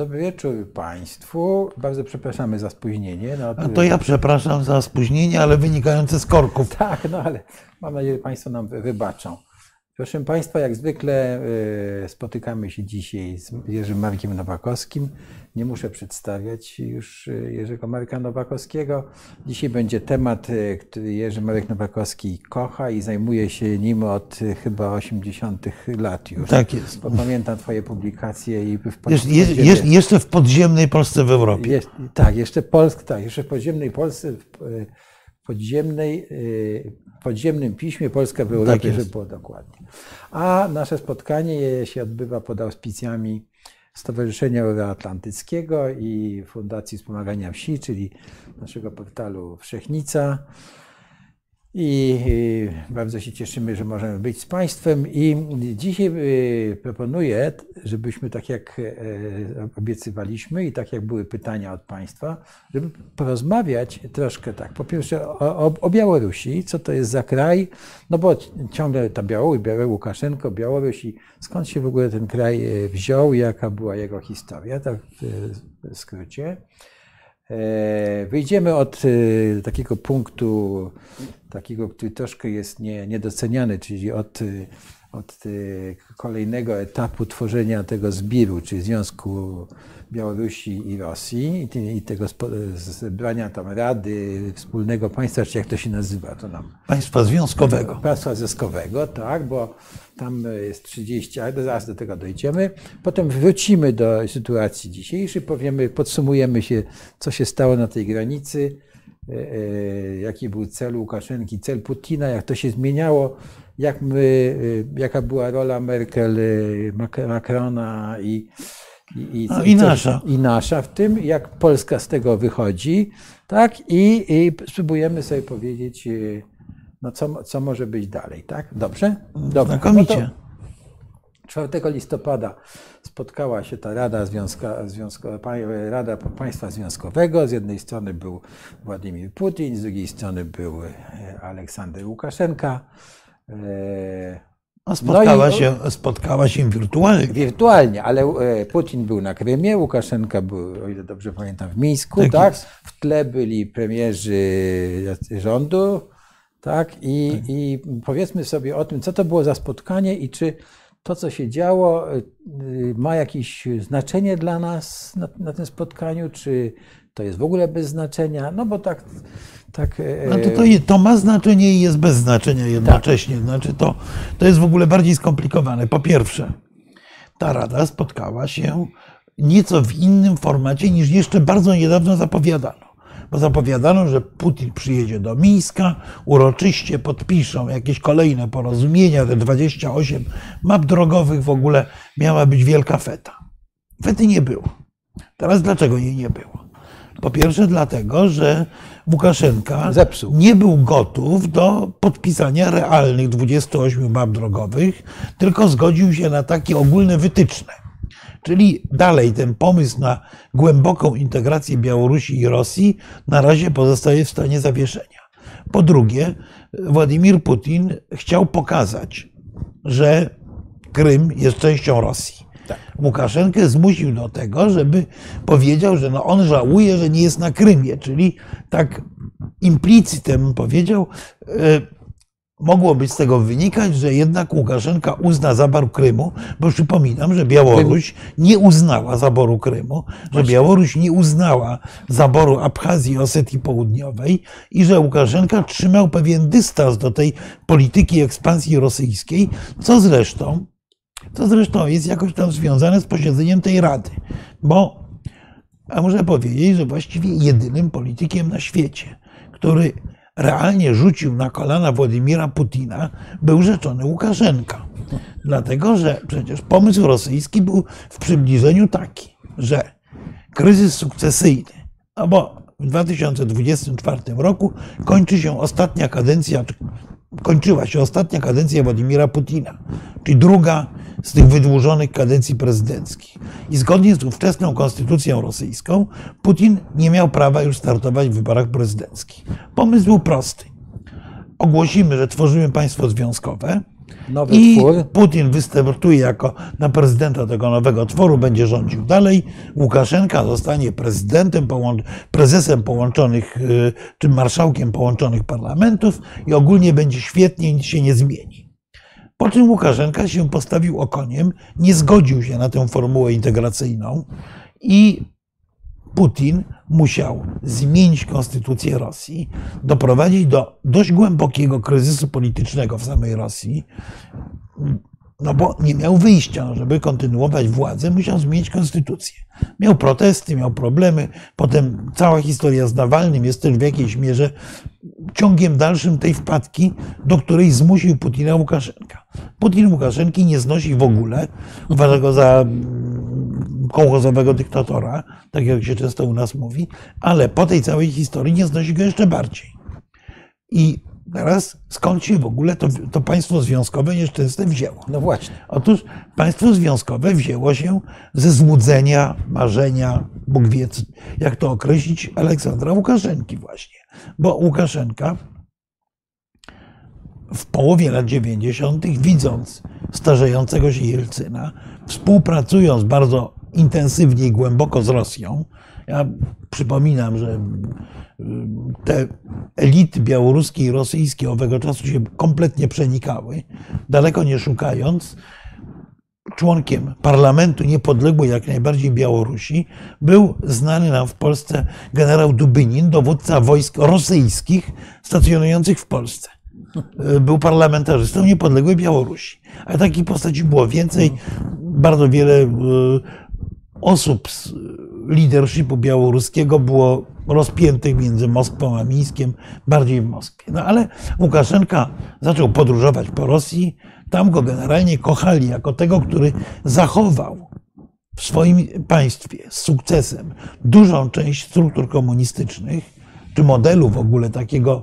Dobry wieczór Państwu. Bardzo przepraszamy za spóźnienie. No, A to ja przepraszam za spóźnienie, ale wynikające z korków. Tak, no ale mam nadzieję, że Państwo nam wybaczą. Proszę Państwa, jak zwykle y, spotykamy się dzisiaj z Jerzym Markiem Nowakowskim. Nie muszę przedstawiać już y, Jerzego Marka Nowakowskiego. Dzisiaj będzie temat, y, który Jerzy Marek Nowakowski kocha i zajmuje się nim od chyba 80 lat już. Tak jest. Bo pamiętam Twoje publikacje i w Jesz, je, jeszcze w podziemnej Polsce w Europie. Tak, jeszcze Polsk, tak, jeszcze w podziemnej Polsce, w podziemnej, podziemnym piśmie Polska w Europie, tak żeby było dokładnie. A nasze spotkanie się odbywa pod auspicjami Stowarzyszenia Euroatlantyckiego i Fundacji Wspomagania Wsi, czyli naszego portalu Wszechnica. I bardzo się cieszymy, że możemy być z Państwem. I dzisiaj proponuję, żebyśmy tak jak obiecywaliśmy i tak jak były pytania od Państwa, żeby porozmawiać troszkę tak. Po pierwsze o, o Białorusi, co to jest za kraj, no bo ciągle ta Białoruś, Łukaszenko, Białoruś i skąd się w ogóle ten kraj wziął, jaka była jego historia, tak w skrócie. Wyjdziemy od takiego punktu, takiego, który troszkę jest nie, niedoceniany, czyli od, od kolejnego etapu tworzenia tego zbiru, czyli Związku Białorusi i Rosji i tego zebrania tam Rady Wspólnego Państwa, czy jak to się nazywa, to nam... Państwa Związkowego. Państwa Związkowego, tak, bo tam jest 30, ale zaraz do tego dojdziemy. Potem wrócimy do sytuacji dzisiejszej, powiemy, podsumujemy się, co się stało na tej granicy, jaki był cel Łukaszenki, cel Putina, jak to się zmieniało, jak my, jaka była rola Merkel, Macrona i, i, i, no, i nasza. I nasza w tym, jak Polska z tego wychodzi, tak? I, i spróbujemy sobie powiedzieć, no co, co może być dalej, tak? Dobrze? Dobrze. Znakomicie. No 4 listopada spotkała się ta Rada, Związka, Związko, Rada Państwa Związkowego. Z jednej strony był Władimir Putin, z drugiej strony był Aleksander Łukaszenka. No spotkała, no i, się, spotkała się wirtualnie. Wirtualnie, ale Putin był na Krymie, Łukaszenka był, o ile dobrze pamiętam, w Mińsku, tak? tak? W tle byli premierzy rządu, tak? I, tak. I powiedzmy sobie o tym, co to było za spotkanie i czy to, co się działo, y, ma jakieś znaczenie dla nas na, na tym spotkaniu, czy to jest w ogóle bez znaczenia? No bo tak. Tak no to, to, to ma znaczenie i jest bez znaczenia jednocześnie. Tak. Znaczy to, to jest w ogóle bardziej skomplikowane. Po pierwsze, ta rada spotkała się nieco w innym formacie niż jeszcze bardzo niedawno zapowiadano bo zapowiadano, że Putin przyjedzie do Mińska, uroczyście podpiszą jakieś kolejne porozumienia, te 28 map drogowych, w ogóle miała być wielka feta. Fety nie było. Teraz dlaczego jej nie było? Po pierwsze dlatego, że Łukaszenka Zepsuł. nie był gotów do podpisania realnych 28 map drogowych, tylko zgodził się na takie ogólne wytyczne. Czyli dalej ten pomysł na głęboką integrację Białorusi i Rosji na razie pozostaje w stanie zawieszenia. Po drugie, Władimir Putin chciał pokazać, że Krym jest częścią Rosji. Tak. Łukaszenkę zmusił do tego, żeby powiedział, że no on żałuje, że nie jest na Krymie, czyli tak implicitem powiedział, e, mogło być z tego wynikać, że jednak Łukaszenka uzna zaboru Krymu, bo przypominam, że Białoruś nie uznała zaboru Krymu, że Białoruś nie uznała zaboru Abchazji i Osetii Południowej i że Łukaszenka trzymał pewien dystans do tej polityki ekspansji rosyjskiej, co zresztą, co zresztą jest jakoś tam związane z posiedzeniem tej Rady, bo a muszę powiedzieć, że właściwie jedynym politykiem na świecie, który realnie rzucił na kolana Władimira Putina, był rzeczony Łukaszenka. Dlatego, że przecież pomysł rosyjski był w przybliżeniu taki, że kryzys sukcesyjny, no bo w 2024 roku kończy się ostatnia kadencja, kończyła się ostatnia kadencja Władimira Putina, czyli druga z tych wydłużonych kadencji prezydenckich. I zgodnie z ówczesną konstytucją rosyjską, Putin nie miał prawa już startować w wyborach prezydenckich. Pomysł był prosty. Ogłosimy, że tworzymy państwo związkowe Nowy I twór. Putin wystartuje jako na prezydenta tego nowego tworu, będzie rządził dalej. Łukaszenka zostanie prezydentem, prezesem połączonych, czy marszałkiem połączonych parlamentów i ogólnie będzie świetnie, nic się nie zmieni. Po czym Łukaszenka się postawił okoniem, nie zgodził się na tę formułę integracyjną i Putin musiał zmienić konstytucję Rosji, doprowadzić do dość głębokiego kryzysu politycznego w samej Rosji, no bo nie miał wyjścia, no żeby kontynuować władzę, musiał zmienić konstytucję. Miał protesty, miał problemy, potem cała historia z Nawalnym jest też w jakiejś mierze ciągiem dalszym tej wpadki, do której zmusił Putina Łukaszenka. Putin Łukaszenki nie znosi w ogóle, uważa go za kołchozowego dyktatora, tak jak się często u nas mówi, ale po tej całej historii nie znosi go jeszcze bardziej. I teraz skąd się w ogóle to, to państwo związkowe nieszczęsne wzięło? No właśnie. Otóż państwo związkowe wzięło się ze złudzenia, marzenia, Bóg wie, jak to określić, Aleksandra Łukaszenki właśnie. Bo Łukaszenka w połowie lat 90., widząc starzejącego się Jelcyna, współpracując bardzo intensywnie i głęboko z Rosją, ja przypominam, że te elity białoruskie i rosyjskie owego czasu się kompletnie przenikały, daleko nie szukając. Członkiem parlamentu niepodległej jak najbardziej Białorusi był znany nam w Polsce generał Dubynin, dowódca wojsk rosyjskich stacjonujących w Polsce. Był parlamentarzystą niepodległej Białorusi. A takich postaci było więcej. Bardzo wiele osób z leadershipu białoruskiego było rozpiętych między Moskwą a Mińskiem, bardziej w Moskwie. No ale Łukaszenka zaczął podróżować po Rosji. Tam go generalnie kochali jako tego, który zachował w swoim państwie z sukcesem dużą część struktur komunistycznych, czy modelu w ogóle takiego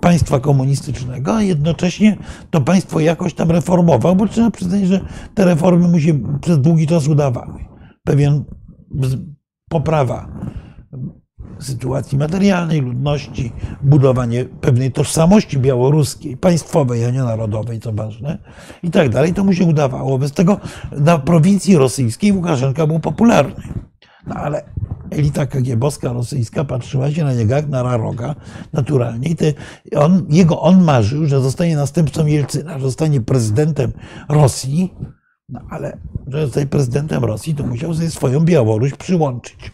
państwa komunistycznego, a jednocześnie to państwo jakoś tam reformował, bo trzeba przyznać, że te reformy mu się przez długi czas udawały. Pewien poprawa sytuacji materialnej, ludności, budowanie pewnej tożsamości białoruskiej, państwowej, a nie narodowej, co ważne, i tak dalej, to mu się udawało. Bez tego na prowincji rosyjskiej Łukaszenka był popularny. No ale elita kagiebowska rosyjska patrzyła się na niego jak na raroga naturalnie. I te, on, jego, on marzył, że zostanie następcą Jelcyna, że zostanie prezydentem Rosji, no ale żeby zostać prezydentem Rosji, to musiał sobie swoją Białoruś przyłączyć.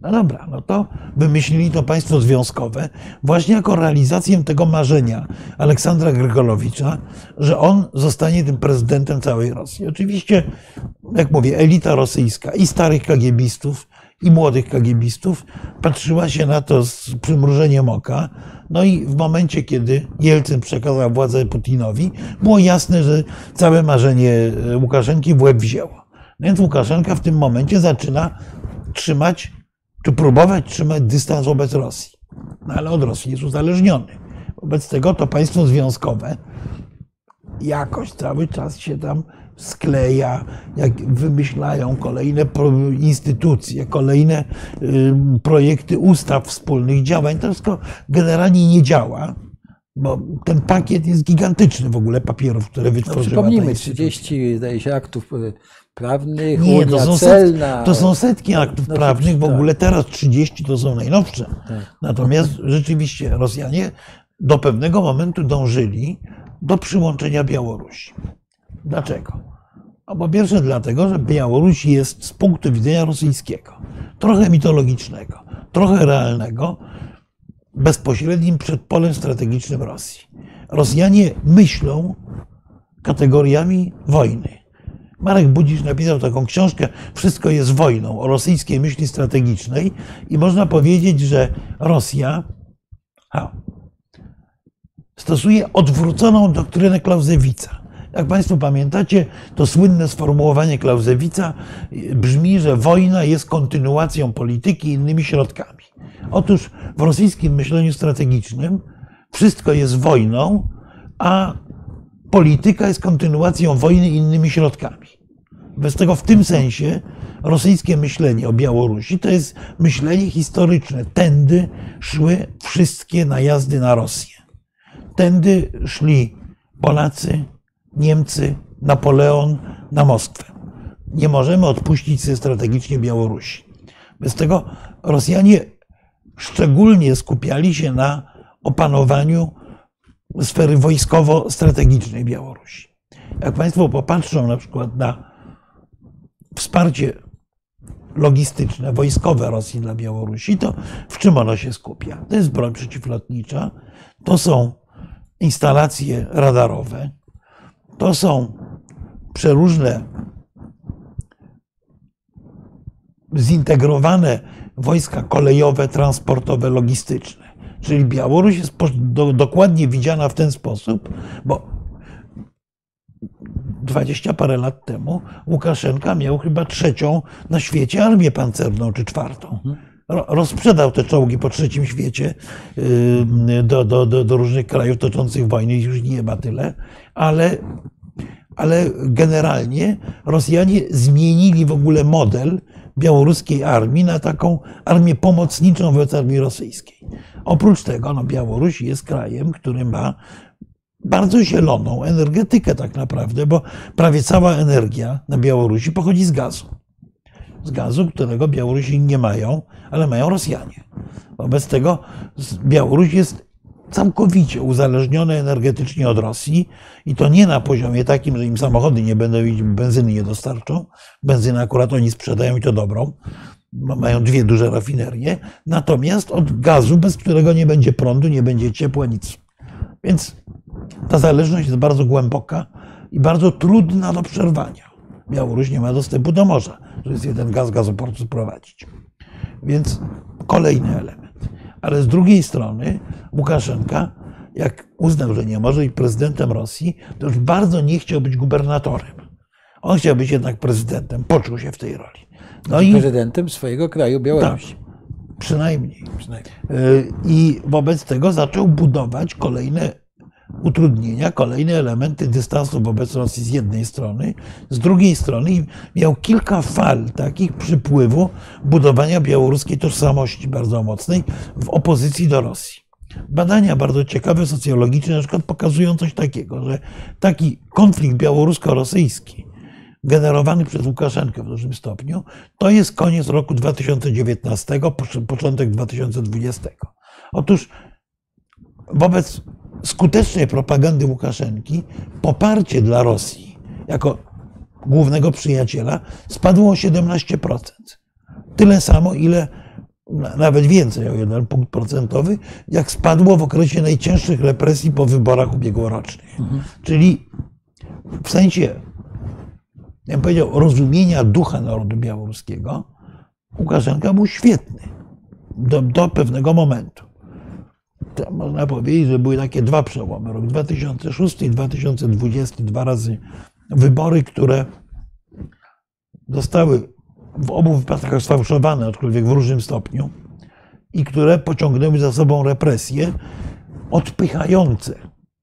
No dobra, no to wymyślili to państwo związkowe właśnie jako realizację tego marzenia Aleksandra Grygolowicza, że on zostanie tym prezydentem całej Rosji. Oczywiście, jak mówię, elita rosyjska i starych kagiebistów, i młodych kagiebistów patrzyła się na to z przymrużeniem oka. No i w momencie, kiedy Jelcyn przekazał władzę Putinowi, było jasne, że całe marzenie Łukaszenki w łeb wzięło. Więc Łukaszenka w tym momencie zaczyna trzymać czy próbować trzymać dystans wobec Rosji. No ale od Rosji jest uzależniony. Wobec tego to państwo związkowe jakoś cały czas się tam skleja, jak wymyślają kolejne instytucje, kolejne projekty ustaw wspólnych działań. To wszystko generalnie nie działa, bo ten pakiet jest gigantyczny w ogóle papierów, które wytworzyła no, Przypomnijmy, 30 zdaje się aktów prawnych, nie, to są, celna. Setki, to są setki aktów no, prawnych, w ogóle teraz 30 to są najnowsze. Tak. Natomiast rzeczywiście Rosjanie do pewnego momentu dążyli do przyłączenia Białorusi. Dlaczego? No po pierwsze dlatego, że Białoruś jest z punktu widzenia rosyjskiego, trochę mitologicznego, trochę realnego, bezpośrednim przedpolem strategicznym Rosji. Rosjanie myślą kategoriami wojny. Marek Budzisz napisał taką książkę Wszystko jest wojną o rosyjskiej myśli strategicznej i można powiedzieć, że Rosja a, stosuje odwróconą doktrynę Klauzewica. Jak Państwo pamiętacie, to słynne sformułowanie Klauzewica brzmi, że wojna jest kontynuacją polityki innymi środkami. Otóż w rosyjskim myśleniu strategicznym wszystko jest wojną, a polityka jest kontynuacją wojny innymi środkami. Bez tego w tym sensie rosyjskie myślenie o Białorusi to jest myślenie historyczne. Tędy szły wszystkie najazdy na Rosję. Tędy szli Polacy, Niemcy, Napoleon na Moskwę. Nie możemy odpuścić sobie strategicznie Białorusi. Bez tego Rosjanie szczególnie skupiali się na opanowaniu sfery wojskowo-strategicznej Białorusi. Jak Państwo popatrzą na przykład na wsparcie logistyczne, wojskowe Rosji dla Białorusi, to w czym ono się skupia? To jest broń przeciwlotnicza, to są instalacje radarowe, to są przeróżne zintegrowane wojska kolejowe, transportowe, logistyczne. Czyli Białoruś jest dokładnie widziana w ten sposób, bo 20 parę lat temu Łukaszenka miał chyba trzecią na świecie armię pancerną, czy czwartą. Rozprzedał te czołgi po trzecim świecie do, do, do, do różnych krajów toczących wojny, już nie ma tyle, ale, ale generalnie Rosjanie zmienili w ogóle model białoruskiej armii na taką armię pomocniczą wobec armii rosyjskiej. Oprócz tego no, Białoruś jest krajem, który ma bardzo zieloną energetykę tak naprawdę, bo prawie cała energia na Białorusi pochodzi z gazu. Z gazu, którego Białorusini nie mają, ale mają Rosjanie. Wobec tego Białoruś jest całkowicie uzależniona energetycznie od Rosji i to nie na poziomie takim, że im samochody nie będą mieć benzyny nie dostarczą. Benzynę akurat oni sprzedają i to dobrą. Mają dwie duże rafinerie. Natomiast od gazu, bez którego nie będzie prądu, nie będzie ciepła, nic. Więc ta zależność jest bardzo głęboka i bardzo trudna do przerwania. Białoruś nie ma dostępu do morza, jest jeden gaz gazoportu sprowadzić. Więc kolejny element. Ale z drugiej strony Łukaszenka, jak uznał, że nie może być prezydentem Rosji, to już bardzo nie chciał być gubernatorem. On chciał być jednak prezydentem, poczuł się w tej roli. No i prezydentem swojego kraju Białorusi. Tak, przynajmniej. przynajmniej. Y, I wobec tego zaczął budować kolejne utrudnienia, kolejne elementy dystansu wobec Rosji z jednej strony, z drugiej strony miał kilka fal takich przypływu budowania białoruskiej tożsamości bardzo mocnej w opozycji do Rosji. Badania bardzo ciekawe, socjologiczne, na przykład pokazują coś takiego, że taki konflikt białorusko-rosyjski, generowany przez Łukaszenkę w dużym stopniu, to jest koniec roku 2019, początek 2020. Otóż wobec skutecznej propagandy Łukaszenki poparcie dla Rosji jako głównego przyjaciela spadło o 17%. Tyle samo, ile nawet więcej o jeden punkt procentowy, jak spadło w okresie najcięższych represji po wyborach ubiegłorocznych. Mhm. Czyli w sensie, ja bym powiedział, rozumienia ducha narodu białoruskiego, Łukaszenka był świetny do, do pewnego momentu można powiedzieć, że były takie dwa przełomy, rok 2006 i 2020, dwa razy wybory, które zostały w obu wypadkach sfałszowane, aczkolwiek w różnym stopniu, i które pociągnęły za sobą represje odpychające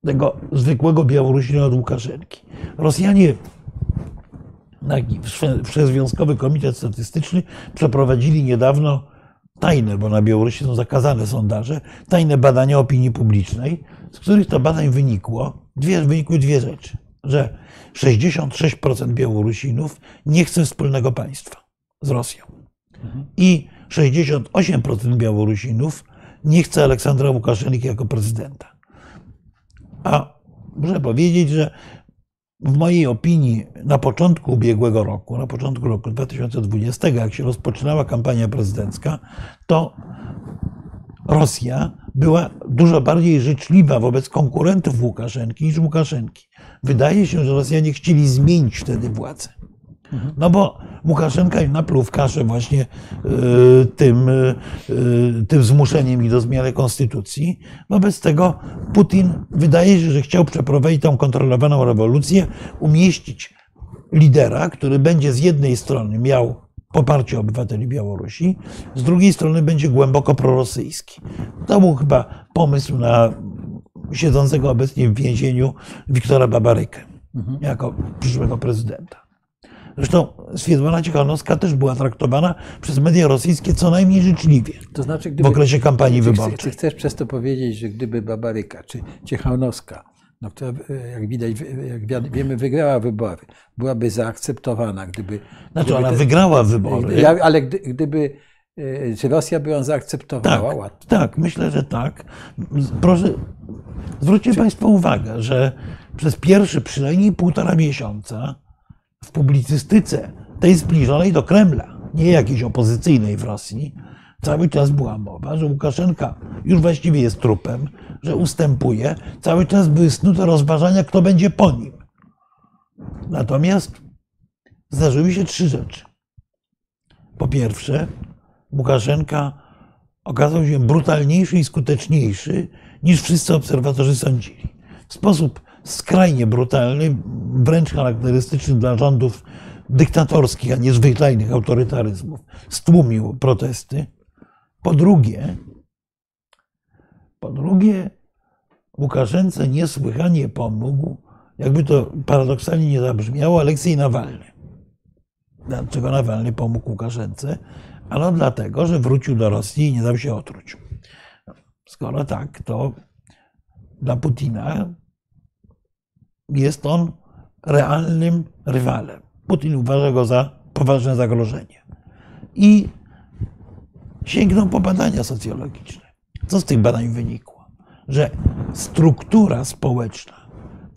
tego zwykłego Białorusina od Łukaszenki. Rosjanie Wszechzwiązkowy Komitet Statystyczny przeprowadzili niedawno tajne, bo na Białorusi są zakazane sondaże, tajne badania opinii publicznej, z których to badań wynikło, dwie, wynikły dwie rzeczy. Że 66% Białorusinów nie chce wspólnego państwa z Rosją. I 68% Białorusinów nie chce Aleksandra Łukaszenki jako prezydenta. A muszę powiedzieć, że w mojej opinii na początku ubiegłego roku, na początku roku 2020, jak się rozpoczynała kampania prezydencka, to Rosja była dużo bardziej życzliwa wobec konkurentów Łukaszenki niż Łukaszenki. Wydaje się, że Rosjanie chcieli zmienić wtedy władzę. No bo Łukaszenka im napluł w kaszę właśnie y, tym, y, tym zmuszeniem i do zmiany konstytucji. Wobec tego Putin wydaje się, że chciał przeprowadzić tą kontrolowaną rewolucję, umieścić lidera, który będzie z jednej strony miał poparcie obywateli Białorusi, z drugiej strony będzie głęboko prorosyjski. To był chyba pomysł na siedzącego obecnie w więzieniu Wiktora Babarykę mhm. jako przyszłego prezydenta. Zresztą Swietłana Cichanowska też była traktowana przez media rosyjskie co najmniej życzliwie to znaczy, gdyby, w okresie kampanii wyborczej. Czy chcesz przez to powiedzieć, że gdyby Babaryka czy Ciechanowska no, która, jak widać, jak wiemy, wygrała wybory, byłaby zaakceptowana, gdyby. Znaczy, gdyby ona te, wygrała wybory. Ale gdy, gdyby. Czy Rosja by ją zaakceptowała? Tak, łatwo? tak, myślę, że tak. Proszę, zwróćcie czy... Państwo uwagę, że przez pierwsze przynajmniej półtora miesiąca w publicystyce tej zbliżonej do Kremla, nie jakiejś opozycyjnej w Rosji, cały czas była mowa, że Łukaszenka już właściwie jest trupem, że ustępuje. Cały czas były snute rozważania, kto będzie po nim. Natomiast zdarzyły się trzy rzeczy. Po pierwsze, Łukaszenka okazał się brutalniejszy i skuteczniejszy niż wszyscy obserwatorzy sądzili. W sposób skrajnie brutalny, wręcz charakterystyczny dla rządów dyktatorskich, a nie zwyczajnych autorytaryzmów, stłumił protesty. Po drugie, po drugie, Łukaszence niesłychanie pomógł, jakby to paradoksalnie nie zabrzmiało, Aleksiej Nawalny. Dlaczego Nawalny pomógł Łukaszence? Ano dlatego, że wrócił do Rosji i nie dał się otruć. Skoro tak, to dla Putina jest on realnym rywalem. Putin uważa go za poważne zagrożenie. I sięgnął po badania socjologiczne. Co z tych badań wynikło? Że struktura społeczna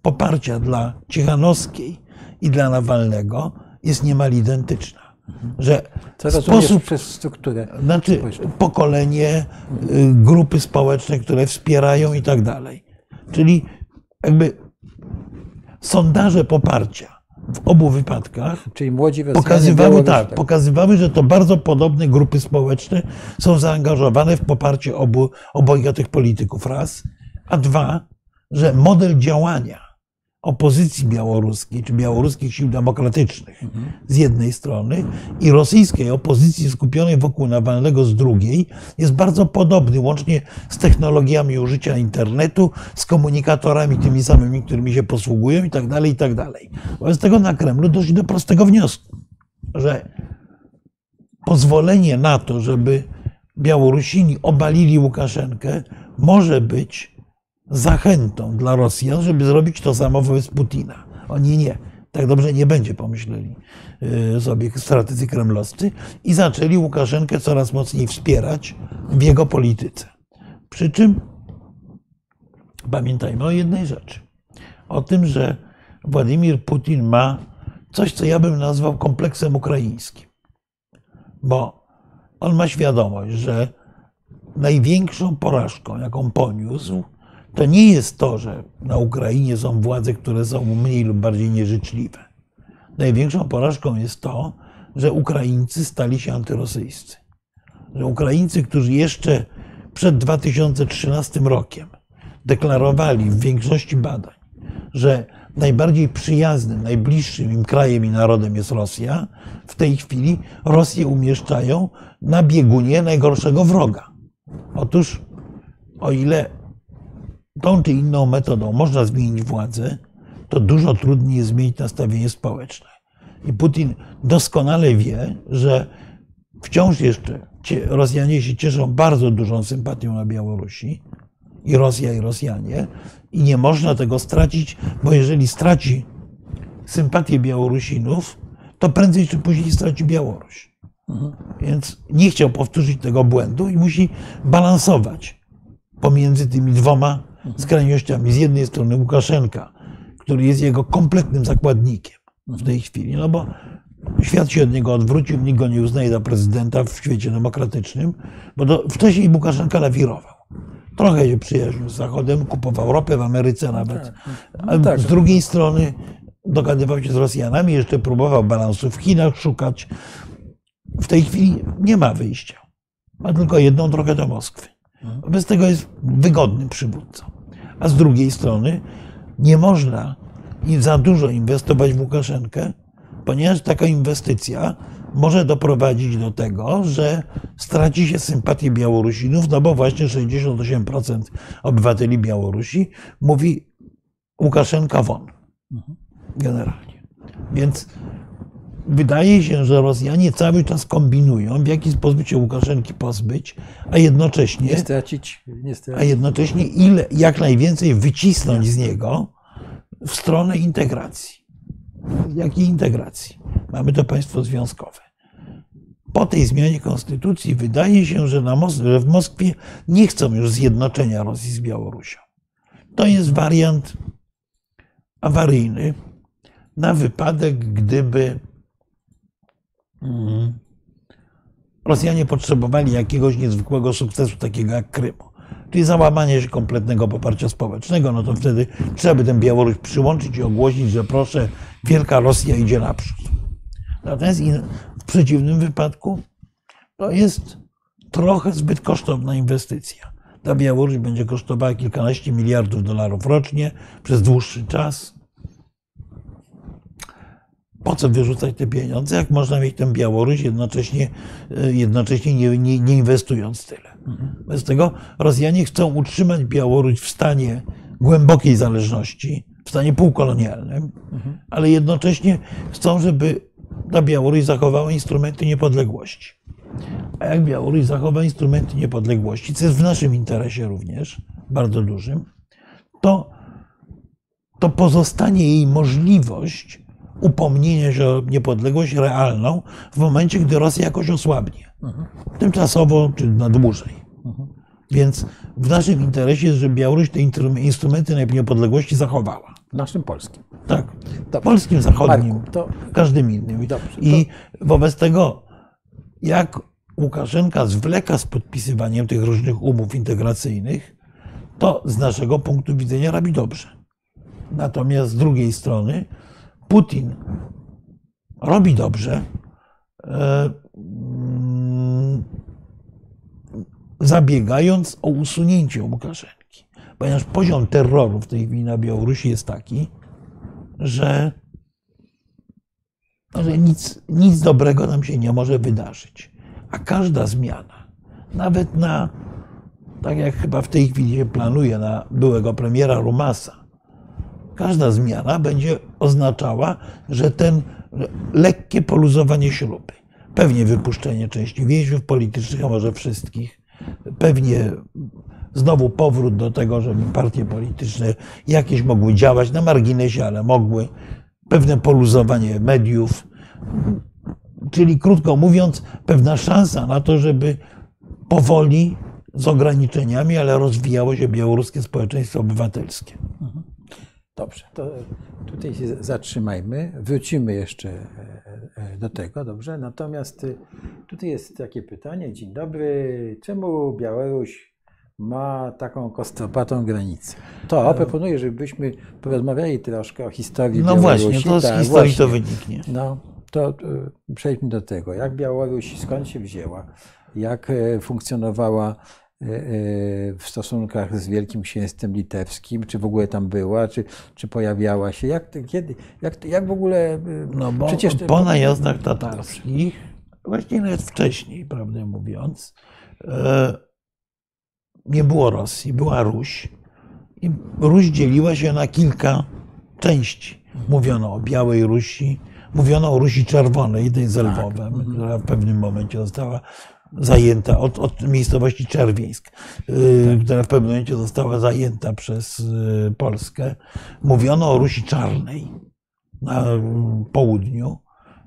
poparcia dla Cichanowskiej i dla Nawalnego jest niemal identyczna. Że Co sposób przez strukturę? Znaczy pokolenie, y, grupy społeczne, które wspierają i tak dalej. Czyli jakby sondaże poparcia w obu wypadkach Czyli młodzi pokazywały, tak, pokazywały, że to bardzo podobne grupy społeczne są zaangażowane w poparcie obu, obojga tych polityków, raz, a dwa, że model działania opozycji białoruskiej, czy białoruskich sił demokratycznych z jednej strony i rosyjskiej opozycji skupionej wokół Nawalnego z drugiej, jest bardzo podobny, łącznie z technologiami użycia internetu, z komunikatorami tymi samymi, którymi się posługują i tak dalej, i tak dalej. Wobec tego na Kremlu doszli do prostego wniosku, że pozwolenie na to, żeby Białorusini obalili Łukaszenkę, może być zachętą dla Rosjan, żeby zrobić to samo wobec Putina. Oni nie. Tak dobrze nie będzie, pomyśleli y, sobie strategzy kremlowscy i zaczęli Łukaszenkę coraz mocniej wspierać w jego polityce. Przy czym pamiętajmy o jednej rzeczy. O tym, że Władimir Putin ma coś, co ja bym nazwał kompleksem ukraińskim. Bo on ma świadomość, że największą porażką, jaką poniósł, to nie jest to, że na Ukrainie są władze, które są mniej lub bardziej nieżyczliwe. Największą porażką jest to, że Ukraińcy stali się antyrosyjscy. Że Ukraińcy, którzy jeszcze przed 2013 rokiem deklarowali w większości badań, że najbardziej przyjaznym, najbliższym im krajem i narodem jest Rosja, w tej chwili Rosję umieszczają na biegunie najgorszego wroga. Otóż, o ile tą czy inną metodą można zmienić władzę, to dużo trudniej jest zmienić nastawienie społeczne. I Putin doskonale wie, że wciąż jeszcze Rosjanie się cieszą bardzo dużą sympatią na Białorusi, i Rosja, i Rosjanie, i nie można tego stracić, bo jeżeli straci sympatię Białorusinów, to prędzej czy później straci Białoruś. Więc nie chciał powtórzyć tego błędu i musi balansować pomiędzy tymi dwoma skrajnościami. Z jednej strony Łukaszenka, który jest jego kompletnym zakładnikiem w tej chwili, no bo świat się od niego odwrócił, nikt go nie uznaje za prezydenta w świecie demokratycznym, bo to, wcześniej Łukaszenka lawirował. Trochę się przyjaźnił z Zachodem, kupował ropę w Ameryce nawet. Tak, no A tak. z drugiej strony dogadywał się z Rosjanami, jeszcze próbował balansu w Chinach szukać. W tej chwili nie ma wyjścia. Ma tylko jedną drogę do Moskwy. Bez tego jest wygodnym przywódcą. A z drugiej strony nie można za dużo inwestować w Łukaszenkę, ponieważ taka inwestycja może doprowadzić do tego, że straci się sympatię Białorusinów, no bo właśnie 68% obywateli Białorusi mówi Łukaszenka won. Generalnie. Więc wydaje się, że Rosjanie cały czas kombinują, w jaki sposób się Łukaszenki pozbyć, a jednocześnie, nie stracić, nie stracić. A jednocześnie ile, jak najwięcej wycisnąć z niego, w stronę integracji. Jakiej integracji? Mamy to państwo związkowe. Po tej zmianie konstytucji wydaje się, że, na Mos że w Moskwie nie chcą już zjednoczenia Rosji z Białorusią. To jest wariant awaryjny na wypadek, gdyby Rosjanie potrzebowali jakiegoś niezwykłego sukcesu, takiego jak Krymu, czyli załamanie się kompletnego poparcia społecznego, no to wtedy trzeba by tę Białoruś przyłączyć i ogłosić, że proszę, wielka Rosja idzie naprzód. Natomiast w przeciwnym wypadku to jest trochę zbyt kosztowna inwestycja. Ta Białoruś będzie kosztowała kilkanaście miliardów dolarów rocznie przez dłuższy czas. Po co wyrzucać te pieniądze, jak można mieć tę Białoruś jednocześnie, jednocześnie nie, nie, nie inwestując tyle? Bez tego Rosjanie chcą utrzymać Białoruś w stanie głębokiej zależności, w stanie półkolonialnym, ale jednocześnie chcą, żeby ta Białoruś zachowała instrumenty niepodległości. A jak Białoruś zachowa instrumenty niepodległości, co jest w naszym interesie również, bardzo dużym, to, to pozostanie jej możliwość upomnienia się o niepodległość realną w momencie, gdy Rosja jakoś osłabnie. Tymczasowo czy na dłużej. Więc w naszym interesie jest, żeby Białoruś te instrumenty niepodległości zachowała. W naszym polskim. Tak. Dobrze. Polskim, zachodnim, Marku, to... każdym innym. Dobrze, I wobec tego, jak Łukaszenka zwleka z podpisywaniem tych różnych umów integracyjnych, to z naszego punktu widzenia robi dobrze. Natomiast z drugiej strony Putin robi dobrze, e, mm, zabiegając o usunięcie Łukaszenki. Ponieważ poziom terroru w tej chwili na Białorusi jest taki, że, że nic, nic dobrego nam się nie może wydarzyć. A każda zmiana, nawet na, tak jak chyba w tej chwili się planuje, na byłego premiera Rumasa, każda zmiana będzie oznaczała, że ten lekkie poluzowanie śruby, pewnie wypuszczenie części więźniów politycznych, a może wszystkich, pewnie znowu powrót do tego, żeby partie polityczne jakieś mogły działać na marginesie, ale mogły, pewne poluzowanie mediów, czyli krótko mówiąc, pewna szansa na to, żeby powoli, z ograniczeniami, ale rozwijało się białoruskie społeczeństwo obywatelskie. Dobrze, to tutaj się zatrzymajmy. Wrócimy jeszcze e, e, do tego, dobrze? Natomiast y, tutaj jest takie pytanie. Dzień dobry. Czemu Białoruś ma taką kostopatą granicę? To proponuję, żebyśmy porozmawiali troszkę o historii no Białorusi. No właśnie, to z tak, historii właśnie. to wyniknie. No, to y, przejdźmy do tego. Jak Białoruś, skąd się wzięła? Jak e, funkcjonowała E, e, w stosunkach z Wielkim Księstwem Litewskim, czy w ogóle tam była, czy, czy pojawiała się, jak, kiedy, jak, jak w ogóle... E, no bo przecież po najazdach tatarskich, właściwie nawet wcześniej, prawdę mówiąc, nie było Rosji, była Ruś. I Ruś dzieliła się na kilka części. Mówiono o Białej Rusi, mówiono o Rusi Czerwonej, tej z Lwowem, tak. która w pewnym momencie została zajęta od, od miejscowości Czerwieńsk, y, która w pewnym momencie została zajęta przez y, Polskę. Mówiono o Rusi Czarnej na południu.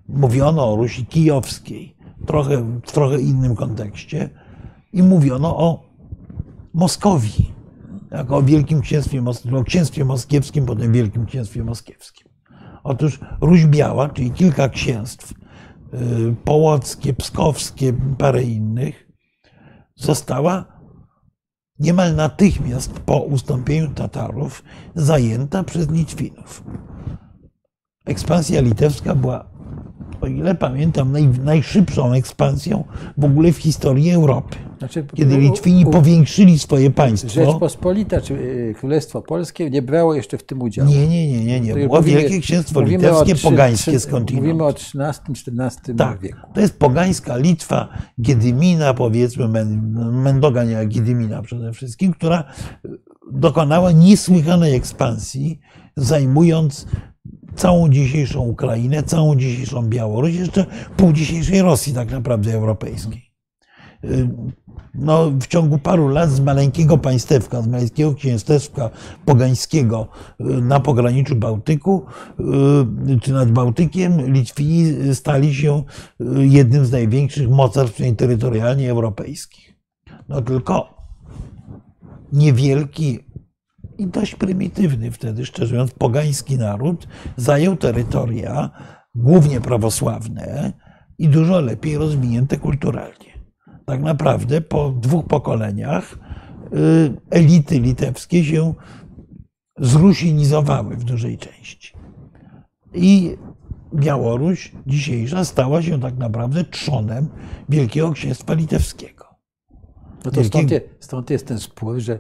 Mówiono o Rusi Kijowskiej, trochę, w trochę innym kontekście. I mówiono o Moskowii, jako o Wielkim Księstwie, o Księstwie Moskiewskim, potem Wielkim Księstwie Moskiewskim. Otóż Ruś Biała, czyli kilka księstw, Y, połockie, pskowskie, parę innych, została niemal natychmiast po ustąpieniu Tatarów zajęta przez Litwinów. Ekspansja litewska była, o ile pamiętam, naj, najszybszą ekspansją w ogóle w historii Europy. Znaczy, Kiedy Litwini u, u, powiększyli swoje państwo. Rzeczpospolita czy y, Królestwo Polskie nie brało jeszcze w tym udziału. Nie, nie, nie, nie. nie. Było mówimy, Wielkie Księstwo Litewskie, pogańskie skądinąd. Mówimy o XIII-XIV tak, wieku. To jest pogańska Litwa Giedymina, powiedzmy, Mendogania Giedymina przede wszystkim, która dokonała niesłychanej ekspansji, zajmując całą dzisiejszą Ukrainę, całą dzisiejszą Białoruś, jeszcze pół dzisiejszej Rosji tak naprawdę europejskiej. no, w ciągu paru lat z maleńkiego państewka, z maleńkiego księstewka pogańskiego na pograniczu Bałtyku czy nad Bałtykiem, Litwini stali się jednym z największych mocarstw terytorialnie europejskich. No tylko niewielki i dość prymitywny wtedy, szczerze mówiąc, pogański naród zajął terytoria głównie prawosławne i dużo lepiej rozwinięte kulturalnie. Tak naprawdę po dwóch pokoleniach y, elity litewskie się zrusinizowały w dużej części. I Białoruś dzisiejsza stała się tak naprawdę trzonem Wielkiego Księstwa Litewskiego. No to stąd, stąd jest ten spór, że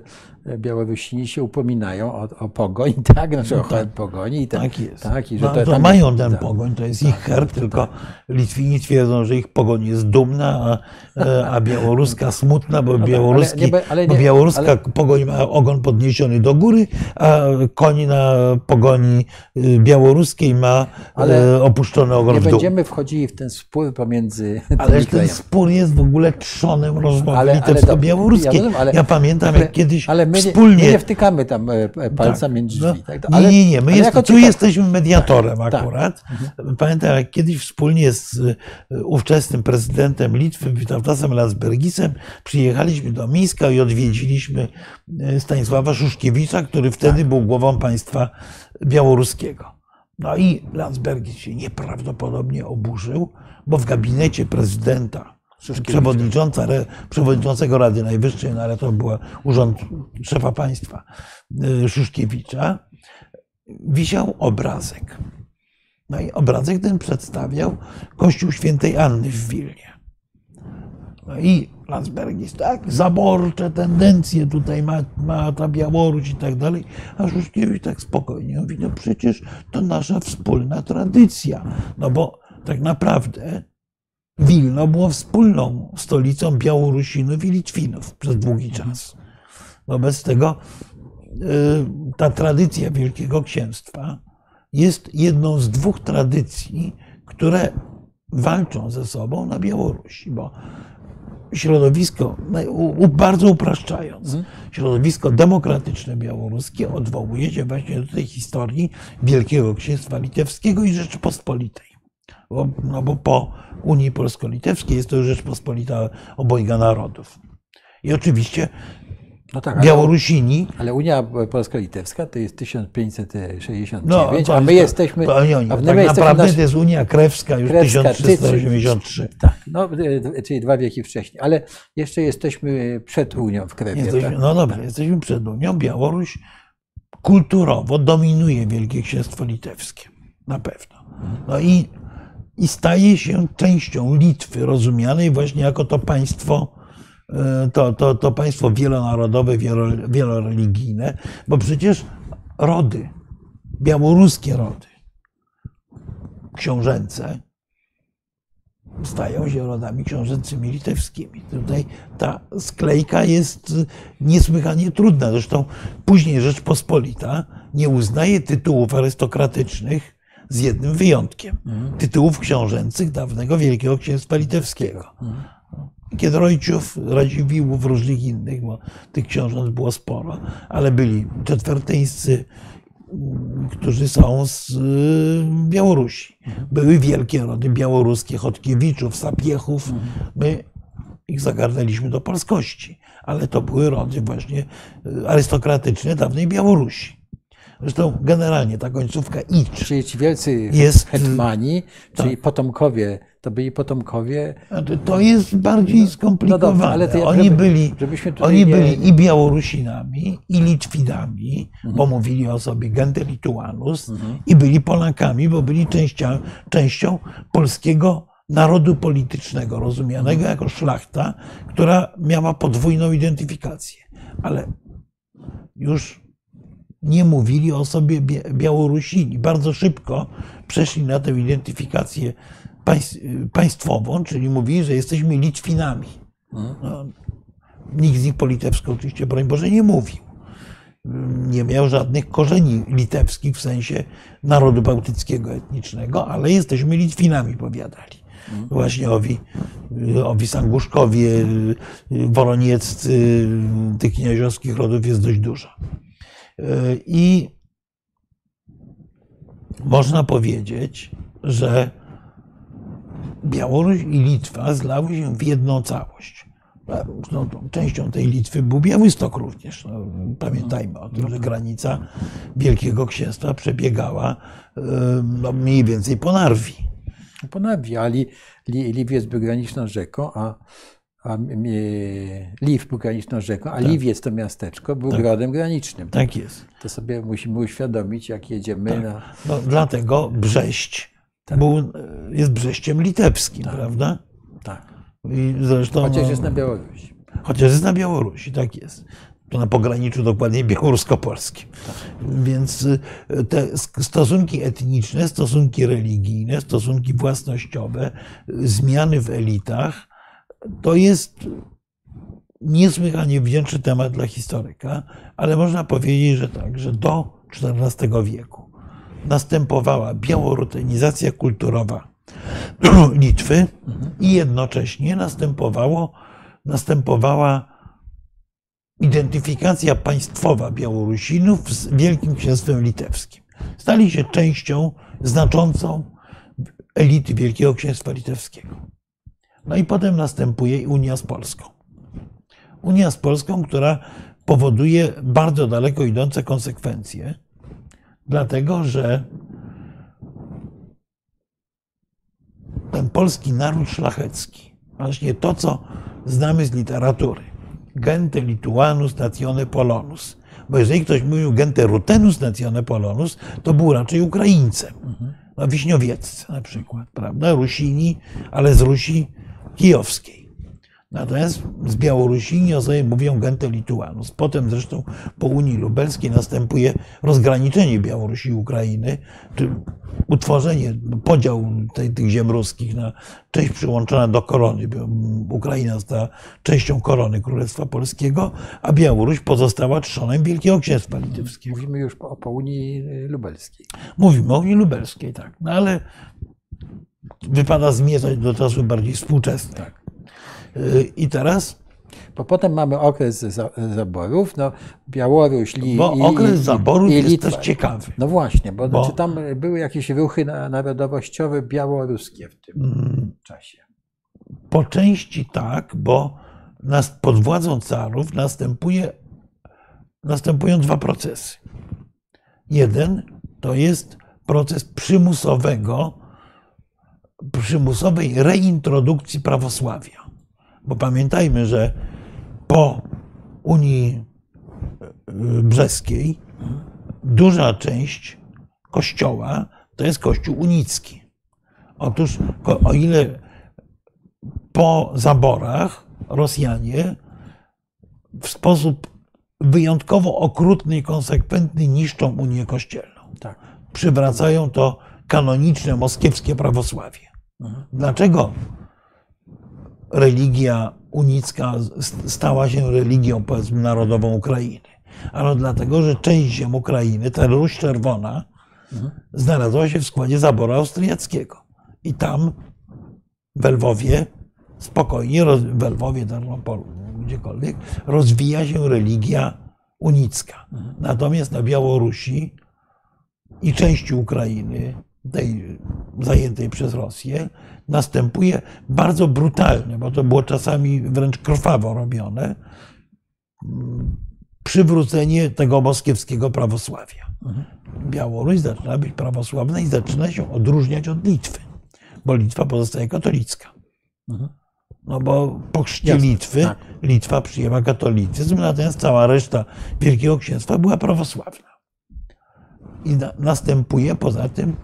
Białorusini się upominają o, o pogoń, tak? Znaczy o tak, pogoni. I ten, tak jest. Tak, i że no, to, to mają ten tak, pogoń, to jest tak, ich herb, tylko Litwini twierdzą, że ich pogoń jest dumna, a, a białoruska smutna, bo, no białoruski, ale nie, ale nie, bo białoruska ale... pogoń ma ogon podniesiony do góry, a koń na pogoni y, białoruskiej ma ale opuszczony ogon w dół. Nie będziemy wchodzili w ten spór pomiędzy Ale ten spór jest w ogóle trzonem rozmowy litewsko-białoruskiej. Ja, ja, pamiętam, jak kiedyś ale my wspólnie. Nie, nie wtykamy tam e, e, palca tak. między drzwi. No, tak? ale, nie, nie, nie. My jest, tu jesteśmy mediatorem tak, tak. akurat. Tak. Pamiętam, jak kiedyś wspólnie z e, ówczesnym prezydentem Litwy, Witautasem Landsbergisem, przyjechaliśmy do Mińska i odwiedziliśmy Stanisława Szuszkiewicza, który wtedy tak. był głową państwa białoruskiego. No i Landsbergis się nieprawdopodobnie oburzył, bo w gabinecie prezydenta przewodnicząca, przewodniczącego Rady Najwyższej, no ale to był urząd szefa państwa y, Szuszkiewicza, wisiał obrazek. No i obrazek ten przedstawiał Kościół Świętej Anny w Wilnie. No i Landsbergis, tak, zaborcze tendencje tutaj ma, ma ta Białoruś i tak dalej, a Szuszkiewicz tak spokojnie mówi, no przecież to nasza wspólna tradycja, no bo tak naprawdę Wilno było wspólną stolicą Białorusinów i Litwinów przez długi czas. Wobec tego y, ta tradycja Wielkiego Księstwa jest jedną z dwóch tradycji, które walczą ze sobą na Białorusi, bo środowisko, bardzo upraszczając, mhm. środowisko demokratyczne białoruskie odwołuje się właśnie do tej historii Wielkiego Księstwa Litewskiego i Rzeczypospolitej. Bo, no bo po Unii Polsko-Litewskiej jest to już Rzeczpospolita obojga narodów. I oczywiście no tak, Białorusini. Ale, ale Unia Polsko-Litewska to jest 1569, no, a my jesteśmy. To, nie, nie, a tak naprawdę nasz... to jest Unia Krewska już Krewska, 1383. Tak, no, czyli dwa wieki wcześniej, ale jeszcze jesteśmy przed Unią w Krewie. Jesteśmy, tak? No dobra, jesteśmy przed Unią. Białoruś kulturowo dominuje Wielkie Księstwo Litewskie. Na pewno. No i i staje się częścią Litwy, rozumianej właśnie jako to państwo, e, to, to, to państwo wielonarodowe, wieloreligijne, bo przecież rody, białoruskie rody, książęce, stają się rodami książęcymi litewskimi. Tutaj ta sklejka jest niesłychanie trudna. Zresztą później Rzeczpospolita nie uznaje tytułów arystokratycznych z jednym wyjątkiem. Mhm. Tytułów książęcych dawnego Wielkiego Księstwa Litewskiego. Mhm. Kiedrojciów, Radziwiłłów, różnych innych, bo tych książąt było sporo, ale byli czetwertyńscy, którzy są z y, Białorusi. Mhm. Były wielkie rody białoruskie, Chodkiewiczów, Sapiechów. My ich zagarnęliśmy do polskości, ale to były rody właśnie y, arystokratyczne dawnej Białorusi. Zresztą generalnie ta końcówka icz. Czyli ci wielcy jest, hetmani, czyli tak. potomkowie, to byli potomkowie. To jest bardziej skomplikowane. No, no ale to, oni żeby, byli, oni nie... byli i Białorusinami, i Litwinami, mhm. bo mówili o sobie gente Lituanus, mhm. i byli Polakami, bo byli częścią, częścią polskiego narodu politycznego, rozumianego mhm. jako szlachta, która miała podwójną identyfikację. Ale już nie mówili o sobie Białorusini. Bardzo szybko przeszli na tę identyfikację państwową, czyli mówili, że jesteśmy Litwinami. No, nikt z nich po litewsku oczywiście, broń Boże, nie mówił. Nie miał żadnych korzeni litewskich w sensie narodu bałtyckiego etnicznego, ale jesteśmy Litwinami, powiadali. właśnie owi, owi Sanguszkowie, Woronieccy, tych knieziowskich rodów jest dość dużo. I można powiedzieć, że Białoruś i Litwa zlały się w jedną całość. No, częścią tej Litwy był Białystok również. No, pamiętajmy o tym, że granica Wielkiego Księstwa przebiegała no, mniej więcej po Narwi. Po Narwi, a Li, Li, Liw jest rzeką, a, a Liw był graniczną rzeką, a tak. Liwiec to miasteczko był tak. grodem granicznym. Tak jest. To sobie musimy uświadomić, jak jedziemy tak. na... No, dlatego Brześć tak. był, jest Brześciem litewskim, tak. prawda? Tak. I zresztą, chociaż jest na Białorusi. Chociaż jest na Białorusi, tak jest. To na pograniczu dokładnie białorusko-polskim. Tak. Więc y, te stosunki etniczne, stosunki religijne, stosunki własnościowe, zmiany w elitach, to jest niesłychanie wdzięczny temat dla historyka, ale można powiedzieć, że tak, że do XIV wieku następowała białorutenizacja kulturowa Litwy i jednocześnie następowało, następowała identyfikacja państwowa Białorusinów z Wielkim Księstwem Litewskim. Stali się częścią znaczącą elity Wielkiego Księstwa Litewskiego. No i potem następuje Unia z Polską. Unia z Polską, która powoduje bardzo daleko idące konsekwencje, dlatego że ten polski naród szlachecki, właśnie to, co znamy z literatury, gente lituanus natione polonus, bo jeżeli ktoś mówił gente rutenus natione polonus, to był raczej Ukraińcem. No, Wiśniowieccy na przykład, prawda? Rusini, ale z Rusi kijowskiej. Natomiast z Białorusini o sobie mówią gente lituanus. Potem zresztą po Unii Lubelskiej następuje rozgraniczenie Białorusi i Ukrainy, czy utworzenie, podział tej, tych ziem ruskich na część przyłączona do korony. Ukraina została częścią korony Królestwa Polskiego, a Białoruś pozostała trzonem Wielkiego Księstwa Litewskiego. Mówimy już o, po Unii Lubelskiej. Mówimy o Unii Lubelskiej, tak. No ale wypada zmierzać do czasu bardziej współczesnych. Tak. I teraz? Bo potem mamy okres zaborów, no Białoruś, Li, Bo okres zaborów i, i jest też ciekawy. No właśnie, bo, bo... Czy tam były jakieś ruchy narodowościowe białoruskie w tym hmm. czasie? Po części tak, bo nas, pod władzą carów następuje, następują dwa procesy. Jeden to jest proces przymusowego, przymusowej reintrodukcji prawosławia. Bo pamiętajmy, że po Unii e, Brzeskiej duża część kościoła to jest kościół unicki. Otóż, o ile po zaborach Rosjanie w sposób wyjątkowo okrutny i konsekwentny niszczą Unię Kościelną. Tak. Przywracają to kanoniczne moskiewskie prawosławie. Mhm. Dlaczego religia unicka stała się religią, powiedzmy, narodową Ukrainy. Ale dlatego, że część ziem Ukrainy, ta Ruś Czerwona, znalazła się w składzie zaboru austriackiego. I tam w Lwowie spokojnie, w Lwowie, Tarnopolu, gdziekolwiek, rozwija się religia unicka. Natomiast na Białorusi i części Ukrainy, tej zajętej przez Rosję, następuje bardzo brutalnie, bo to było czasami wręcz krwawo robione, przywrócenie tego moskiewskiego prawosławia. Białoruś zaczyna być prawosławna i zaczyna się odróżniać od Litwy, bo Litwa pozostaje katolicka. No bo po chrzcie Litwy tak. Litwa przyjęła katolicyzm, natomiast cała reszta Wielkiego Księstwa była prawosławna. I na, następuje poza tym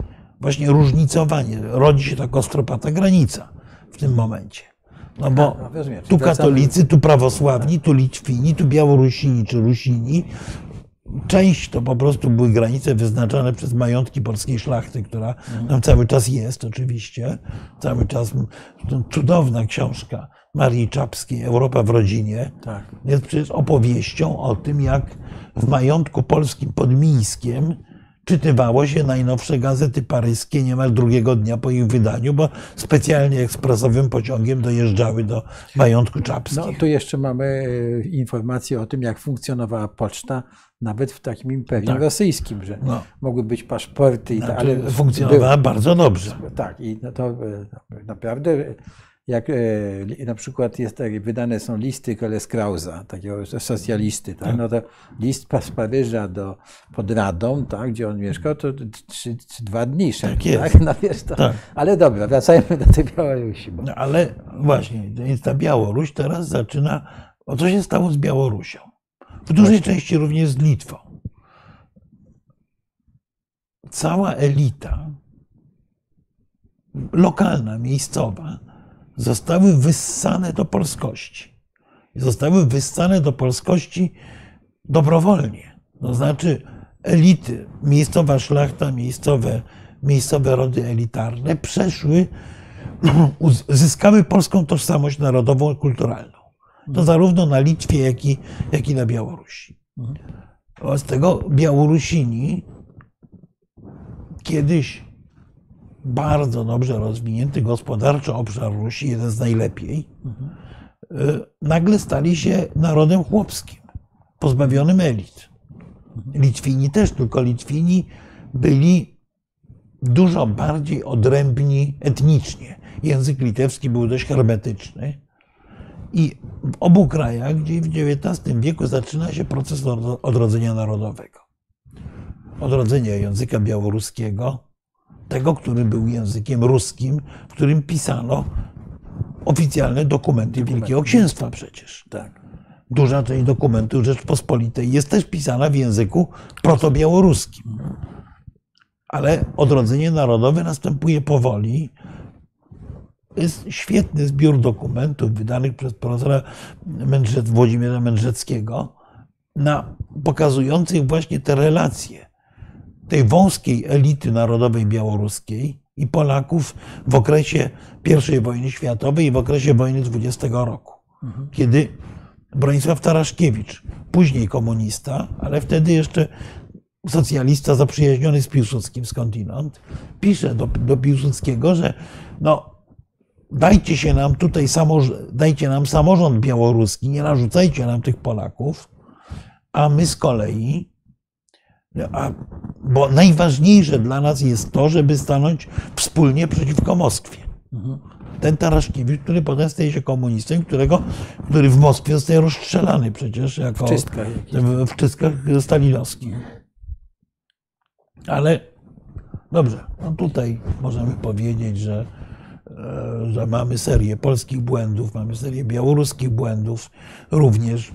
właśnie różnicowanie. Rodzi się ta kostropata granica w tym momencie. No bo tu katolicy, tu prawosławni, tu Litwini, tu Białorusini czy Rusini. Część to po prostu były granice wyznaczane przez majątki polskiej szlachty, która mhm. tam cały czas jest oczywiście. Cały czas cudowna książka Marii Czapskiej, Europa w rodzinie, tak. jest przecież opowieścią o tym, jak w majątku polskim pod Mińskiem czytywało się najnowsze gazety paryskie niemal drugiego dnia po ich wydaniu, bo specjalnie ekspresowym pociągiem dojeżdżały do majątku czapskich. No tu jeszcze mamy e, informacje o tym, jak funkcjonowała poczta nawet w takim imperium tak. rosyjskim, że no. mogły być paszporty i znaczy, tak, ale funkcjonowała bardzo dobrze. Tak, i no to e, naprawdę jak e, na przykład jest tak, wydane są listy Krausa, takiego socjalisty, tak? tak? no to list z Paryża do, pod Radą, tak? gdzie on mieszkał, to trzy, dwa dni szedł, tak? tak? No, wiesz, to, tak. Ale dobra, wracajmy do tej Białorusi. Bo... No, ale właśnie, więc ta Białoruś teraz zaczyna, o co się stało z Białorusią? W dużej właśnie. części również z Litwą. Cała elita lokalna, miejscowa, zostały wyssane do polskości. Zostały wyssane do polskości dobrowolnie. To znaczy elity, miejscowa szlachta, miejscowe, miejscowe rody elitarne przeszły, zyskały polską tożsamość narodową i kulturalną. To zarówno na Litwie, jak i, jak i na Białorusi. Z tego Białorusini kiedyś bardzo dobrze rozwinięty gospodarczo obszar Rusi, jeden z najlepiej, mhm. nagle stali się narodem chłopskim, pozbawionym elit. Litwini też, tylko Litwini byli dużo bardziej odrębni etnicznie. Język litewski był dość hermetyczny. I w obu krajach, gdzie w XIX wieku zaczyna się proces odrodzenia narodowego. Odrodzenia języka białoruskiego, tego, który był językiem ruskim, w którym pisano oficjalne dokumenty Wielkiego Księstwa przecież. Tak. Duża część dokumentów Rzeczpospolitej jest też pisana w języku protobiałoruskim. Ale odrodzenie narodowe następuje powoli. Jest świetny zbiór dokumentów wydanych przez profesora Mędrzec, Włodzimierza Mędrzeckiego, na, pokazujących właśnie te relacje tej wąskiej elity narodowej białoruskiej i Polaków w okresie I wojny światowej i w okresie wojny 20 roku, mhm. kiedy Bronisław Taraszkiewicz, później komunista, ale wtedy jeszcze socjalista zaprzyjaźniony z Piłsudskim skądinąd, pisze do, do Piłsudskiego, że no, dajcie się nam tutaj dajcie nam samorząd białoruski, nie narzucajcie nam tych Polaków, a my z kolei a, bo najważniejsze dla nas jest to, żeby stanąć wspólnie przeciwko Moskwie. Ten Taraszkiewicz, który potem staje się komunistą, którego, który w Moskwie zostaje rozstrzelany przecież jako w czystkach, w, w czystkach stalinowskich. Ale dobrze, no tutaj możemy powiedzieć, że, że mamy serię polskich błędów, mamy serię białoruskich błędów, również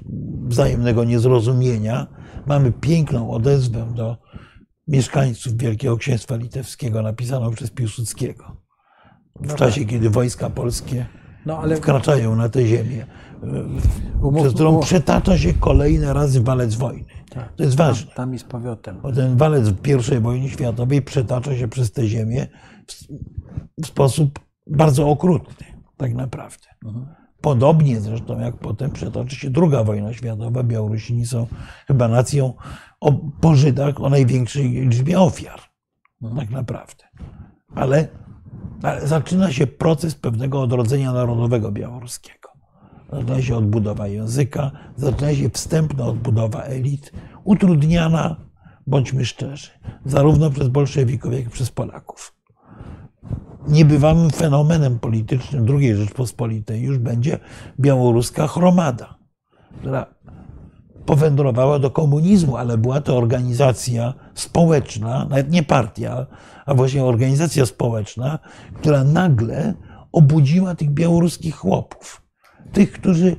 wzajemnego niezrozumienia Mamy piękną odezwę do mieszkańców Wielkiego Księstwa Litewskiego, napisaną przez Piłsudskiego. W no czasie, tak. kiedy wojska polskie no, ale... wkraczają na tę ziemię, umów, przez którą umów. przetacza się kolejne razy walec wojny. Tak, to jest ważne. Tam, tam jest powrotem. Bo ten walec w I wojnie światowej przetacza się przez tę ziemię w, w sposób bardzo okrutny, tak naprawdę. Mhm. Podobnie zresztą jak potem przetoczy się druga wojna światowa. Białorusini są chyba nacją o, po Żydach o największej liczbie ofiar. No, tak naprawdę. Ale, ale zaczyna się proces pewnego odrodzenia narodowego białoruskiego. Zaczyna się odbudowa języka, zaczyna się wstępna odbudowa elit, utrudniana, bądźmy szczerzy, zarówno przez bolszewików, jak i przez Polaków niebywałym fenomenem politycznym II Rzeczpospolitej już będzie białoruska chromada, która powędrowała do komunizmu, ale była to organizacja społeczna, nawet nie partia, a właśnie organizacja społeczna, która nagle obudziła tych białoruskich chłopów. Tych, którzy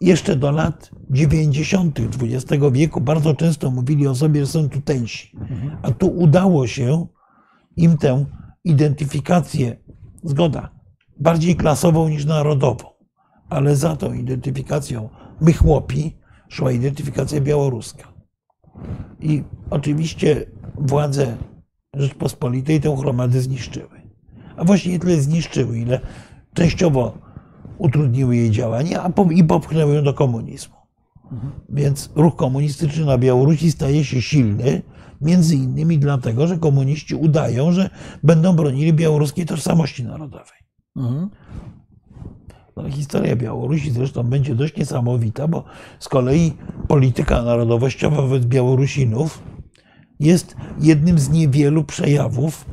jeszcze do lat 90. XX wieku bardzo często mówili o sobie, że są tutejsi. A tu udało się im tę identyfikację, zgoda, bardziej klasową niż narodową, ale za tą identyfikacją my chłopi szła identyfikacja białoruska. I oczywiście władze Rzeczpospolitej tę chromadę zniszczyły. A właściwie tyle zniszczyły, ile częściowo utrudniły jej działanie, a i popchnęły ją do komunizmu. Więc ruch komunistyczny na Białorusi staje się silny Między innymi dlatego, że komuniści udają, że będą bronili białoruskiej tożsamości narodowej. Mhm. No, historia Białorusi zresztą będzie dość niesamowita, bo z kolei polityka narodowościowa wobec Białorusinów jest jednym z niewielu przejawów,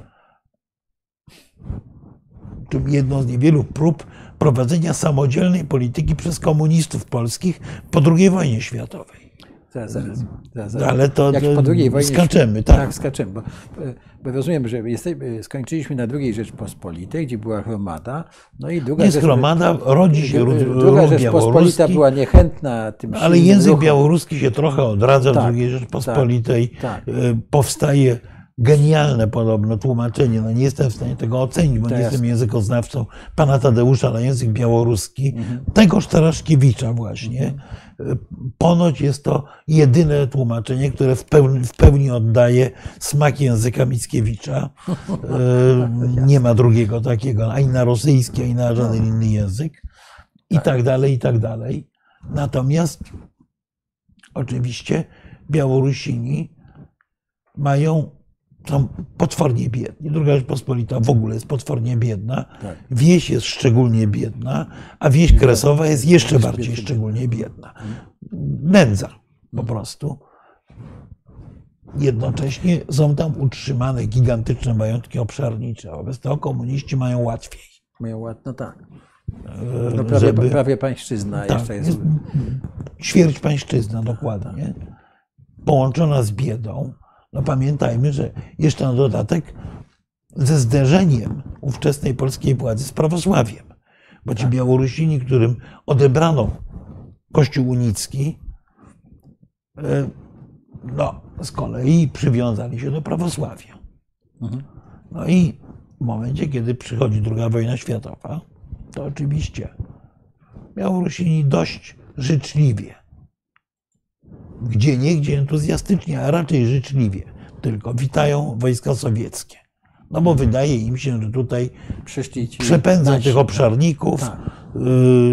czy jedną z niewielu prób prowadzenia samodzielnej polityki przez komunistów polskich po II wojnie światowej. Zaraz, zaraz, zaraz, zaraz. Ale to, Jak po II wojnie skaczemy, tak. Tak, skaczemy, bo, bo rozumiem, że jesteśmy, skończyliśmy na II Rzeczpospolitej, gdzie była hromada, no i druga Jest hromada, rodzi się ród, Druga Rzeczpospolita była niechętna tym Ale język białoruski się trochę odradza tak, w II Rzeczpospolitej. Tak, tak. Powstaje genialne podobno tłumaczenie. No nie jestem w stanie tego ocenić, bo to nie jest. jestem językoznawcą pana Tadeusza na język białoruski. Mhm. Tegoż Taraszkiewicza właśnie. Mhm. Ponoć jest to jedyne tłumaczenie, które w pełni, w pełni oddaje smak języka Mickiewicza. E, nie ma drugiego takiego, ani na rosyjski, ani na żaden no. inny język. I tak. tak dalej, i tak dalej. Natomiast oczywiście Białorusini mają są potwornie biedni. Druga Rzeczpospolita w ogóle jest potwornie biedna. Tak. Wieś jest szczególnie biedna, a wieś kresowa jest jeszcze bardziej szczególnie biedna. Nędza po prostu. Jednocześnie są tam utrzymane gigantyczne majątki obszarnicze. Wobec tego komuniści mają łatwiej. Mają łatwiej, no tak. E, no prawie, żeby, prawie pańszczyzna tak, jeszcze jest. Ćwierć pańszczyzna, dokładnie. Połączona z biedą no pamiętajmy, że jeszcze na dodatek ze zderzeniem ówczesnej polskiej władzy z prawosławiem. Bo ci tak. Białorusini, którym odebrano Kościół unicki, e, no, z kolei przywiązali się do prawosławia. Mhm. No i w momencie, kiedy przychodzi II wojna światowa, to oczywiście Białorusini dość życzliwie gdzie niegdzie entuzjastycznie, a raczej życzliwie, tylko witają wojska sowieckie. No bo wydaje im się, że tutaj przepędzą nasi, tych obszarników, tak.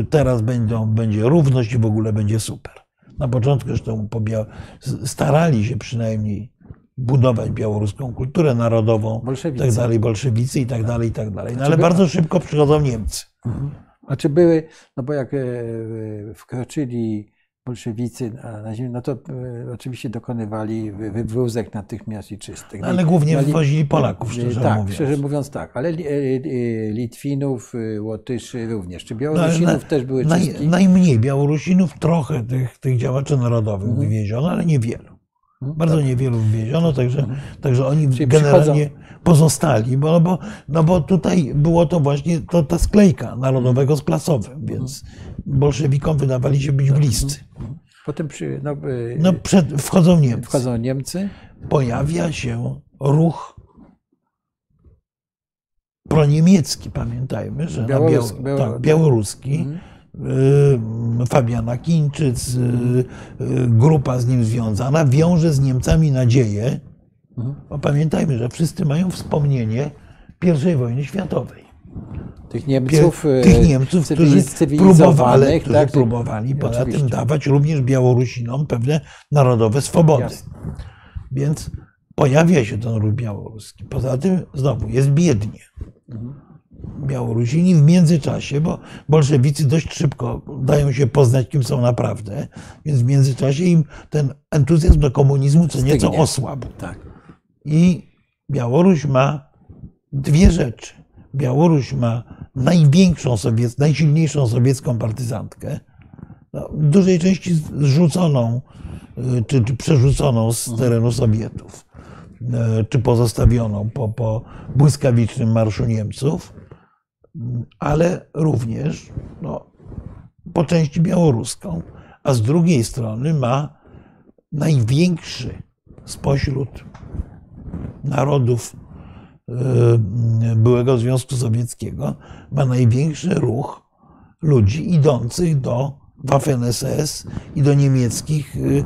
Y, teraz będą, będzie równość i w ogóle będzie super. Na początku zresztą starali się przynajmniej budować białoruską kulturę narodową, bolszewicy. tak dalej, bolszewicy i tak dalej, i tak dalej. No ale bardzo szybko przychodzą Niemcy. Mhm. A czy były, no bo jak e, wkroczyli bolszewicy na ziemię, no to e, oczywiście dokonywali wywózek natychmiast i czystek. No, ale głównie wywozili Polaków, szczerze tak, mówiąc. szczerze mówiąc tak, ale e, e, Litwinów, Łotyszy również. Czy Białorusinów no, też były czystki? najmniej. Białorusinów trochę tych, tych działaczy narodowych mhm. wywieziono, ale niewielu. Mhm, Bardzo tak. niewielu wywieziono, także, mhm. także oni Czyli generalnie przychodzą... pozostali, bo, no bo, no bo tutaj było to właśnie to, ta sklejka narodowego z klasowym, więc bolszewikom wydawali się być bliscy. Potem przy, no, y, no przed, wchodzą Niemcy. Wchodzą Niemcy. Pojawia się ruch proniemiecki, pamiętajmy, że Białoruski, Biał, tak, białoruski. Mhm. Y, Fabiana Kińczyc, y, grupa z nim związana, wiąże z Niemcami nadzieję. Bo pamiętajmy, że wszyscy mają wspomnienie I wojny światowej tych Niemców, tych Niemców którzy próbowali, którzy tak? próbowali poza Oczywiście. tym dawać również Białorusinom pewne narodowe swobody. Jasne. Więc pojawia się ten ruch białoruski. Poza tym znowu jest biednie. Mhm. Białorusini w międzyczasie, bo bolszewicy dość szybko dają się poznać, kim są naprawdę, więc w międzyczasie im ten entuzjazm do komunizmu co nieco osłabł. Tak. I Białoruś ma dwie rzeczy. Białoruś ma największą sowiec, najsilniejszą sowiecką partyzantkę, no, w dużej części zrzuconą y, czy, czy przerzuconą z mhm. terenu Sowietów, y, czy pozostawioną po, po błyskawicznym marszu Niemców, ale również no, po części białoruską, a z drugiej strony ma największy spośród narodów Y, byłego Związku Sowieckiego ma największy ruch ludzi idących do Waffen-SS i do niemieckich, y,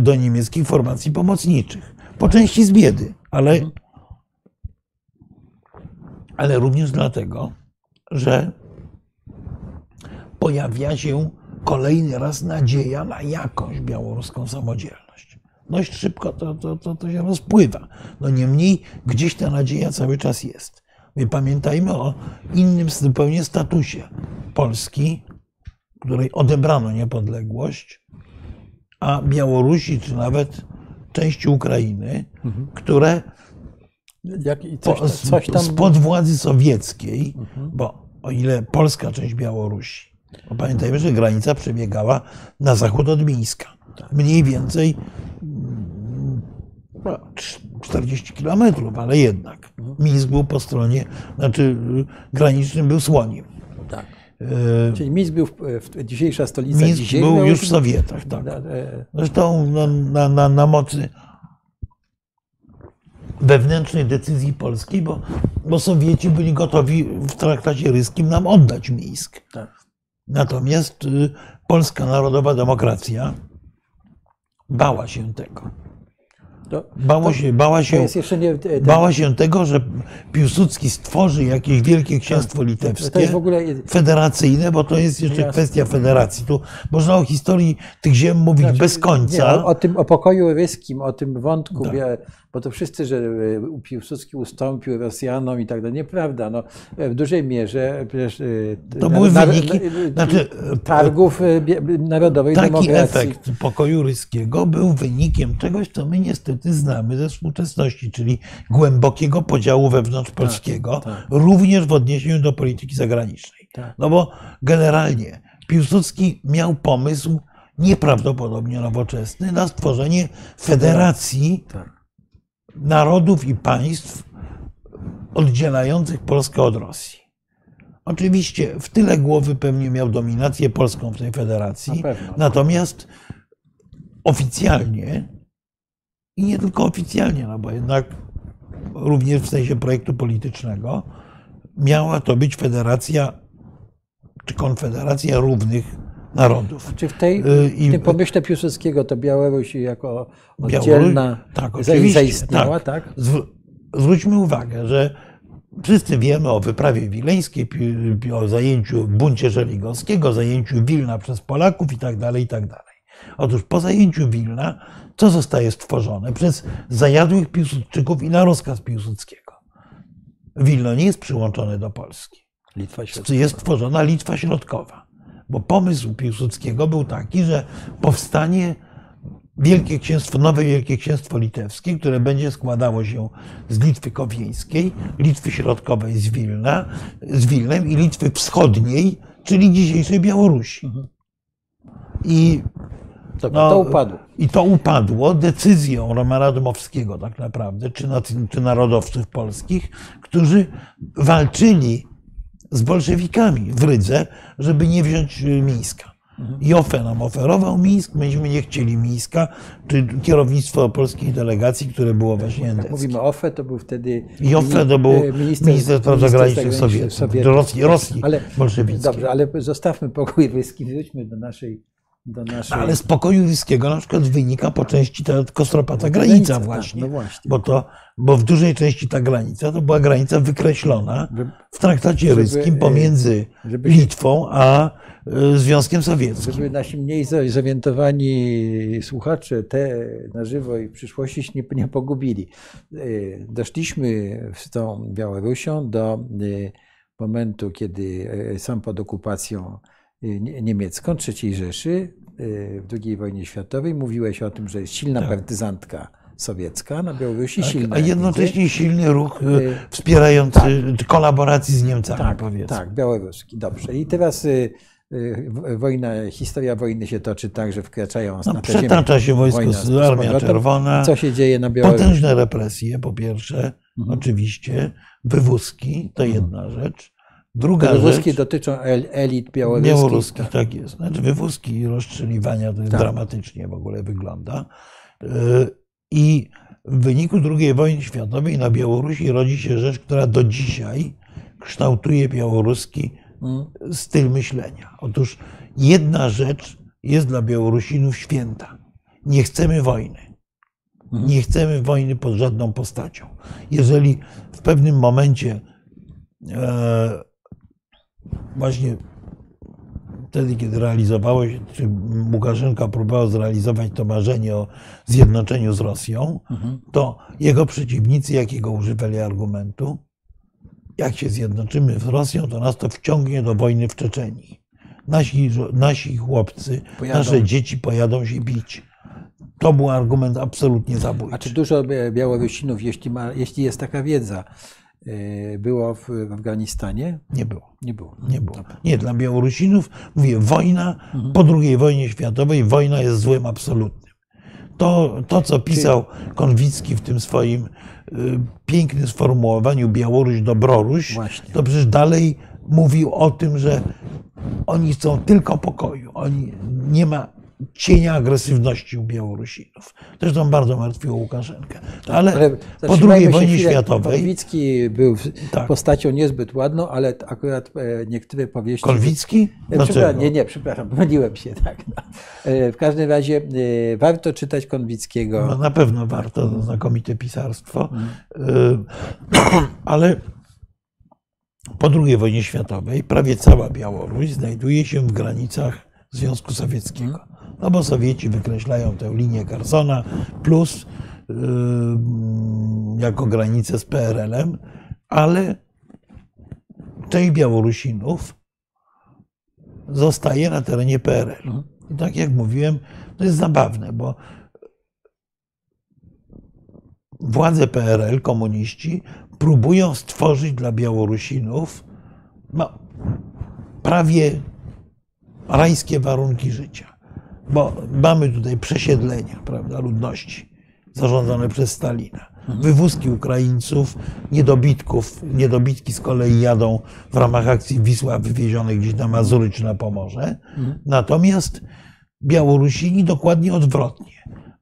do niemieckich formacji pomocniczych. Po części z biedy, ale, ale również dlatego, że pojawia się kolejny raz nadzieja na jakąś białoruską samodzielność. dość szybko to, to, to, to się rozpływa. No niemniej gdzieś ta nadzieja cały czas jest. My pamiętajmy o innym zupełnie statusie Polski, której odebrano niepodległość, a Białorusi, czy nawet części Ukrainy, mhm. które Jak, coś, po, coś tam... spod władzy sowieckiej, mhm. bo o ile polska część Białorusi, bo pamiętajmy, że granica przebiegała na zachód od Mińska. Tak. Mniej więcej 40 mm, kilometrów, ale jednak. Mhm. Mińsk był po stronie, znaczy granicznym był Słoniem. Tak. E, Czyli Mińsk był, w, dzisiejsza stolica. Mińsk był już w Sowietach, tak. E, Zresztą na, na, na, na mocy wewnętrznej decyzji polskiej, bo, bo Sowieci byli gotowi w traktacie ryskim nam oddać Mińsk. Tak. Natomiast y, Polska Narodowa Demokracja bała się tego. To, bała, się, bała, się, nie, ten... bała się tego, że Piłsudski stworzy jakieś wielkie księstwo tak, litewskie, ogóle... federacyjne, bo to jest jeszcze Jasne. kwestia federacji. Tu można o historii tych ziem mówić znaczy, bez końca. Nie, o, o, tym, o pokoju ryskim, o tym wątku, tak. Bo to wszyscy, że e, Piłsudski ustąpił Rosjanom i tak dalej. Nieprawda. No, w dużej mierze przecież e, to na, były wyniki na, znaczy, targów e, narodowej taki demokracji. Taki efekt pokoju ryskiego był wynikiem czegoś, co my niestety niestety znamy ze współczesności, czyli głębokiego podziału wewnątrzpolskiego, tak, tak. również w odniesieniu do polityki zagranicznej. Tak. No bo generalnie Piłsudski miał pomysł nieprawdopodobnie nowoczesny na stworzenie federacji tak. Narodów i państw oddzielających Polskę od Rosji. Oczywiście w tyle głowy pewnie miał dominację polską w tej federacji, natomiast oficjalnie i nie tylko oficjalnie, no bo jednak również w sensie projektu politycznego miała to być federacja czy konfederacja równych narodów. Czy w, tej, y, w tym pomyśle Piłsudskiego to Białoruś jako oddzielna tak, zaistniała, tak? tak? Zwróćmy uwagę, że wszyscy wiemy o wyprawie wileńskiej, o zajęciu buncie żeligowskiego, zajęciu Wilna przez Polaków i tak dalej, i tak dalej. Otóż po zajęciu Wilna co zostaje stworzone przez zajadłych Piłsudczyków i na rozkaz Piłsudskiego. Wilno nie jest przyłączone do Polski. Litwa jest tworzona Litwa Środkowa. Bo pomysł Piłsudskiego był taki, że powstanie Wielkie Księstwo, nowe Wielkie Księstwo Litewskie, które będzie składało się z Litwy Kowieńskiej, Litwy Środkowej z Wilna, z Wilnem i Litwy Wschodniej, czyli dzisiejszej Białorusi. I no, to upadło. I to upadło decyzją Romana Dmowskiego tak naprawdę, czy, czy narodowców polskich, którzy walczyli z bolszewikami w Rydze, żeby nie wziąć y, Mińska. Mhm. Jofe nam oferował Mińsk, myśmy nie chcieli Mińska, czy kierownictwo polskiej delegacji, które było właśnie endeckie. Mówimy OFE, to był wtedy... Jofe to był minister, minister spraw zagranicznych Sowietów, Rosji, Rosji ale, bolszewickiej. Dobrze, ale zostawmy pokój ryski, wróćmy do naszej Naszej... Ale z pokoju wiejskiego na przykład wynika po części ta kostropata granica tak, właśnie, tak, no właśnie. Bo, to, bo w dużej części ta granica to była granica wykreślona w traktacie żeby, ryskim e, pomiędzy żeby, Litwą a e, Związkiem Sowieckim. Żeby nasi mniej zorientowani słuchacze te na żywo i w przyszłości się nie, nie pogubili. E, doszliśmy z tą Białorusią do momentu, kiedy sam pod okupacją niemiecką, III Rzeszy y, w II wojnie światowej. Mówiłeś o tym, że jest silna tak. partyzantka sowiecka na Białorusi, tak, silna. A jednocześnie silny ruch y, wspierający tak. kolaboracji z Niemcami, tak, powiedzmy. Tak, białoruski, dobrze. I teraz wojna, historia wojny się toczy tak, że wkraczają no, na Przetacza się wojsko, Armia Czerwona. Co się dzieje na Białorusi? Potężne represje, po pierwsze, mhm. oczywiście, wywózki, to mhm. jedna rzecz. Druga wywózki rzecz, dotyczą elit białoruskich. Białoruskich, tak. tak jest. Znaczy wywózki i rozstrzeliwania to tak. dramatycznie w ogóle wygląda. E, I w wyniku II wojny światowej na Białorusi rodzi się rzecz, która do dzisiaj kształtuje białoruski hmm. styl myślenia. Otóż jedna rzecz jest dla Białorusinów święta. Nie chcemy wojny. Hmm. Nie chcemy wojny pod żadną postacią. Jeżeli w pewnym momencie e, właśnie wtedy, kiedy realizowało się, czy Łukaszenka próbował zrealizować to marzenie o zjednoczeniu z Rosją, to jego przeciwnicy jakiego używali argumentu? Jak się zjednoczymy z Rosją, to nas to wciągnie do wojny w Czeczenii. Nasi, nasi chłopcy, pojadą. nasze dzieci pojadą się bić. To był argument absolutnie zabójczy. A czy dużo Białorusinów, jeśli, ma, jeśli jest taka wiedza, było w, Afganistanie? Nie było. Nie było. Nie było. Nie, dla Białorusinów, mówię, wojna mhm. po II wojnie światowej, wojna jest złem absolutnym. To, to co pisał Konwicki w tym swoim y, pięknym sformułowaniu Białoruś Dobroruś, Właśnie. to przecież dalej mówił o tym, że oni chcą tylko pokoju. Oni nie ma cienia agresywności u Białorusinów. Zresztą bardzo martwiło Łukaszenkę. Ale, ale po II wojnie światowej... Korwicki był tak. postacią niezbyt ładną, ale akurat e, niektóre powieści... Korwicki? Dlaczego? Nie, nie, przepraszam, pomyliłem się. Tak, no. E, w każdym razie e, warto czytać Konwickiego. No, na pewno warto, to znakomite pisarstwo. Mm. Ale po II wojnie światowej prawie cała Białoruś znajduje się w granicach Związku Sowieckiego. No bo Sowieci wykreślają tę linię Carsona plus yy, jako granicę z PRL-em, ale część Białorusinów zostaje na terenie PRL. I tak jak mówiłem, to jest zabawne, bo władze PRL, komuniści, próbują stworzyć dla Białorusinów no, prawie rajskie warunki życia. Bo mamy tutaj przesiedlenia prawda, ludności zarządzane przez Stalina. Mhm. Wywózki Ukraińców, niedobitków, niedobitki z kolei jadą w ramach akcji Wisła wywiezione gdzieś na Mazury czy na Pomorze. Mhm. Natomiast Białorusini dokładnie odwrotnie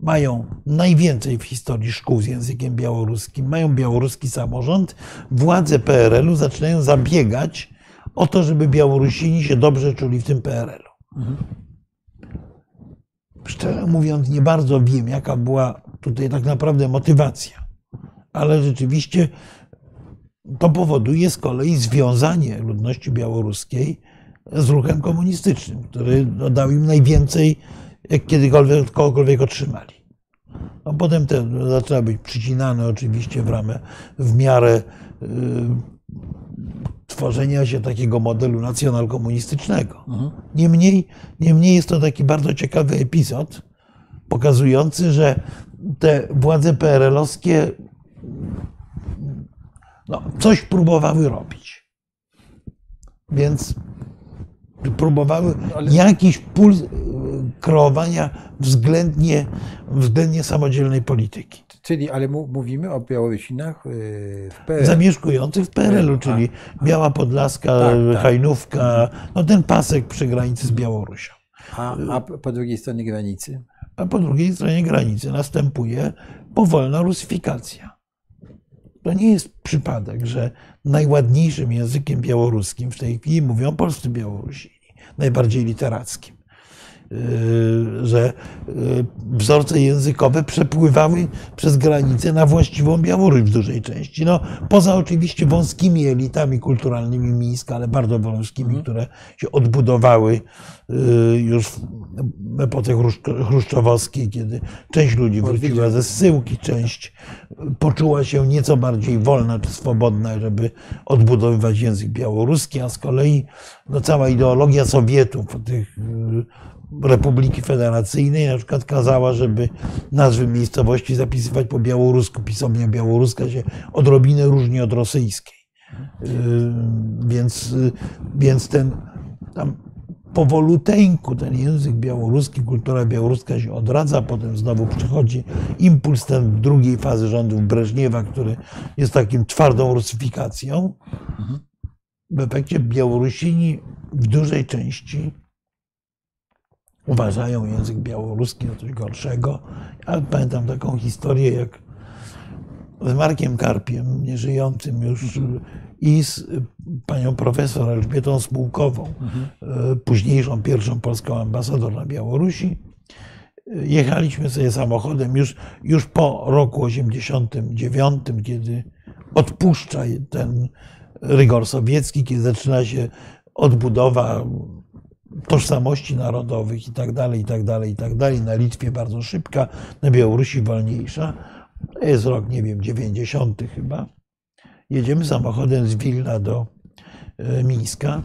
mają najwięcej w historii szkół z językiem białoruskim, mają białoruski samorząd, władze PRL-u zaczynają zabiegać o to, żeby Białorusini się dobrze czuli w tym PRL-u. Szczerze mówiąc, nie bardzo wiem, jaka była tutaj tak naprawdę motywacja, ale rzeczywiście to powoduje z kolei związanie ludności białoruskiej z ruchem komunistycznym, który dał im najwięcej jak kiedykolwiek kogokolwiek otrzymali. No potem to zaczyna być przycinane oczywiście w ramę, w miarę y, tworzenia się takiego modelu nacjonalkomunistycznego. Mhm. Niemniej, niemniej jest to taki bardzo ciekawy epizod, pokazujący, że te władze PRL-owskie no, coś próbowały robić. Więc próbowały jakiś puls y, kreowania względnie, względnie samodzielnej polityki. Czyli, ale mówimy o Białorusinach y, w PRL. Zamieszkujących w PRL-u, czyli a, Biała Podlaska, tak, tak. Hajnówka, no ten pasek przy granicy z Białorusią. A, a po drugiej stronie granicy? A po drugiej stronie granicy następuje powolna rusyfikacja. To nie jest przypadek, że najładniejszym językiem białoruskim w tej chwili mówią polscy Białorusini, najbardziej literackim. Że y, wzorce językowe przepływały przez granicę na właściwą Białoruś w dużej części. No, poza oczywiście wąskimi elitami kulturalnymi Mińsk, ale bardzo wąskimi, mhm. które się odbudowały y, już w epoce chruszczowskiej, kiedy część ludzi wróciła ze zsyłki, część poczuła się nieco bardziej wolna czy swobodna, żeby odbudowywać język białoruski, a z kolei no, cała ideologia Sowietów, tych Republiki Federacyjnej na przykład kazała, żeby nazwy miejscowości zapisywać po białorusku. Pisownia białoruska się odrobinę różni od rosyjskiej. Yy, więc, yy, więc ten tam powoluteńku ten język białoruski, kultura białoruska się odradza, potem znowu przychodzi impuls ten drugiej fazy rządów Breżniewa, który jest takim twardą rusyfikacją. W efekcie Białorusini w dużej części uważają język białoruski za coś gorszego. Ja pamiętam taką historię, jak z Markiem Karpiem, nieżyjącym już, i z panią profesor Elżbietą Spółkową, mhm. późniejszą pierwszą polską ambasador na Białorusi. Jechaliśmy sobie samochodem już, już po roku 89, kiedy odpuszcza ten rygor sowiecki, kiedy zaczyna się odbudowa tożsamości narodowych i tak dalej, i tak dalej, i tak dalej. Na Litwie bardzo szybka, na Białorusi wolniejsza. To jest rok, nie wiem, 90 chyba. Jedziemy samochodem z Wilna do e, Mińska.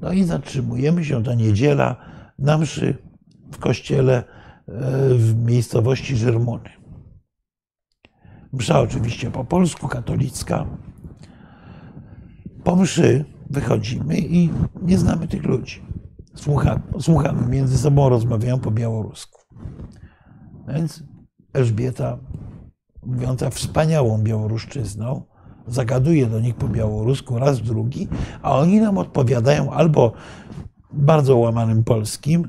No i zatrzymujemy się, ta niedziela, na mszy w kościele e, w miejscowości Żermuny. Msza oczywiście po polsku, katolicka. Po mszy wychodzimy i nie znamy tych ludzi. Słuchamy, słuchamy między sobą, rozmawiają po białorusku. Więc Elżbieta, mówiąca wspaniałą białoruszczyzną, zagaduje do nich po białorusku raz, drugi, a oni nam odpowiadają albo bardzo łamanym polskim,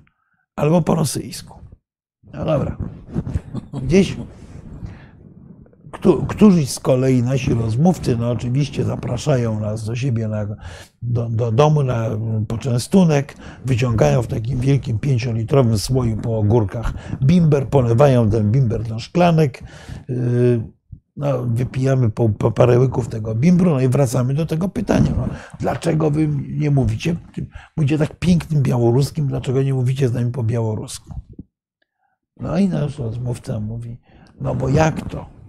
albo po rosyjsku. No dobra. Gdzieś Którzy z kolei nasi rozmówcy, no oczywiście zapraszają nas do siebie na, do, do domu na poczęstunek, wyciągają w takim wielkim pięciolitrowym słoju po ogórkach bimber, polewają ten bimber do szklanek, yy, no, wypijamy po, po parę łyków tego bimbru, no i wracamy do tego pytania. No, dlaczego wy nie mówicie, mówicie tak pięknym białoruskim, dlaczego nie mówicie z nami po białorusku? No i nasz rozmówca mówi, no bo jak to?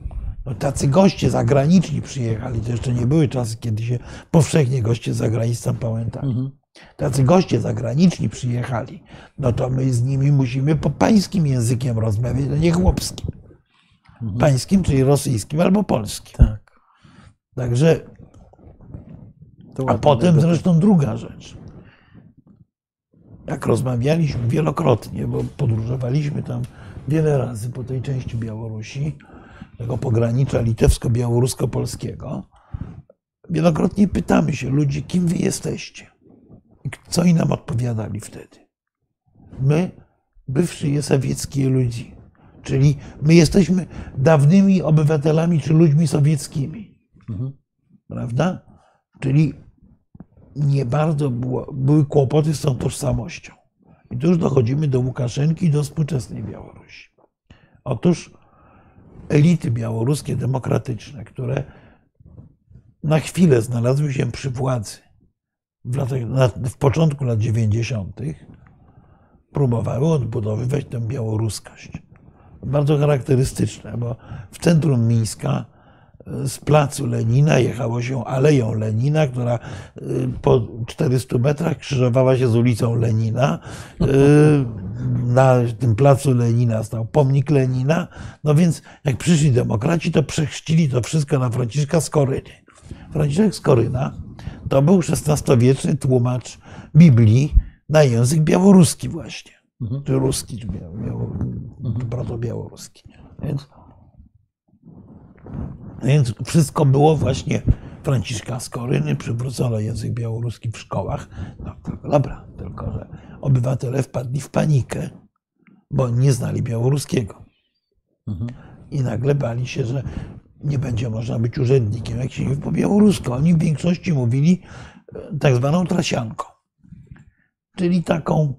No, tacy goście zagraniczni przyjechali, to jeszcze nie były czasy, kiedy się powszechnie goście zagraniczni, sam pamiętam. Mhm. Tacy goście zagraniczni przyjechali, no to my z nimi musimy po pańskim językiem rozmawiać, no nie chłopskim. Mhm. Pańskim, czyli rosyjskim albo polskim. Tak. Także. A potem zresztą druga rzecz. Jak rozmawialiśmy wielokrotnie, bo podróżowaliśmy tam wiele razy po tej części Białorusi, tego pogranicza litewsko-białorusko-polskiego, wielokrotnie pytamy się ludzi, kim wy jesteście. I co i nam odpowiadali wtedy? My, bywszy sowieckie ludzi, czyli my jesteśmy dawnymi obywatelami czy ludźmi sowieckimi. Mhm. Prawda? Czyli nie bardzo było, były kłopoty z tą tożsamością. I tu już dochodzimy do Łukaszenki i do współczesnej Białorusi. Otóż elity białoruskie demokratyczne, które na chwilę znalazły się przy władzy w, latach, w początku lat 90., próbowały odbudowywać tę białoruskość. Bardzo charakterystyczne, bo w centrum Mińska z placu Lenina jechało się Aleją Lenina, która y, po 400 metrach krzyżowała się z ulicą Lenina. Y, na tym placu Lenina stał pomnik Lenina. No więc jak przyszli demokraci, to przechrzcili to wszystko na Franciszka Skoryny. Franciszek Skoryna to był XVI-wieczny tłumacz Biblii na język białoruski właśnie. Mhm. Czy ruski, czy proto-białoruski. Więc więc wszystko było właśnie Franciszka Skoryny, przywrócono język białoruski w szkołach. No dobra, tylko że obywatele wpadli w panikę, bo nie znali białoruskiego. Mhm. I nagle bali się, że nie będzie można być urzędnikiem, jak się nie po białorusku. Oni w większości mówili e, tak zwaną trasianką, czyli taką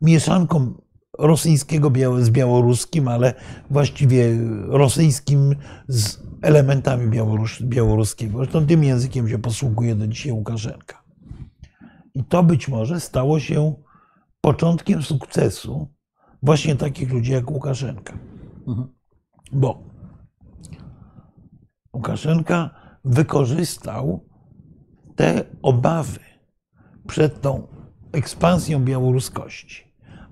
mieszanką rosyjskiego z białoruskim, ale właściwie rosyjskim z elementami białorus białoruskiego. Zresztą tym językiem się posługuje do dzisiaj Łukaszenka. I to być może stało się początkiem sukcesu właśnie takich ludzi jak Łukaszenka. Mhm. Bo Łukaszenka wykorzystał te obawy przed tą ekspansją białoruskości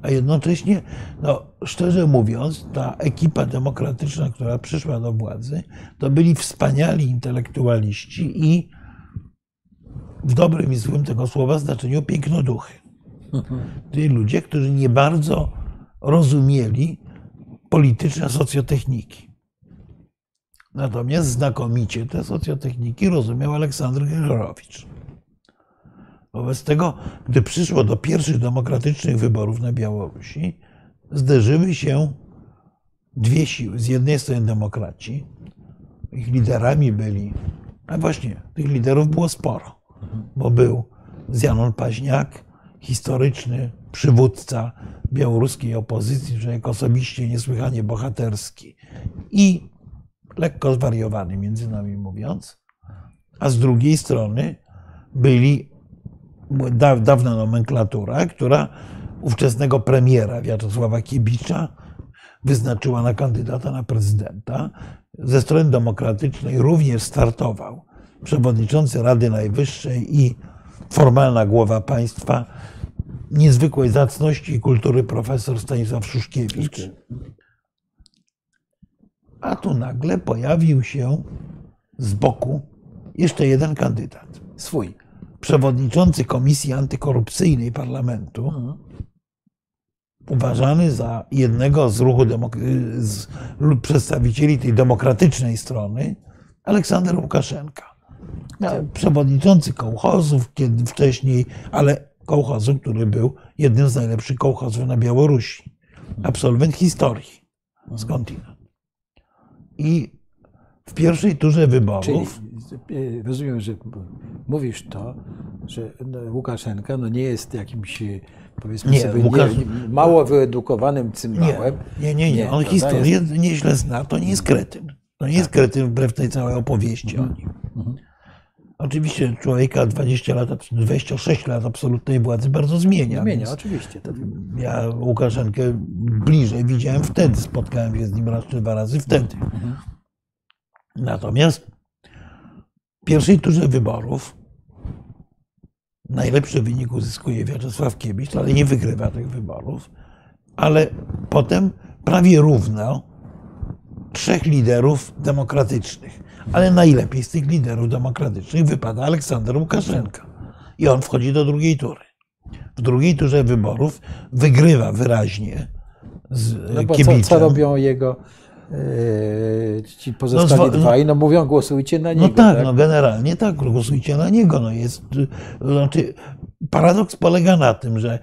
a jednocześnie, no, szczerze mówiąc, ta ekipa demokratyczna, która przyszła do władzy, to byli wspaniali intelektualiści i w dobrym i złym tego słowa znaczeniu pięknoduchy. Czyli ludzie, którzy nie bardzo rozumieli polityczne socjotechniki. Natomiast znakomicie te socjotechniki rozumiał Aleksander Grigorowicz. Wobec tego, gdy przyszło do pierwszych demokratycznych wyborów na Białorusi, zderzyły się dwie siły. Z jednej strony demokraci, ich liderami byli, a właśnie tych liderów było sporo, bo był Zjanon Paźniak, historyczny przywódca białoruskiej opozycji, człowiek osobiście niesłychanie bohaterski i lekko zwariowany, między nami mówiąc, a z drugiej strony byli dawna nomenklatura, która ówczesnego premiera Wiatosława Kiebicza wyznaczyła na kandydata na prezydenta. Ze strony demokratycznej również startował przewodniczący Rady Najwyższej i formalna głowa państwa niezwykłej zacności i kultury profesor Stanisław Szuszkiewicz. A tu nagle pojawił się z boku jeszcze jeden kandydat. Swój. Przewodniczący Komisji Antykorupcyjnej Parlamentu, mhm. uważany za jednego z ruchu z przedstawicieli tej demokratycznej strony, Aleksander Łukaszenka. Przewodniczący kołchozów, kiedy wcześniej, ale kołchozu, który był jednym z najlepszych kołchozów na Białorusi. Absolwent historii skądinąd. I w pierwszej turze wyborów. Czyli e, rozumiem, że mówisz to, że no, Łukaszenka no nie jest jakimś powiedzmy nie, sobie Łukasz... nie, mało wyedukowanym cymbałem. Nie, nie, nie. nie. On historię jest... nieźle zna, to nie jest kretyn. To nie jest tak. kretyn wbrew tej całej opowieści mhm. o nim. Mhm. Oczywiście człowieka 20 lat, 26 lat absolutnej władzy bardzo zmienia. Zmienia, oczywiście. Tak. Ja Łukaszenkę bliżej widziałem wtedy, spotkałem się z nim raz czy dwa razy wtedy. Mhm. Natomiast w pierwszej turze wyborów najlepszy wynik uzyskuje Wiaczesław Kiebicz, ale nie wygrywa tych wyborów. Ale potem prawie równo trzech liderów demokratycznych. Ale najlepiej z tych liderów demokratycznych wypada Aleksander Łukaszenka. I on wchodzi do drugiej tury. W drugiej turze wyborów wygrywa wyraźnie z no bo Co, co robią jego ci pozostali no, dwaj, no mówią głosujcie na no niego. No tak, tak, no generalnie tak, głosujcie na niego. No jest, znaczy, paradoks polega na tym, że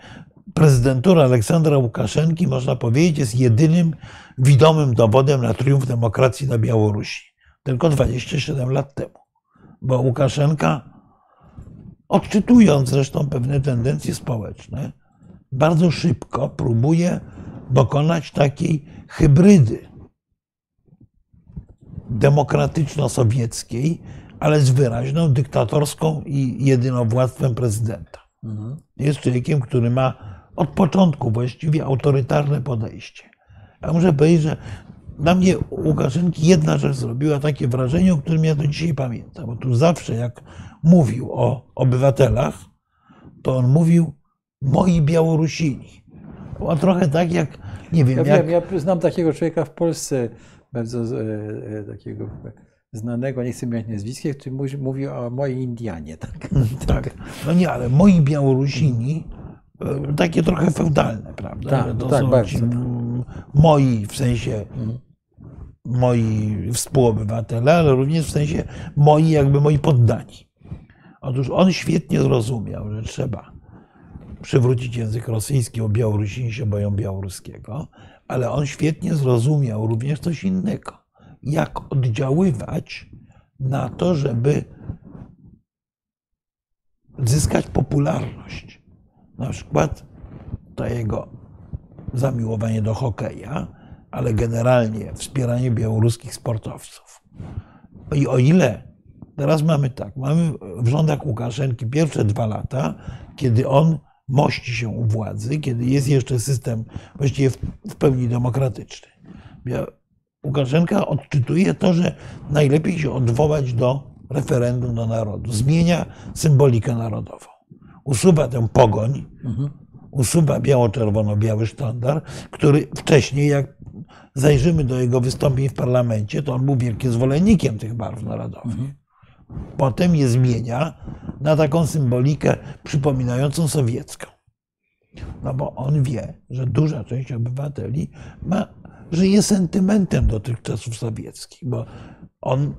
prezydentura Aleksandra Łukaszenki, można powiedzieć, jest jedynym widomym dowodem na triumf demokracji na Białorusi. Tylko 27 lat temu. Bo Łukaszenka, odczytując zresztą pewne tendencje społeczne, bardzo szybko próbuje dokonać takiej hybrydy demokratyczno-sowieckiej, ale z wyraźną dyktatorską i jedynowładztwem prezydenta. Mhm. Jest człowiekiem, który ma od początku właściwie autorytarne podejście. Ja muszę powiedzieć, że na mnie Łukaszenki jedna rzecz zrobiła takie wrażenie, o którym ja do dzisiaj pamiętam. Bo tu zawsze jak mówił o obywatelach, to on mówił moi Białorusini. Było trochę tak jak, nie wiem, ja, jak... Wiem, ja znam takiego człowieka w Polsce, bardzo e, e, takiego znanego, nie chcę mieć nazwiska, który mówi, o mojej Indianie. Tak? tak. No nie, ale moi Białorusini, e, takie trochę feudalne, prawda? Tak, to tak, bardzo. Ci, moi w sensie mhm. moi współobywatele, ale również w sensie moi jakby moi poddani. Otóż on świetnie zrozumiał, że trzeba przywrócić język rosyjski, bo Białorusini się boją białoruskiego, ale on świetnie zrozumiał również coś innego. Jak oddziaływać na to, żeby zyskać popularność. Na przykład to jego zamiłowanie do hokeja, ale generalnie wspieranie białoruskich sportowców. I o ile teraz mamy tak, mamy w rządach Łukaszenki pierwsze dwa lata, kiedy on mości się u władzy, kiedy jest jeszcze system właściwie w pełni demokratyczny. Łukaszenka odczytuje to, że najlepiej się odwołać do referendum do narodu. Zmienia symbolikę narodową. Usuwa tę pogoń, usuwa biało-czerwono-biały sztandar, który wcześniej, jak zajrzymy do jego wystąpień w parlamencie, to on był wielkim zwolennikiem tych barw narodowych. Potem je zmienia na taką symbolikę przypominającą sowiecką. No bo on wie, że duża część obywateli ma, żyje sentymentem do tych czasów sowieckich, bo on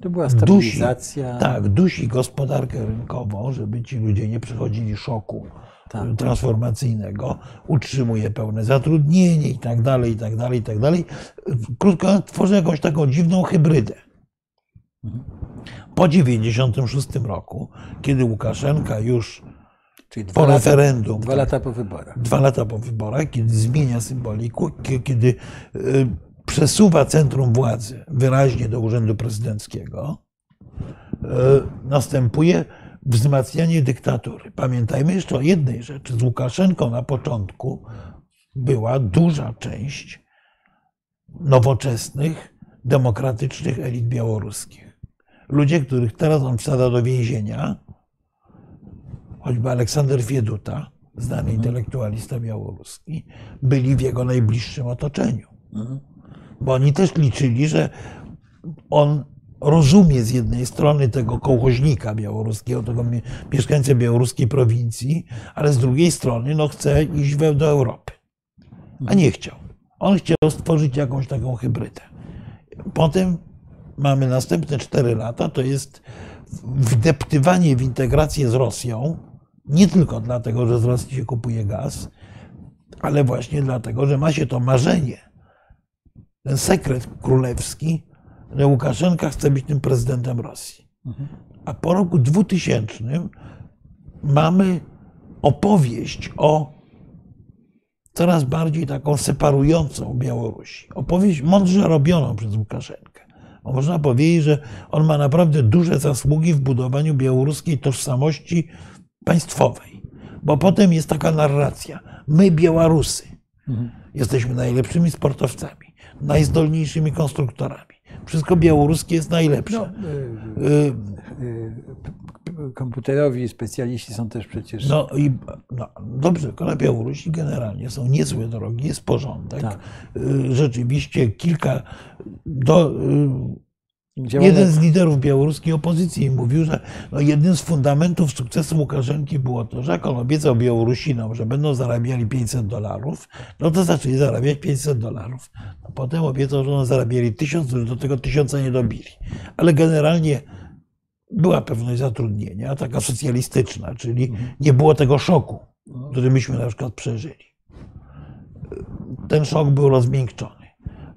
to była stabilizacja. Dusi, tak, dusi gospodarkę rynkową, żeby ci ludzie nie przechodzili szoku tak. transformacyjnego, utrzymuje pełne zatrudnienie i tak dalej, i tak dalej, i tak dalej. Krótko tworzy jakąś taką dziwną hybrydę. Po 96 roku, kiedy Łukaszenka już Czyli po lata, referendum. Dwa lata po wyborach. Dwa lata po wyborach, kiedy zmienia symboliku, kiedy y, przesuwa centrum władzy wyraźnie do urzędu prezydenckiego, y, następuje wzmacnianie dyktatury. Pamiętajmy jeszcze o jednej rzeczy. Z Łukaszenką na początku była duża część nowoczesnych, demokratycznych elit białoruskich. Ludzie, których teraz on wsadza do więzienia, choćby Aleksander Wieduta, znany mhm. intelektualista białoruski, byli w jego najbliższym otoczeniu. Mhm. Bo oni też liczyli, że on rozumie z jednej strony tego kołchoźnika białoruskiego, tego mieszkańca białoruskiej prowincji, ale z drugiej strony no, chce iść do Europy. A nie chciał. On chciał stworzyć jakąś taką hybrydę. Potem mamy następne cztery lata, to jest wdeptywanie w integrację z Rosją, nie tylko dlatego, że z Rosji się kupuje gaz, ale właśnie dlatego, że ma się to marzenie, ten sekret królewski, że Łukaszenka chce być tym prezydentem Rosji. A po roku 2000 mamy opowieść o coraz bardziej taką separującą Białorusi. Opowieść mądrze robioną przez Łukaszenkę. Można powiedzieć, że on ma naprawdę duże zasługi w budowaniu białoruskiej tożsamości państwowej. Bo potem jest taka narracja. My, Białorusy, mhm. jesteśmy najlepszymi sportowcami, najzdolniejszymi konstruktorami. Wszystko białoruskie jest najlepsze. No, y, y, y, komputerowi specjaliści są też przecież. No i no, dobrze, na Białorusi generalnie są niezłe drogi, jest porządek. Tak. Rzeczywiście kilka do, Jeden z liderów białoruskiej opozycji mówił, że no jednym z fundamentów sukcesu Łukaszenki było to, że jak on obiecał Białorusinom, że będą zarabiali 500 dolarów, no to zaczęli zarabiać 500 dolarów. Potem obiecał, że będą zarabiali 1000, do tego tysiąca nie dobili. Ale generalnie była pewność zatrudnienia, taka socjalistyczna, czyli mhm. nie było tego szoku, który myśmy na przykład przeżyli. Ten szok był rozmiękczony.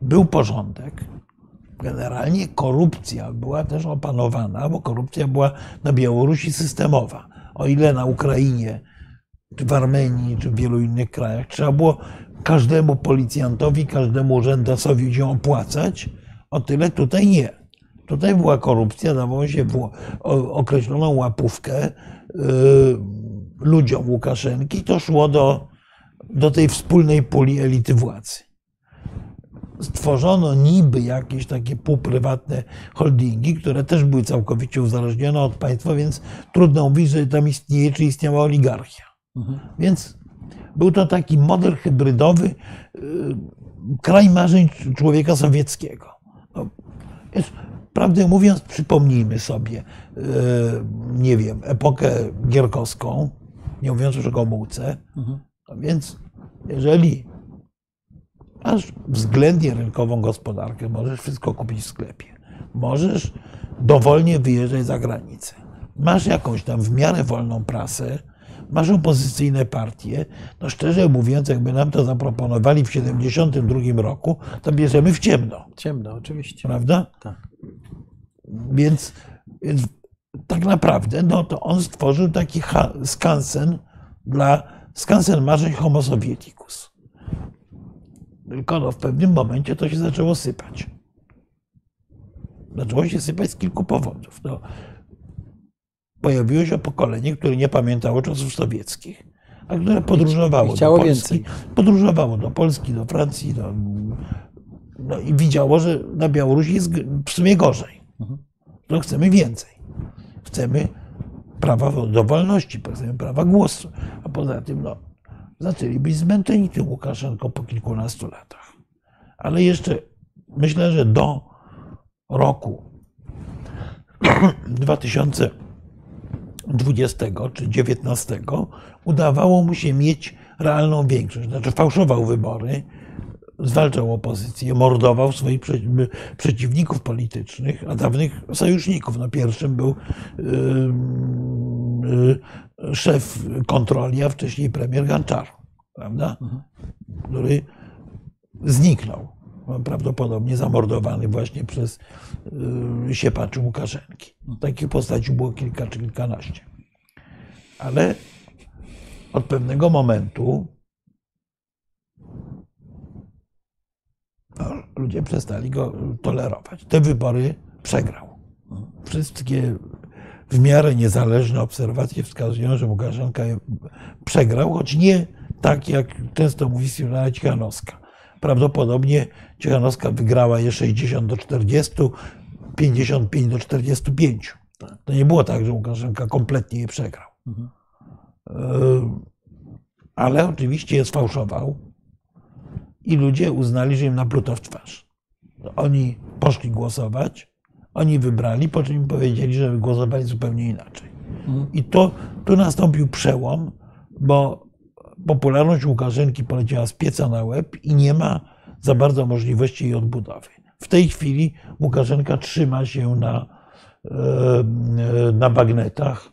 Był porządek, generalnie korupcja była też opanowana, bo korupcja była na Białorusi systemowa. O ile na Ukrainie, czy w Armenii, czy w wielu innych krajach trzeba było każdemu policjantowi, każdemu urzędasowi się opłacać, o tyle tutaj nie. Tutaj była korupcja, dawało się określoną łapówkę y, ludziom Łukaszenki, to szło do, do tej wspólnej puli elity władzy stworzono niby jakieś takie półprywatne holdingi, które też były całkowicie uzależnione od państwa, więc trudno mówić, że tam istnieje, czy istniała oligarchia. Mhm. Więc był to taki model hybrydowy, y, kraj marzeń człowieka sowieckiego. No, jest, prawdę mówiąc, przypomnijmy sobie, y, nie wiem, epokę gierkowską, nie mówiąc już o Gomułce. Mhm. Więc jeżeli Masz względnie rynkową gospodarkę, możesz wszystko kupić w sklepie. Możesz dowolnie wyjeżdżać za granicę. Masz jakąś tam w miarę wolną prasę, masz opozycyjne partie. No szczerze mówiąc, jakby nam to zaproponowali w 1972 roku, to bierzemy w ciemno. Ciemno, oczywiście. Prawda? Tak. Więc, więc tak naprawdę no, to on stworzył taki skansen dla skansen marzeń homo sovieticus. Tylko no, w pewnym momencie to się zaczęło sypać. Zaczęło się sypać z kilku powodów. No, pojawiło się pokolenie, które nie pamiętało czasów sowieckich, a które podróżowało do Polski. Więcej. Podróżowało do Polski, do Francji do, no i widziało, że na Białorusi jest w sumie gorzej. Mhm. No chcemy więcej. Chcemy prawa do wolności, chcemy prawa głosu. A poza tym, no, zaczęli być zmęczeni tym Łukaszenką po kilkunastu latach. Ale jeszcze myślę, że do roku 2020 czy 2019 udawało mu się mieć realną większość. Znaczy fałszował wybory, zwalczał opozycję, mordował swoich przeciwników politycznych, a dawnych sojuszników. No pierwszym był yy, szef kontroli, a wcześniej premier Ganczar, prawda? Mhm. który zniknął. Prawdopodobnie zamordowany właśnie przez yy, siepaczy Łukaszenki. No, takich postaci było kilka czy kilkanaście. Ale od pewnego momentu no, ludzie przestali go tolerować. Te wybory przegrał. Wszystkie w miarę niezależne obserwacje wskazują, że Łukaszenka przegrał, choć nie tak, jak często mówi Svetlana Cichanowska. Prawdopodobnie Cichanowska wygrała je 60 do 40, 55 do 45. To nie było tak, że Łukaszenka kompletnie je przegrał. Mhm. Ale oczywiście je sfałszował i ludzie uznali, że im napluto w twarz. Oni poszli głosować, oni wybrali, po czym im powiedzieli, że głosowali zupełnie inaczej. Mhm. I to, tu nastąpił przełom, bo popularność Łukaszenki poleciała z pieca na łeb i nie ma za bardzo możliwości jej odbudowy. W tej chwili Łukaszenka trzyma się na, e, na bagnetach,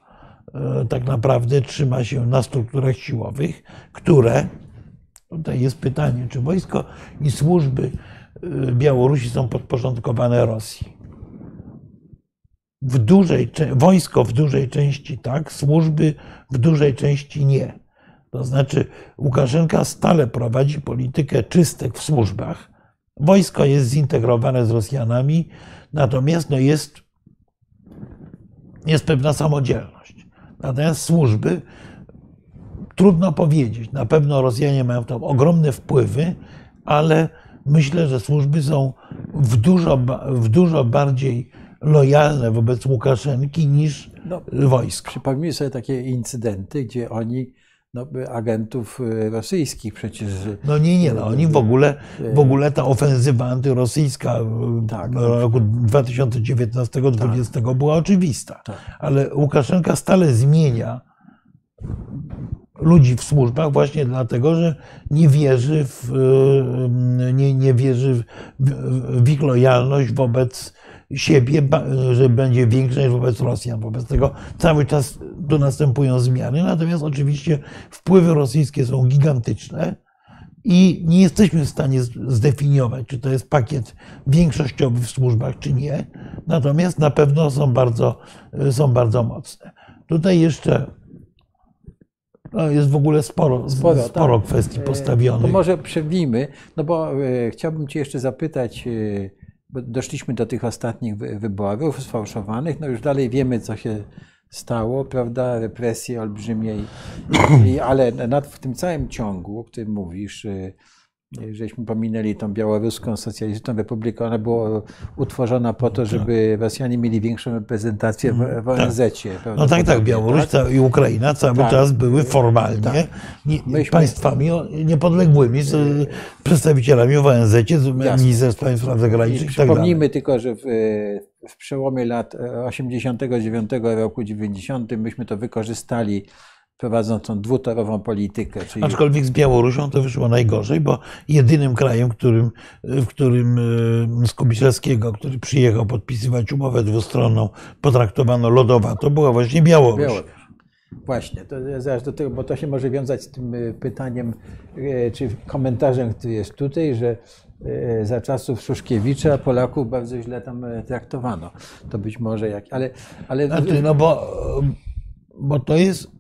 e, tak naprawdę trzyma się na strukturach siłowych, które, tutaj jest pytanie, czy wojsko i służby e, Białorusi są podporządkowane Rosji. W dużej, wojsko w dużej części tak, służby w dużej części nie. To znaczy, Łukaszenka stale prowadzi politykę czystek w służbach. Wojsko jest zintegrowane z Rosjanami, natomiast no jest, jest pewna samodzielność. Natomiast służby, trudno powiedzieć. Na pewno Rosjanie mają tam ogromne wpływy, ale myślę, że służby są w dużo, w dużo bardziej lojalne wobec Łukaszenki niż no, wojsko. Przypomnij sobie takie incydenty, gdzie oni no, agentów y, rosyjskich przecież. No nie, nie, no, oni w ogóle, w ogóle ta ofensywa antyrosyjska tak, w roku 2019-2020 tak. była oczywista. Tak. Ale Łukaszenka stale zmienia ludzi w służbach właśnie dlatego, że nie wierzy w, y, nie, nie wierzy w, w ich lojalność wobec siebie, że będzie większa niż wobec Rosjan. Wobec tego cały czas tu następują zmiany, natomiast oczywiście wpływy rosyjskie są gigantyczne i nie jesteśmy w stanie zdefiniować, czy to jest pakiet większościowy w służbach, czy nie. Natomiast na pewno są bardzo, są bardzo mocne. Tutaj jeszcze no jest w ogóle sporo, sporo, sporo tak. kwestii postawionych. To może przewlijmy, no bo e, chciałbym Cię jeszcze zapytać, e, doszliśmy do tych ostatnich wyborów sfałszowanych, no już dalej wiemy, co się stało, prawda, represje olbrzymie, ale w tym całym ciągu, o którym mówisz, y, żeśmy pominęli tą białoruską socjalistyczną republikę, ona była utworzona po to, żeby Rosjanie mieli większą reprezentację w. ONZ. Tak. No tak, tak, Białoruś tak? i Ukraina cały tak. czas były formalnie tak. Myśmy... państwami niepodległymi z przedstawicielami w ONZ, z Ministerstwem Spraw Zagranicznych i tak Przypomnijmy tylko, że w, w przełomie lat 89 roku, 90 myśmy to wykorzystali prowadząc tą dwutorową politykę. Czyli... Aczkolwiek z Białorusią to wyszło najgorzej, bo jedynym krajem, którym, w którym e, Skubiszewskiego, który przyjechał podpisywać umowę dwustronną, potraktowano lodowato, była właśnie Białoruś. Białoruś. Właśnie, to zaraz do tego, bo to się może wiązać z tym e, pytaniem, e, czy komentarzem, który jest tutaj, że za czasów Szuszkiewicza Polaków bardzo źle tam traktowano. To być może jak, ale... ale... Znaczy, no bo, bo to jest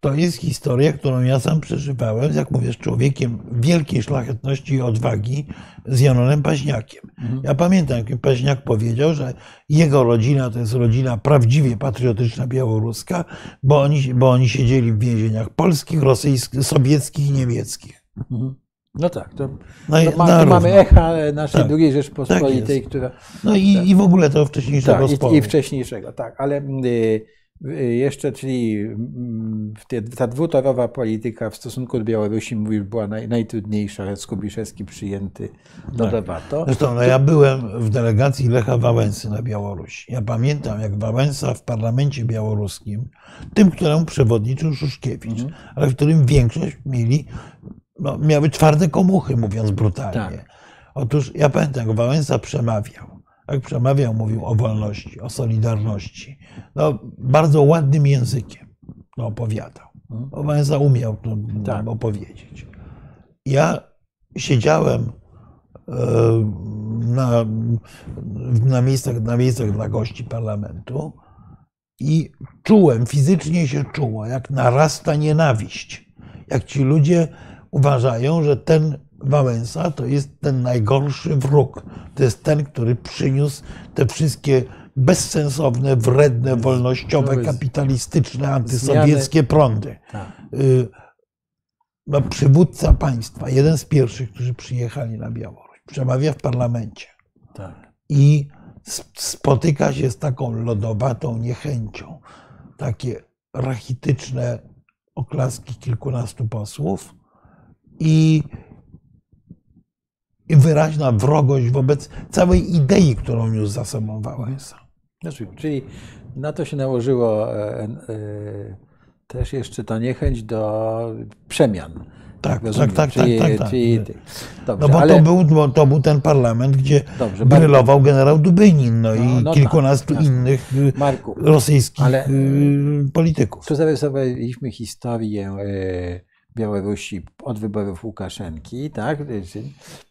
to jest historia, którą ja sam przeżywałem, jak mówię, z człowiekiem wielkiej szlachetności i odwagi, z Janonem Paźniakiem. Mhm. Ja pamiętam, jak Paźniak powiedział, że jego rodzina to jest rodzina prawdziwie patriotyczna białoruska, bo oni, bo oni siedzieli w więzieniach polskich, rosyjskich, sowieckich i niemieckich. Mhm. No tak, to, no ma, mamy echa naszej tak, drugiej Rzeczpospolitej, tak która. No i, tak. i w ogóle to wcześniejszego tak, i, I wcześniejszego, tak, ale. Yy, jeszcze, czyli mm, ta dwutorowa polityka w stosunku do Białorusi mówisz, była naj, najtrudniejsza. Skubiszewski przyjęty do tak. debato. Zresztą no, ja byłem w delegacji Lecha Wałęsy na Białorusi. Ja pamiętam, jak Wałęsa w parlamencie białoruskim, tym, któremu przewodniczył Szuszkiewicz, mhm. ale w którym większość mieli, no, miały twarde komuchy, mówiąc brutalnie. Tak. Otóż ja pamiętam, jak Wałęsa przemawiał jak przemawiał, mówił o wolności, o solidarności. No, bardzo ładnym językiem to opowiadał. Wałęsa umiał to tak. opowiedzieć. Ja siedziałem e, na, na, miejscach, na miejscach dla gości parlamentu i czułem, fizycznie się czuło, jak narasta nienawiść. Jak ci ludzie uważają, że ten Wałęsa to jest ten najgorszy wróg. To jest ten, który przyniósł te wszystkie bezsensowne, wredne, wolnościowe, kapitalistyczne, antysowieckie prądy. Tak. Y, no, przywódca państwa, jeden z pierwszych, którzy przyjechali na Białoruś, przemawia w parlamencie. Tak. I spotyka się z taką lodowatą niechęcią. Takie rachityczne oklaski kilkunastu posłów i, i wyraźna wrogość wobec całej idei, którą już za sobą Wałęsa. Czyli na to się nałożyło e, e, też jeszcze ta niechęć do przemian. Tak, tak, tak, tak, czyli, tak, tak, czyli, dobrze, No bo ale... to, był, to był ten parlament, gdzie dobrze, brylował generał Dubynin no, no i no kilkunastu tak, innych y, Marku, rosyjskich ale, y, polityków. Tu zarysowaliśmy historię y, Białorusi od wyborów Łukaszenki, tak?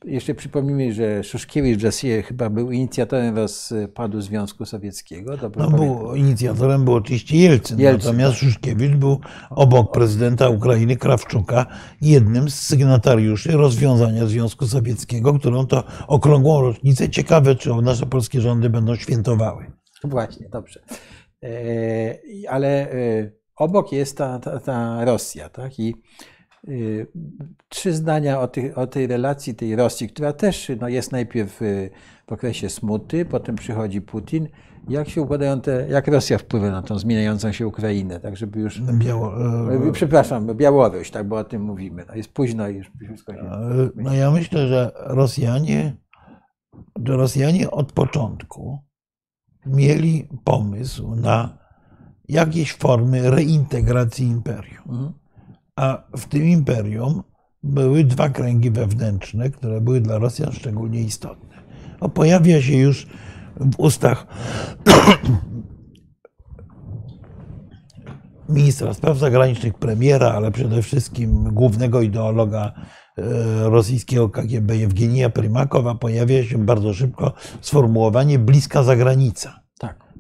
Jeszcze przypomnijmy, że Szuszkiewicz Jassie chyba był inicjatorem rozpadu Związku Sowieckiego. no, był, inicjatorem był oczywiście Jelcyn, Jelcyn natomiast tak. Szuszkiewicz był obok prezydenta Ukrainy Krawczuka jednym z sygnatariuszy rozwiązania Związku Sowieckiego, którą to okrągłą rocznicę. Ciekawe, czy nasze polskie rządy będą świętowały. Właśnie, dobrze. E, ale e, obok jest ta, ta, ta Rosja, tak? I y, trzy zdania o, tej, o tej relacji tej Rosji, która też no, jest najpierw y, w okresie smuty, potem przychodzi Putin. Jak się układają te, jak Rosja wpływa na tą zmieniającą się Ukrainę, tak żeby już... Biało... E, przepraszam, Białoruś, tak, bo o tym mówimy. No, jest późno i już wszystko się... No ja myślę, że Rosjanie, że Rosjanie od początku mieli pomysł na jakieś formy reintegracji imperium. Mhm. A w tym imperium były dwa kręgi wewnętrzne, które były dla Rosjan szczególnie istotne. O, pojawia się już w ustach ministra spraw zagranicznych, premiera, ale przede wszystkim głównego ideologa e, rosyjskiego KGB Jewgenija Prymakowa, pojawia się bardzo szybko sformułowanie bliska zagranica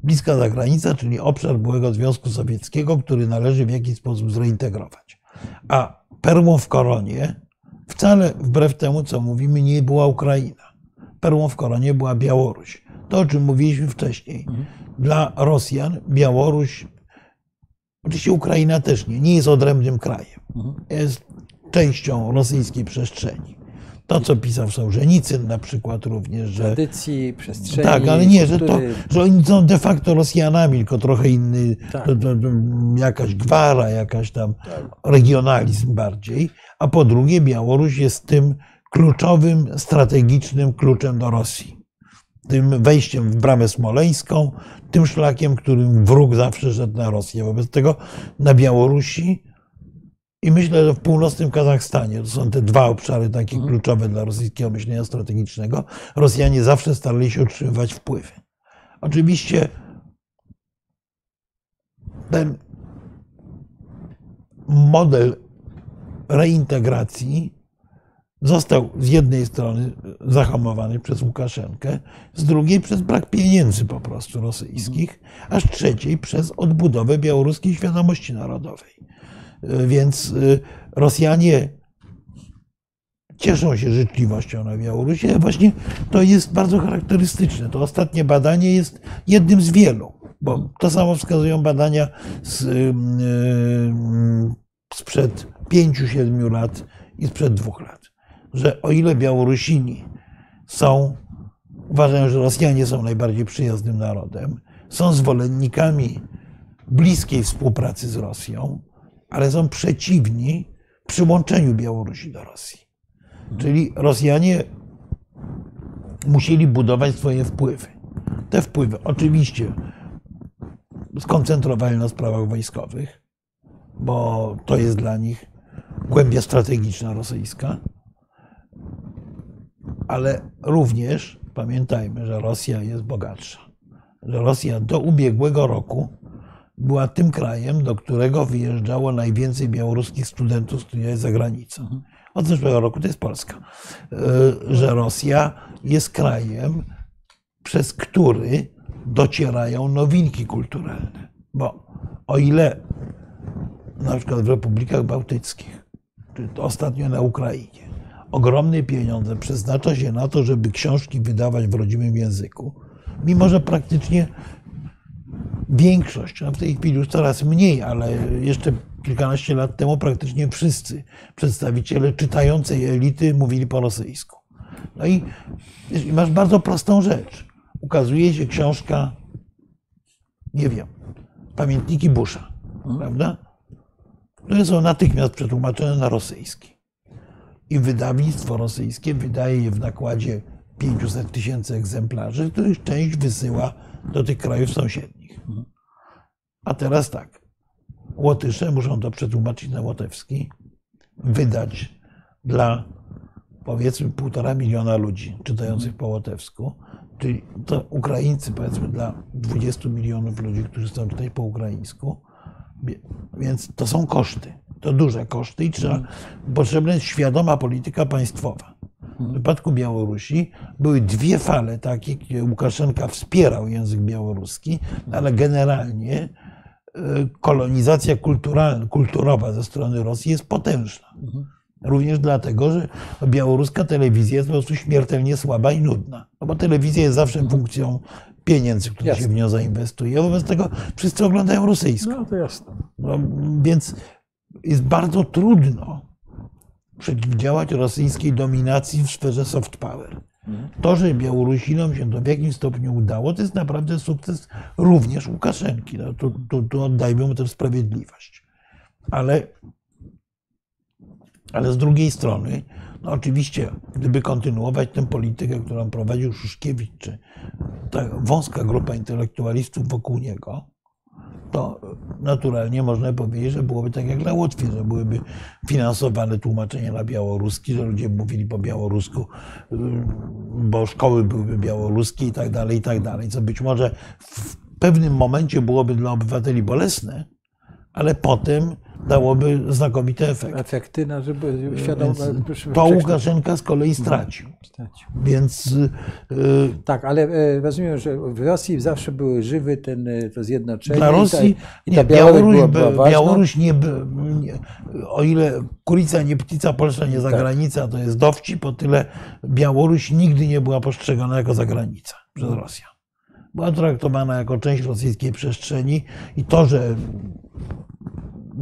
bliska zagranica, czyli obszar byłego Związku Sowieckiego, który należy w jakiś sposób zreintegrować. A perłą w koronie wcale wbrew temu, co mówimy, nie była Ukraina. Perłą w koronie była Białoruś. To, o czym mówiliśmy wcześniej. Dla Rosjan Białoruś, oczywiście Ukraina też nie, nie jest odrębnym krajem. Jest częścią rosyjskiej przestrzeni. To, co pisał Sołżenicyn na przykład również, że... Tradycji, przestrzeni... Tak, ale nie, że, to, że oni są de facto Rosjanami, tylko trochę inny, tak. to, to, jakaś gwara, jakaś tam regionalizm bardziej. A po drugie Białoruś jest tym kluczowym, strategicznym kluczem do Rosji. Tym wejściem w bramę smoleńską, tym szlakiem, którym wróg zawsze szedł na Rosję. Wobec tego na Białorusi i myślę, że w północnym Kazachstanie, to są te dwa obszary takie mhm. kluczowe dla rosyjskiego myślenia strategicznego, Rosjanie zawsze starali się utrzymywać wpływy. Oczywiście ten model reintegracji został z jednej strony zahamowany przez Łukaszenkę, z drugiej przez brak pieniędzy po prostu rosyjskich, a z trzeciej przez odbudowę białoruskiej świadomości narodowej. Więc y, Rosjanie cieszą się życzliwością na Białorusi, ale właśnie to jest bardzo charakterystyczne. To ostatnie badanie jest jednym z wielu, bo to samo wskazują badania z, y, y, sprzed 5-7 lat i sprzed dwóch lat, że o ile Białorusini są, uważają, że Rosjanie są najbardziej przyjaznym narodem, są zwolennikami bliskiej współpracy z Rosją, ale są przeciwni przyłączeniu Białorusi do Rosji. Czyli Rosjanie musieli budować swoje wpływy. Te wpływy oczywiście skoncentrowali na sprawach wojskowych, bo to jest dla nich głębia strategiczna rosyjska, ale również pamiętajmy, że Rosja jest bogatsza. Że Rosja do ubiegłego roku była tym krajem, do którego wyjeżdżało najwięcej białoruskich studentów studiujących za granicą. Mhm. Od zeszłego roku to jest Polska. E, że Rosja jest krajem, przez który docierają nowinki kulturalne. Bo o ile na przykład w republikach bałtyckich, czy ostatnio na Ukrainie, ogromne pieniądze przeznacza się na to, żeby książki wydawać w rodzimym języku, mimo że praktycznie większość, no w tej chwili już coraz mniej, ale jeszcze kilkanaście lat temu praktycznie wszyscy przedstawiciele czytającej elity mówili po rosyjsku. No i masz bardzo prostą rzecz. Ukazuje się książka, nie wiem, pamiętniki Busha, prawda? Które są natychmiast przetłumaczone na rosyjski. I wydawnictwo rosyjskie wydaje je w nakładzie 500 tysięcy egzemplarzy, których część wysyła do tych krajów sąsiednich. A teraz tak. Łotysze muszą to przetłumaczyć na łotewski, wydać dla powiedzmy półtora miliona ludzi czytających po łotewsku, czyli to Ukraińcy powiedzmy dla 20 milionów ludzi, którzy chcą czytać po ukraińsku, więc to są koszty, to duże koszty i trzeba, potrzebna jest świadoma polityka państwowa. W przypadku Białorusi były dwie fale takie, gdzie Łukaszenka wspierał język białoruski, ale generalnie kolonizacja kulturowa ze strony Rosji jest potężna. Również dlatego, że białoruska telewizja jest po prostu śmiertelnie słaba i nudna. No bo telewizja jest zawsze funkcją pieniędzy, które jasne. się w nią zainwestuje. Wobec tego wszyscy oglądają rosyjską. No to jasne. No, więc jest bardzo trudno przeciwdziałać rosyjskiej dominacji w sferze soft power. Mhm. To, że Białorusinom się to w jakimś stopniu udało, to jest naprawdę sukces również Łukaszenki. No, tu, tu, tu oddajmy mu tę sprawiedliwość. Ale ale z drugiej strony, no oczywiście, gdyby kontynuować tę politykę, którą prowadził Szuszkiewicz, czy ta wąska grupa intelektualistów wokół niego, to naturalnie można powiedzieć, że byłoby tak jak na Łotwie, że byłyby finansowane tłumaczenia na białoruski, że ludzie mówili po białorusku, bo szkoły byłyby białoruskie i tak dalej, i tak dalej, co być może w pewnym momencie byłoby dla obywateli bolesne, ale potem dałoby znakomite efekty. Efekty, no, żeby świadomo. To Łukaszenka z kolei stracił. stracił. Więc. Yy, tak, ale e, rozumiem, że w Rosji zawsze były żywy ten, e, to zjednoczenie. Dla Rosji. I ta, i ta nie, Białoruś, była, Białoruś nie, nie, O ile kulica nie ptica, Polska nie zagranica, tak. to jest dowcip, po tyle Białoruś nigdy nie była postrzegana jako zagranica przez Rosję była traktowana jako część rosyjskiej przestrzeni i to, że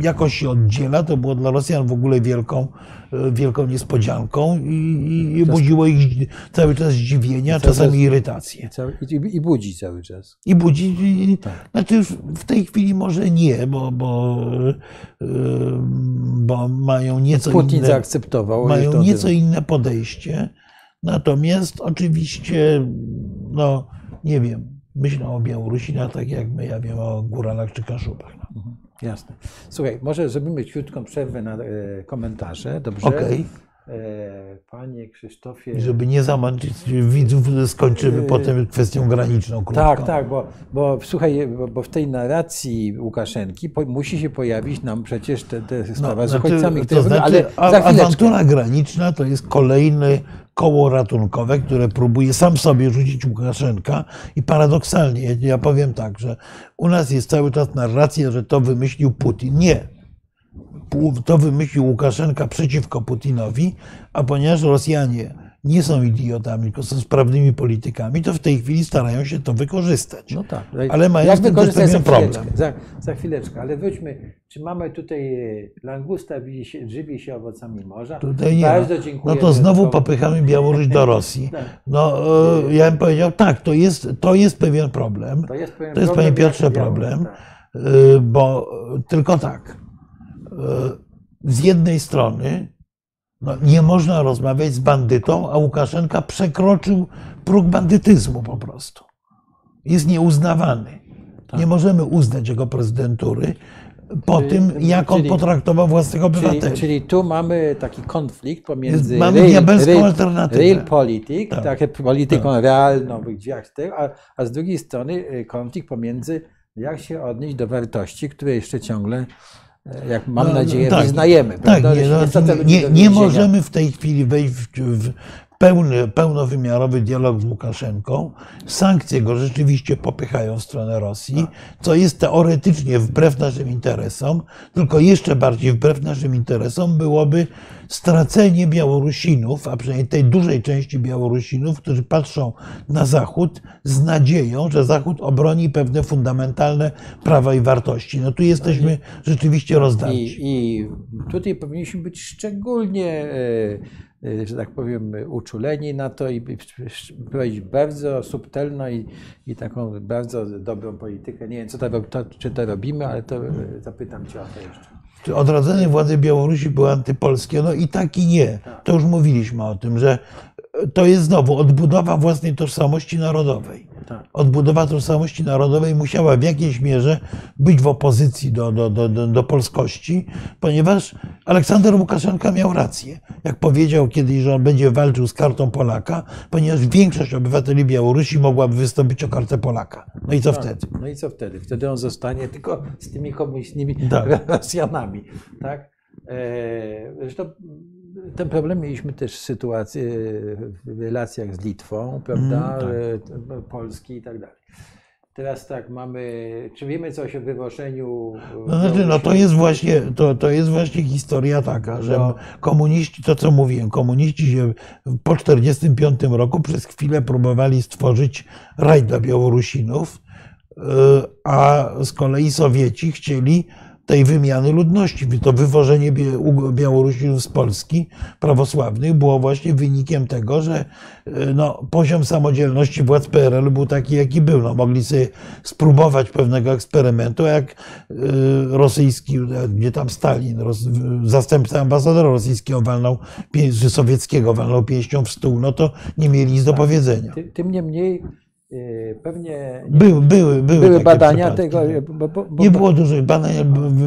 jakoś się oddziela, to było dla Rosjan w ogóle wielką, e, wielką niespodzianką i, i budziło ich cały czas zdziwienie, a czasami irytację. I, I, budzi cały czas. I budzi. I, tak. Znaczy już w tej chwili może nie, bo, bo, e, bo mają nieco Putin inne, zaakceptował. Mają nieco inne podejście. Natomiast oczywiście, no nie wiem, myślą o Białorusinach tak jak my, ja wiem o Góralach czy Kaszubach. No. Jasne. Słuchaj, może zrobimy krótką przerwę na e, komentarze, dobrze? E, panie Krzysztofie. Żeby nie zamącić widzów, skończymy e, potem kwestią graniczną. Krótko. Tak, tak, bo, bo słuchaj, bo, bo w tej narracji Łukaszenki po, musi się pojawić nam przecież te, te no, sprawa no, z uchodźcami, to, to znaczy, ale za awantura graniczna to jest kolejny koło ratunkowe, które próbuje sam sobie rzucić Łukaszenka i paradoksalnie, ja powiem tak, że u nas jest cały czas narracja, że to wymyślił Putin. Nie. To wymyślił Łukaszenka przeciwko Putinowi, a ponieważ Rosjanie nie są idiotami, tylko są sprawnymi politykami, to w tej chwili starają się to wykorzystać. No tak. Ale mają Jak z tym też problem. Za, za chwileczkę, ale wróćmy, czy mamy tutaj e, langusta żywi się owocami morza? Tutaj nie. Bardzo dziękuję. No to znowu popychamy Białoruś do Rosji. Tak. No, e, ja bym powiedział, tak, to jest, to jest pewien problem. To jest, pewien to jest problem, panie Piotrze, problem, tak. E, bo tylko tak. Z jednej strony no, nie można rozmawiać z bandytą, a Łukaszenka przekroczył próg bandytyzmu po prostu. Jest nieuznawany. Tak. Nie możemy uznać jego prezydentury po czyli, tym, jak on czyli, potraktował własnych obywateli. Czyli, czyli, tu mamy taki konflikt pomiędzy mamy real, real, alternatywę. real polityk, tak. tak polityką tak. realną, a, a z drugiej strony y, konflikt pomiędzy jak się odnieść do wartości, które jeszcze ciągle jak mam no, nadzieję, tak, wyznajemy. Tak, nie, no, nie, nie, nie, możemy w tej chwili wejść w, w pełny, pełnowymiarowy dialog z Łukaszenką. Sankcje go rzeczywiście popychają w stronę Rosji, co jest teoretycznie wbrew naszym interesom, tylko jeszcze bardziej wbrew naszym interesom byłoby stracenie Białorusinów, a przynajmniej tej dużej części Białorusinów, którzy patrzą na Zachód z nadzieją, że Zachód obroni pewne fundamentalne prawa i wartości. No tu jesteśmy rzeczywiście rozdarci. I, i tutaj powinniśmy być szczególnie e, że tak powiem, uczuleni na to i prowadzić bardzo subtelną i, i taką bardzo dobrą politykę. Nie wiem, co to, to, czy to robimy, ale to y, zapytam Cię o to jeszcze. Czy odrodzenie władzy Białorusi było antypolskie? No i tak i nie. To już mówiliśmy o tym, że to jest znowu odbudowa własnej tożsamości narodowej. Tak. Odbudowa tożsamości narodowej musiała w jakiejś mierze być w opozycji do, do, do, do, polskości, ponieważ Aleksander Łukaszenka miał rację. Jak powiedział kiedyś, że on będzie walczył z kartą Polaka, ponieważ większość obywateli Białorusi mogłaby wystąpić o kartę Polaka. No i co tak. wtedy? No i co wtedy? Wtedy on zostanie tylko z tymi komunistycznymi tak. Rosjanami. Tak? E, zresztą ten problem mieliśmy też w relacjach z Litwą, prawda, mm, tak. Polski i tak dalej. Teraz tak, mamy, czy wiemy coś o wywożeniu? No, znaczy, no to jest właśnie, to, to jest właśnie historia taka, że no. komuniści, to co mówiłem, komuniści się po 1945 roku przez chwilę próbowali stworzyć raj dla Białorusinów, a z kolei Sowieci chcieli tej wymiany ludności. To wywożenie Białorusinów z Polski prawosławnych było właśnie wynikiem tego, że e, no, poziom samodzielności władz PRL był taki, jaki był. No, mogli sobie spróbować pewnego eksperymentu, jak e, rosyjski, gdzie tam Stalin, zastępca ambasadora rosyjskiego walnął, czy sowieckiego walnął pięścią w stół, no to nie mieli nic do tak. powiedzenia. Tym niemniej Y, pewnie były, były, były, były badania tego. Bo, bo, bo, nie było dużych badań,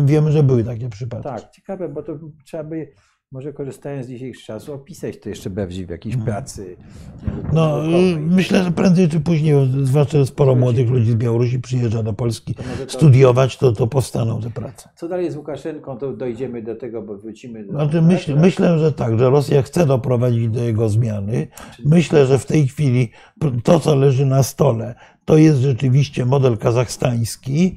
wiemy, że były takie przypadki. Tak, ciekawe, bo to trzeba by może korzystając z dzisiejszych czasów, opisać to jeszcze bardziej w jakiejś hmm. pracy. No, myślę, że prędzej czy później, zwłaszcza sporo młodych ludzi z Białorusi przyjeżdża do Polski to to, studiować, to, to powstaną te prace. Co dalej z Łukaszenką, to dojdziemy do tego, bo wrócimy do znaczy, myśl, Myślę, że tak, że Rosja chce doprowadzić do jego zmiany. Myślę, że w tej chwili to, co leży na stole, to jest rzeczywiście model kazachstański,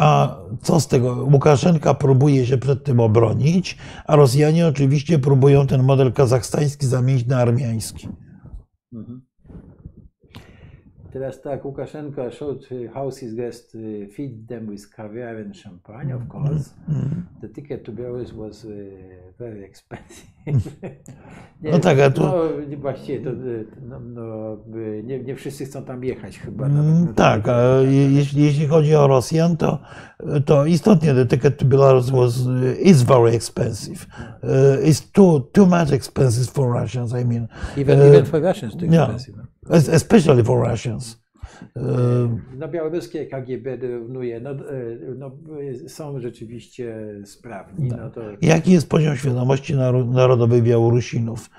a co z tego? Łukaszenka próbuje się przed tym obronić, a Rosjanie oczywiście próbują ten model kazachstański zamienić na armiański. Mhm. Teraz tak, Łukaszenka showed how his guests feed them with caviar and champagne, of course. Mm. The ticket to Belarus was uh, very expensive. nie, no tak, a tu... No, właściwie to, no, no, nie, nie wszyscy chcą tam jechać chyba. Mm, tak, a jeśli, jeśli chodzi o Rosjan, to, to istotnie the ticket to Belarus was, is very expensive. Uh, it's too, too much expensive for Russians, I mean. Even, uh, even for Russians too expensive. Yeah especially for Russians. No, białoruskie KGB dorównuje, no, no, są rzeczywiście sprawni. No to... Jaki jest poziom świadomości narodowej Białorusinów?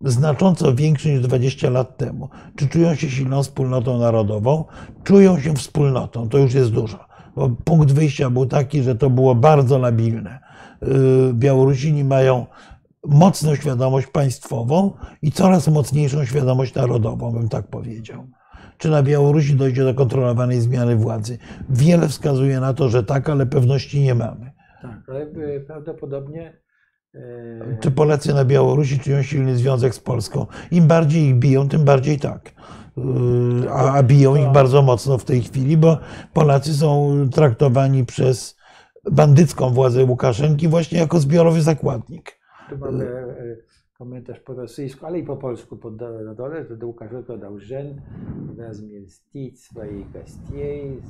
Znacząco większy niż 20 lat temu. Czy czują się silną wspólnotą narodową? Czują się wspólnotą, to już jest dużo. Bo punkt wyjścia był taki, że to było bardzo labilne. Białorusini mają mocną świadomość państwową i coraz mocniejszą świadomość narodową, bym tak powiedział. Czy na Białorusi dojdzie do kontrolowanej zmiany władzy? Wiele wskazuje na to, że tak, ale pewności nie mamy. Tak, ale e, prawdopodobnie. E, Czy Polacy na Białorusi czują silny związek z Polską? Im bardziej ich biją, tym bardziej tak. E, a, biją ich bardzo mocno w tej chwili, bo Polacy są traktowani przez bandycką władzę Łukaszenki właśnie jako zbiorowy zakładnik. Tu mamy e, komentarz po rosyjsku, ale i po polsku pod na dole, że do Łukaszenko dał żen, swoich gościej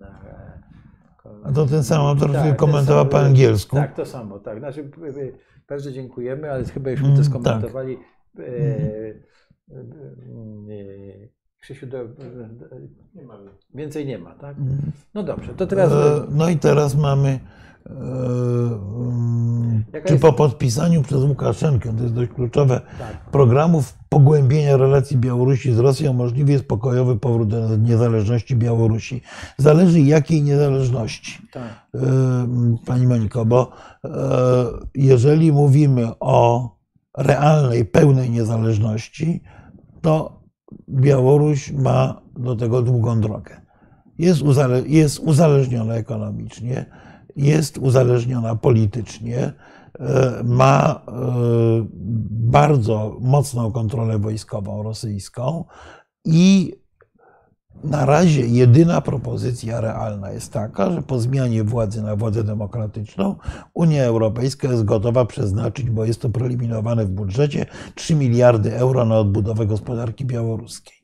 na a to ten sam autor, tak, komentował po angielsku. Tak, to samo, tak. Znaczy, bardzo dziękujemy, ale chyba już mm, to skomentowali. Tak. E, e, Krzysiu, do, nie ma. więcej nie ma, tak? Mm. No dobrze, to teraz. No i teraz mamy Jaka czy jest... po podpisaniu przez Łukaszenkę, to jest dość kluczowe, tak. programów pogłębienia relacji Białorusi z Rosją możliwy jest pokojowy powrót do niezależności Białorusi. Zależy jakiej niezależności, tak. E, Pani Moniko, bo e, jeżeli mówimy o realnej, pełnej niezależności, to Białoruś ma do tego długą drogę. Jest, uzale jest uzależniona ekonomicznie, jest uzależniona politycznie, e, ma e, bardzo mocną kontrolę wojskową rosyjską i na razie jedyna propozycja realna jest taka, że po zmianie władzy na władzę demokratyczną Unia Europejska jest gotowa przeznaczyć, bo jest to preliminowane w budżecie, 3 miliardy euro na odbudowę gospodarki białoruskiej.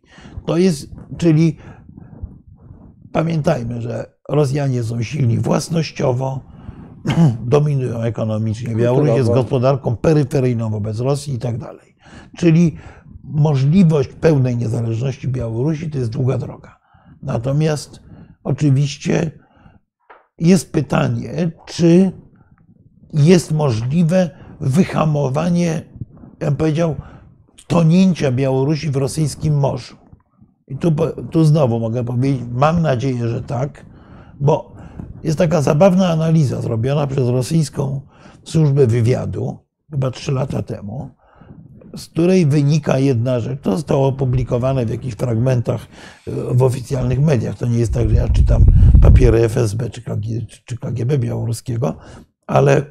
To jest, czyli pamiętajmy, że Rosjanie są silni własnościowo, dominują ekonomicznie. Białoruś jest gospodarką peryferyjną wobec Rosji i tak dalej. Czyli możliwość pełnej niezależności Białorusi to jest długa droga. Natomiast oczywiście jest pytanie, czy jest możliwe wyhamowanie, ja bym powiedział, tonięcia Białorusi w rosyjskim morzu. I tu, tu znowu mogę powiedzieć, mam nadzieję, że tak, bo jest taka zabawna analiza zrobiona przez rosyjską służbę wywiadu chyba trzy lata temu, z której wynika jedna rzecz. To zostało opublikowane w jakichś fragmentach e, w oficjalnych mediach. To nie jest tak, że ja czytam papiery FSB czy KGB białoruskiego, ale,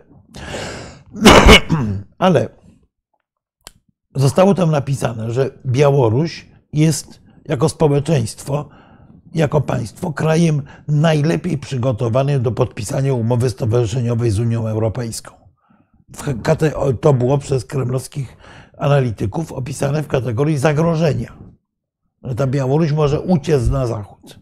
ale zostało tam napisane, że Białoruś jest jako społeczeństwo, jako państwo krajem najlepiej przygotowanym do podpisania umowy stowarzyszeniowej z Unią Europejską. To było przez kremlowskich analityków opisane w kategorii zagrożenia. Że ta Białoruś może uciec na zachód.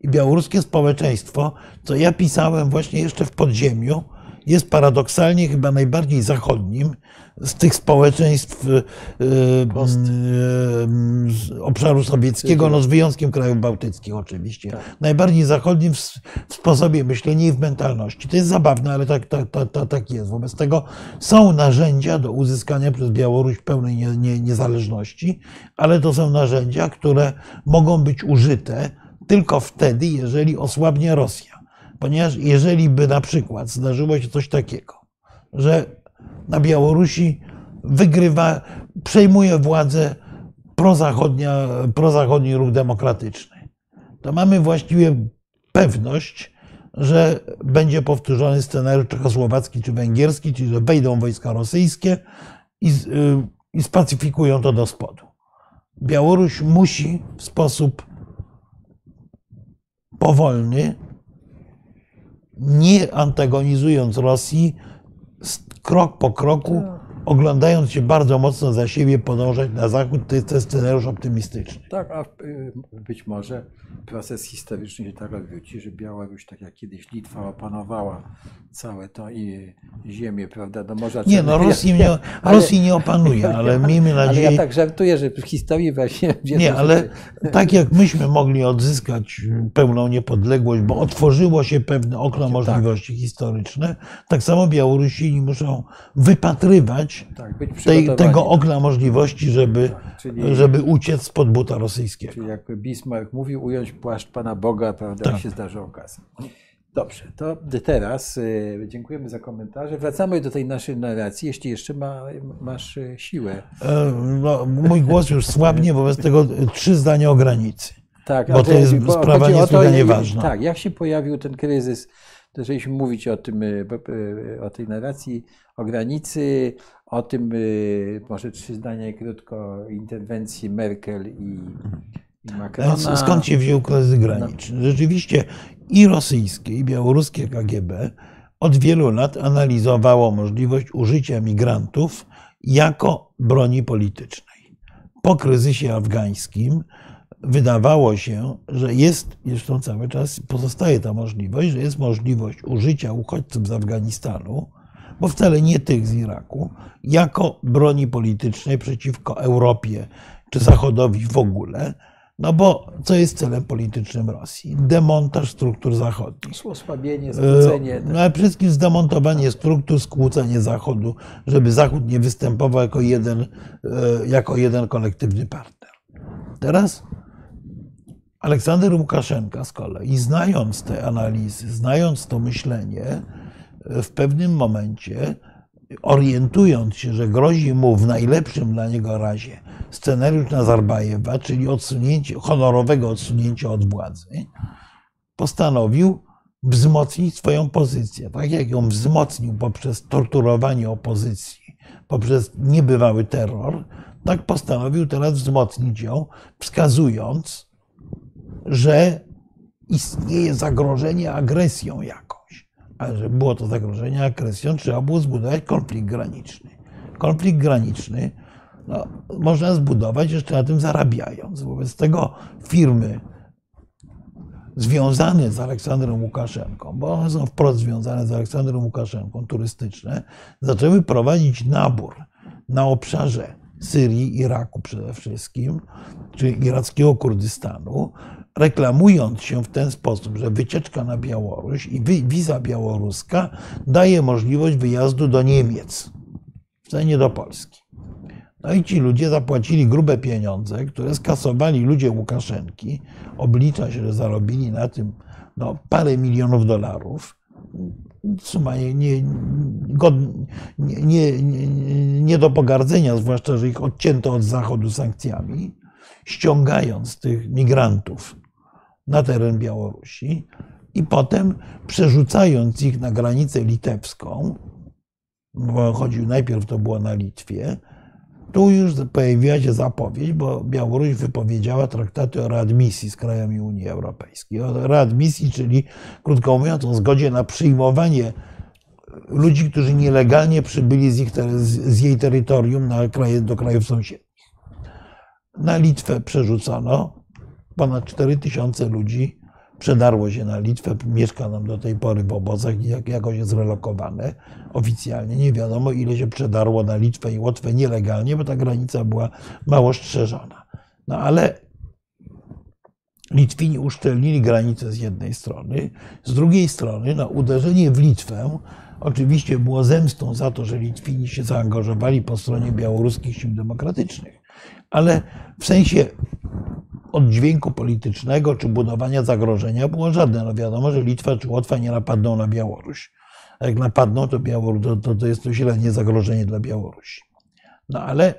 I białoruskie społeczeństwo, co ja pisałem właśnie jeszcze w podziemiu, jest paradoksalnie chyba najbardziej zachodnim z tych społeczeństw y, y, obszaru sowieckiego, no z wyjątkiem krajów bałtyckich oczywiście. Tak. Najbardziej zachodnim w, w, sposobie myślenia i w mentalności. To jest zabawne, ale tak, tak, tak, tak jest. Wobec tego są narzędzia do uzyskania przez Białoruś pełnej nie, nie, niezależności, ale to są narzędzia, które mogą być użyte tylko wtedy, jeżeli osłabnie Rosja. Ponieważ jeżeli by na przykład zdarzyło się coś takiego, że na Białorusi wygrywa, przejmuje władzę prozachodnia, prozachodni ruch demokratyczny, to mamy właściwie pewność, że będzie powtórzony scenariusz czechosłowacki czy węgierski, czyli że wejdą wojska rosyjskie i, y, i spacyfikują to do spodu. Białoruś musi w sposób powolny nie antagonizując Rosji, krok po kroku, tak. Oglądając się bardzo mocno za siebie, podążać na zachód, to jest, jest scenariusz optymistyczny. Tak, a y, być może proces historyczny się tak odwróci, że Białoruś, tak jak kiedyś Litwa opanowała całe to i ziemię, prawda, do Morza Nie, no Rosji nie, ale, Rosji nie opanuje, ale miejmy nadzieję... Ale ja tak żartuję, że w historii właśnie... Nie, ale tak jak myśmy mogli odzyskać pełną niepodległość, bo otworzyło się pewne okno tak. możliwości tak. historyczne, tak samo Białorusini muszą wypatrywać tak, tej, tego okna możliwości, żeby, tak, czyli, żeby uciec spod buta rosyjskiego. Czyli jak Bismarck mówił, ująć płaszcz Pana Boga, prawda, tak. jak się zdarzy okazja. Dobrze, to teraz y, dziękujemy za komentarze. Wracamy do tej naszej narracji, jeśli jeszcze ma, masz y, siłę. E, no, mój głos już słabnie, wobec tego trzy zdania o granicy. Tak, bo to jest bo sprawa niesłychanie ważna. Tak, jak się pojawił ten kryzys, żeśmy mówić o tym, y, o tej narracji, o granicy, o tym, może trzy zdania krótko, interwencji Merkel i, Macrona. Skąd się wziął kryzys graniczny? Rzeczywiście i rosyjskie, i białoruskie KGB od wielu lat analizowało możliwość użycia migrantów jako broni politycznej. Po kryzysie afgańskim wydawało się, że jest, zresztą cały czas pozostaje ta możliwość, że jest możliwość użycia uchodźców z Afganistanu, bo wcale nie tych z Iraku, jako broni politycznej przeciwko Europie czy Zachodowi w ogóle, no bo co jest celem politycznym Rosji? Demontaż struktur zachodnich. Osłabienie, skłócenie. E, no ale przede wszystkim zdemontowanie struktur, skłócenie Zachodu, żeby Zachód nie występował jako jeden, e, jako jeden kolektywny partner. Teraz Aleksander Łukaszenka z kolei, znając te analizy, znając to myślenie, w pewnym momencie orientując się, że grozi mu w najlepszym dla niego razie scenariusz Nazarbajewa, czyli odsunięcie, honorowego odsunięcia od władzy, postanowił wzmocnić swoją pozycję. Tak jak ją wzmocnił poprzez torturowanie opozycji, poprzez niebywały terror, tak postanowił teraz wzmocnić ją, wskazując, że istnieje zagrożenie agresją jakąś. A żeby było to zagrożenie agresją, trzeba było zbudować konflikt graniczny. Konflikt graniczny no, można zbudować jeszcze na tym zarabiając. Wobec tego firmy związane z Aleksandrem Łukaszenką, bo one są wprost związane z Aleksandrem Łukaszenką, turystyczne, zaczęły prowadzić nabór na obszarze Syrii, Iraku przede wszystkim, czy irackiego Kurdystanu, reklamując się w ten sposób, że wycieczka na Białoruś i wiza białoruska daje możliwość wyjazdu do Niemiec, wcale nie do Polski. No i ci ludzie zapłacili grube pieniądze, które skasowali ludzie Łukaszenki. Oblicza się, że zarobili na tym no, parę milionów dolarów. Suma nie, nie, nie, nie do pogardzenia, zwłaszcza, że ich odcięto od Zachodu sankcjami, ściągając tych migrantów na teren Białorusi i potem przerzucając ich na granicę litewską, bo chodził najpierw to było na Litwie, tu już pojawiła się zapowiedź, bo Białoruś wypowiedziała traktaty o readmisji z krajami Unii Europejskiej. O readmisji, czyli krótko mówiąc, o zgodzie na przyjmowanie ludzi, którzy nielegalnie przybyli z, ich, z jej terytorium na kraje, do krajów sąsiednich. Na Litwę przerzucono ponad 4 tysiące ludzi przedarło się na Litwę, mieszka nam do tej pory w obozach i jakoś jest relokowane oficjalnie. Nie wiadomo, ile się przedarło na Litwę i Łotwę nielegalnie, bo ta granica była mało strzeżona. No ale Litwini uszczelnili granicę z jednej strony, z drugiej strony no, uderzenie w Litwę oczywiście było zemstą za to, że Litwini się zaangażowali po stronie białoruskich sił demokratycznych, ale w sensie oddźwięku politycznego czy budowania zagrożenia było żadne. No wiadomo, że Litwa czy Łotwa nie napadną na Białoruś. A jak napadną, to, Białoruś, to, to, to jest to średnie zagrożenie dla Białorusi. No ale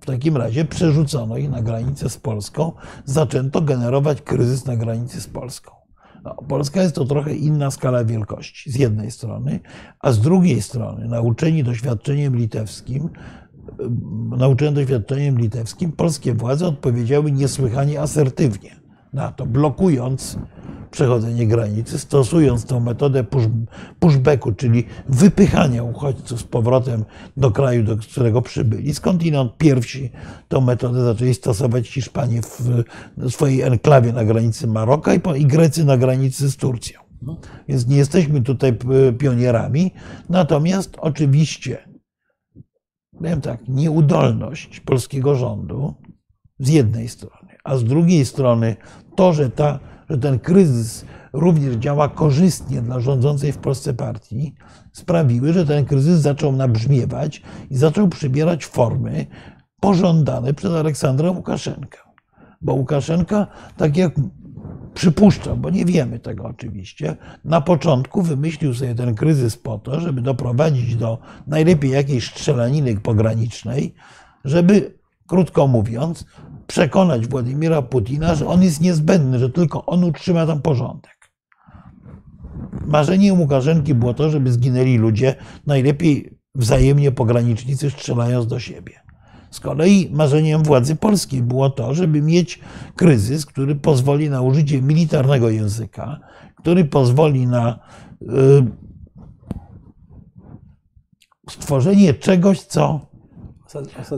w takim razie przerzucono ich na granicę z Polską, zaczęto generować kryzys na granicy z Polską. No, Polska jest to trochę inna skala wielkości z jednej strony, a z drugiej strony, nauczeni doświadczeniem litewskim, nauczony doświadczeniem litewskim, polskie władze odpowiedziały niesłychanie asertywnie na to, blokując przechodzenie granicy, stosując tą metodę push, pushbacku, czyli wypychania uchodźców z powrotem do kraju, do którego przybyli. Skądinąd pierwsi tą metodę zaczęli stosować Hiszpanie w swojej enklawie na granicy Maroka i Grecy na granicy z Turcją. Więc nie jesteśmy tutaj pionierami. Natomiast oczywiście powiem tak, nieudolność polskiego rządu z jednej strony, a z drugiej strony to, że, ta, że ten kryzys również działa korzystnie dla rządzącej w Polsce partii, sprawiły, że ten kryzys zaczął nabrzmiewać i zaczął przybierać formy pożądane przez Aleksandra Łukaszenkę. Bo Łukaszenka, tak jak przypuszczam, bo nie wiemy tego oczywiście, na początku wymyślił sobie ten kryzys po to, żeby doprowadzić do najlepiej jakiejś strzelaniny pogranicznej, żeby, krótko mówiąc, przekonać Władimira Putina, że on jest niezbędny, że tylko on utrzyma tam porządek. Marzeniem Łukaszenki było to, żeby zginęli ludzie, najlepiej wzajemnie pogranicznicy strzelając do siebie. Z kolei marzeniem władzy polskiej było to, żeby mieć kryzys, który pozwoli na użycie militarnego języka, który pozwoli na y, stworzenie czegoś, co,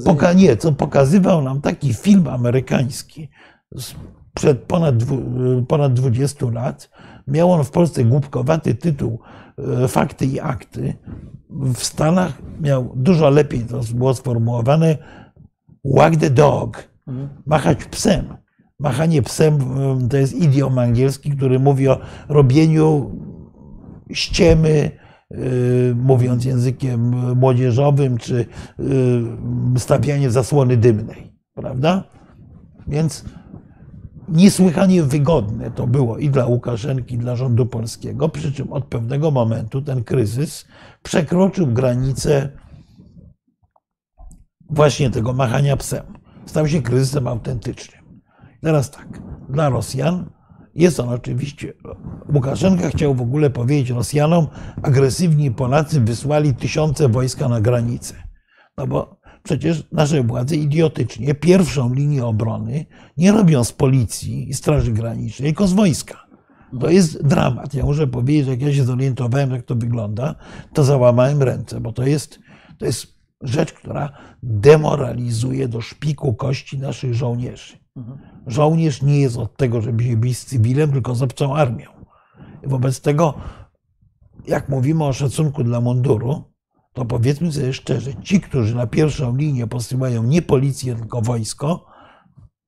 poka, nie, co pokazywał nam taki film amerykański przed ponad, ponad 20 lat. Miał on w Polsce głupkowaty tytuł y, Fakty i akty. W Stanach miał dużo lepiej to było sformułowane Wag the dog, machać psem. Machanie psem to jest idiom angielski, który mówi o robieniu ściemy, y, mówiąc językiem młodzieżowym, czy y, stawianie zasłony dymnej, prawda? Więc niesłychanie wygodne to było i dla Łukaszenki, i dla rządu polskiego, przy czym od pewnego momentu ten kryzys przekroczył granicę właśnie tego machania psem. Stał się kryzysem autentycznym. Teraz tak, dla Rosjan jest on oczywiście. Łukaszenka chciał w ogóle powiedzieć Rosjanom, agresywni Polacy wysłali tysiące wojska na granicę. No bo przecież nasze władze idiotycznie pierwszą linię obrony nie robią z policji i Straży Granicznej, tylko z wojska. To jest dramat. Ja muszę powiedzieć, że jak ja się zorientowałem, jak to wygląda, to załamałem ręce, bo to jest, to jest rzecz, która demoralizuje do szpiku kości naszych żołnierzy. Żołnierz nie jest od tego, żeby się bić z cywilem, tylko z obcą armią. Wobec tego, jak mówimy o szacunku dla munduru, to powiedzmy sobie szczerze, ci, którzy na pierwszą linię posyłają nie policję, tylko wojsko,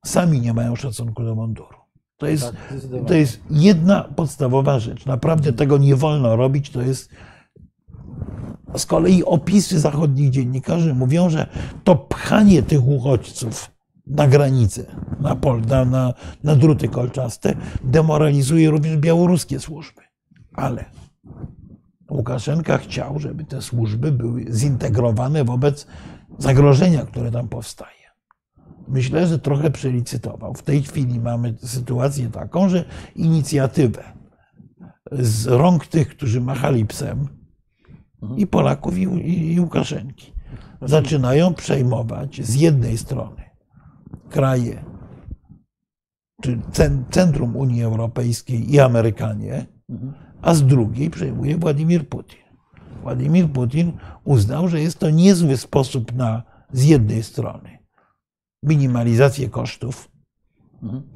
sami nie mają szacunku do munduru. To jest, tak, to jest jedna podstawowa rzecz. Naprawdę tego nie wolno robić. To jest. Z kolei opisy zachodnich dziennikarzy mówią, że to pchanie tych uchodźców na granicę, na, pol, na, na, na druty kolczaste, demoralizuje również białoruskie służby. Ale Łukaszenka chciał, żeby te służby były zintegrowane wobec zagrożenia, które tam powstaje. Myślę, że trochę przelicytował. W tej chwili mamy sytuację taką, że inicjatywę z rąk tych, którzy machali psem, i Polaków, i, i Łukaszenki, zaczynają przejmować z jednej strony kraje, czy centrum Unii Europejskiej i Amerykanie, a z drugiej przejmuje Władimir Putin. Władimir Putin uznał, że jest to niezły sposób na z jednej strony minimalizację kosztów,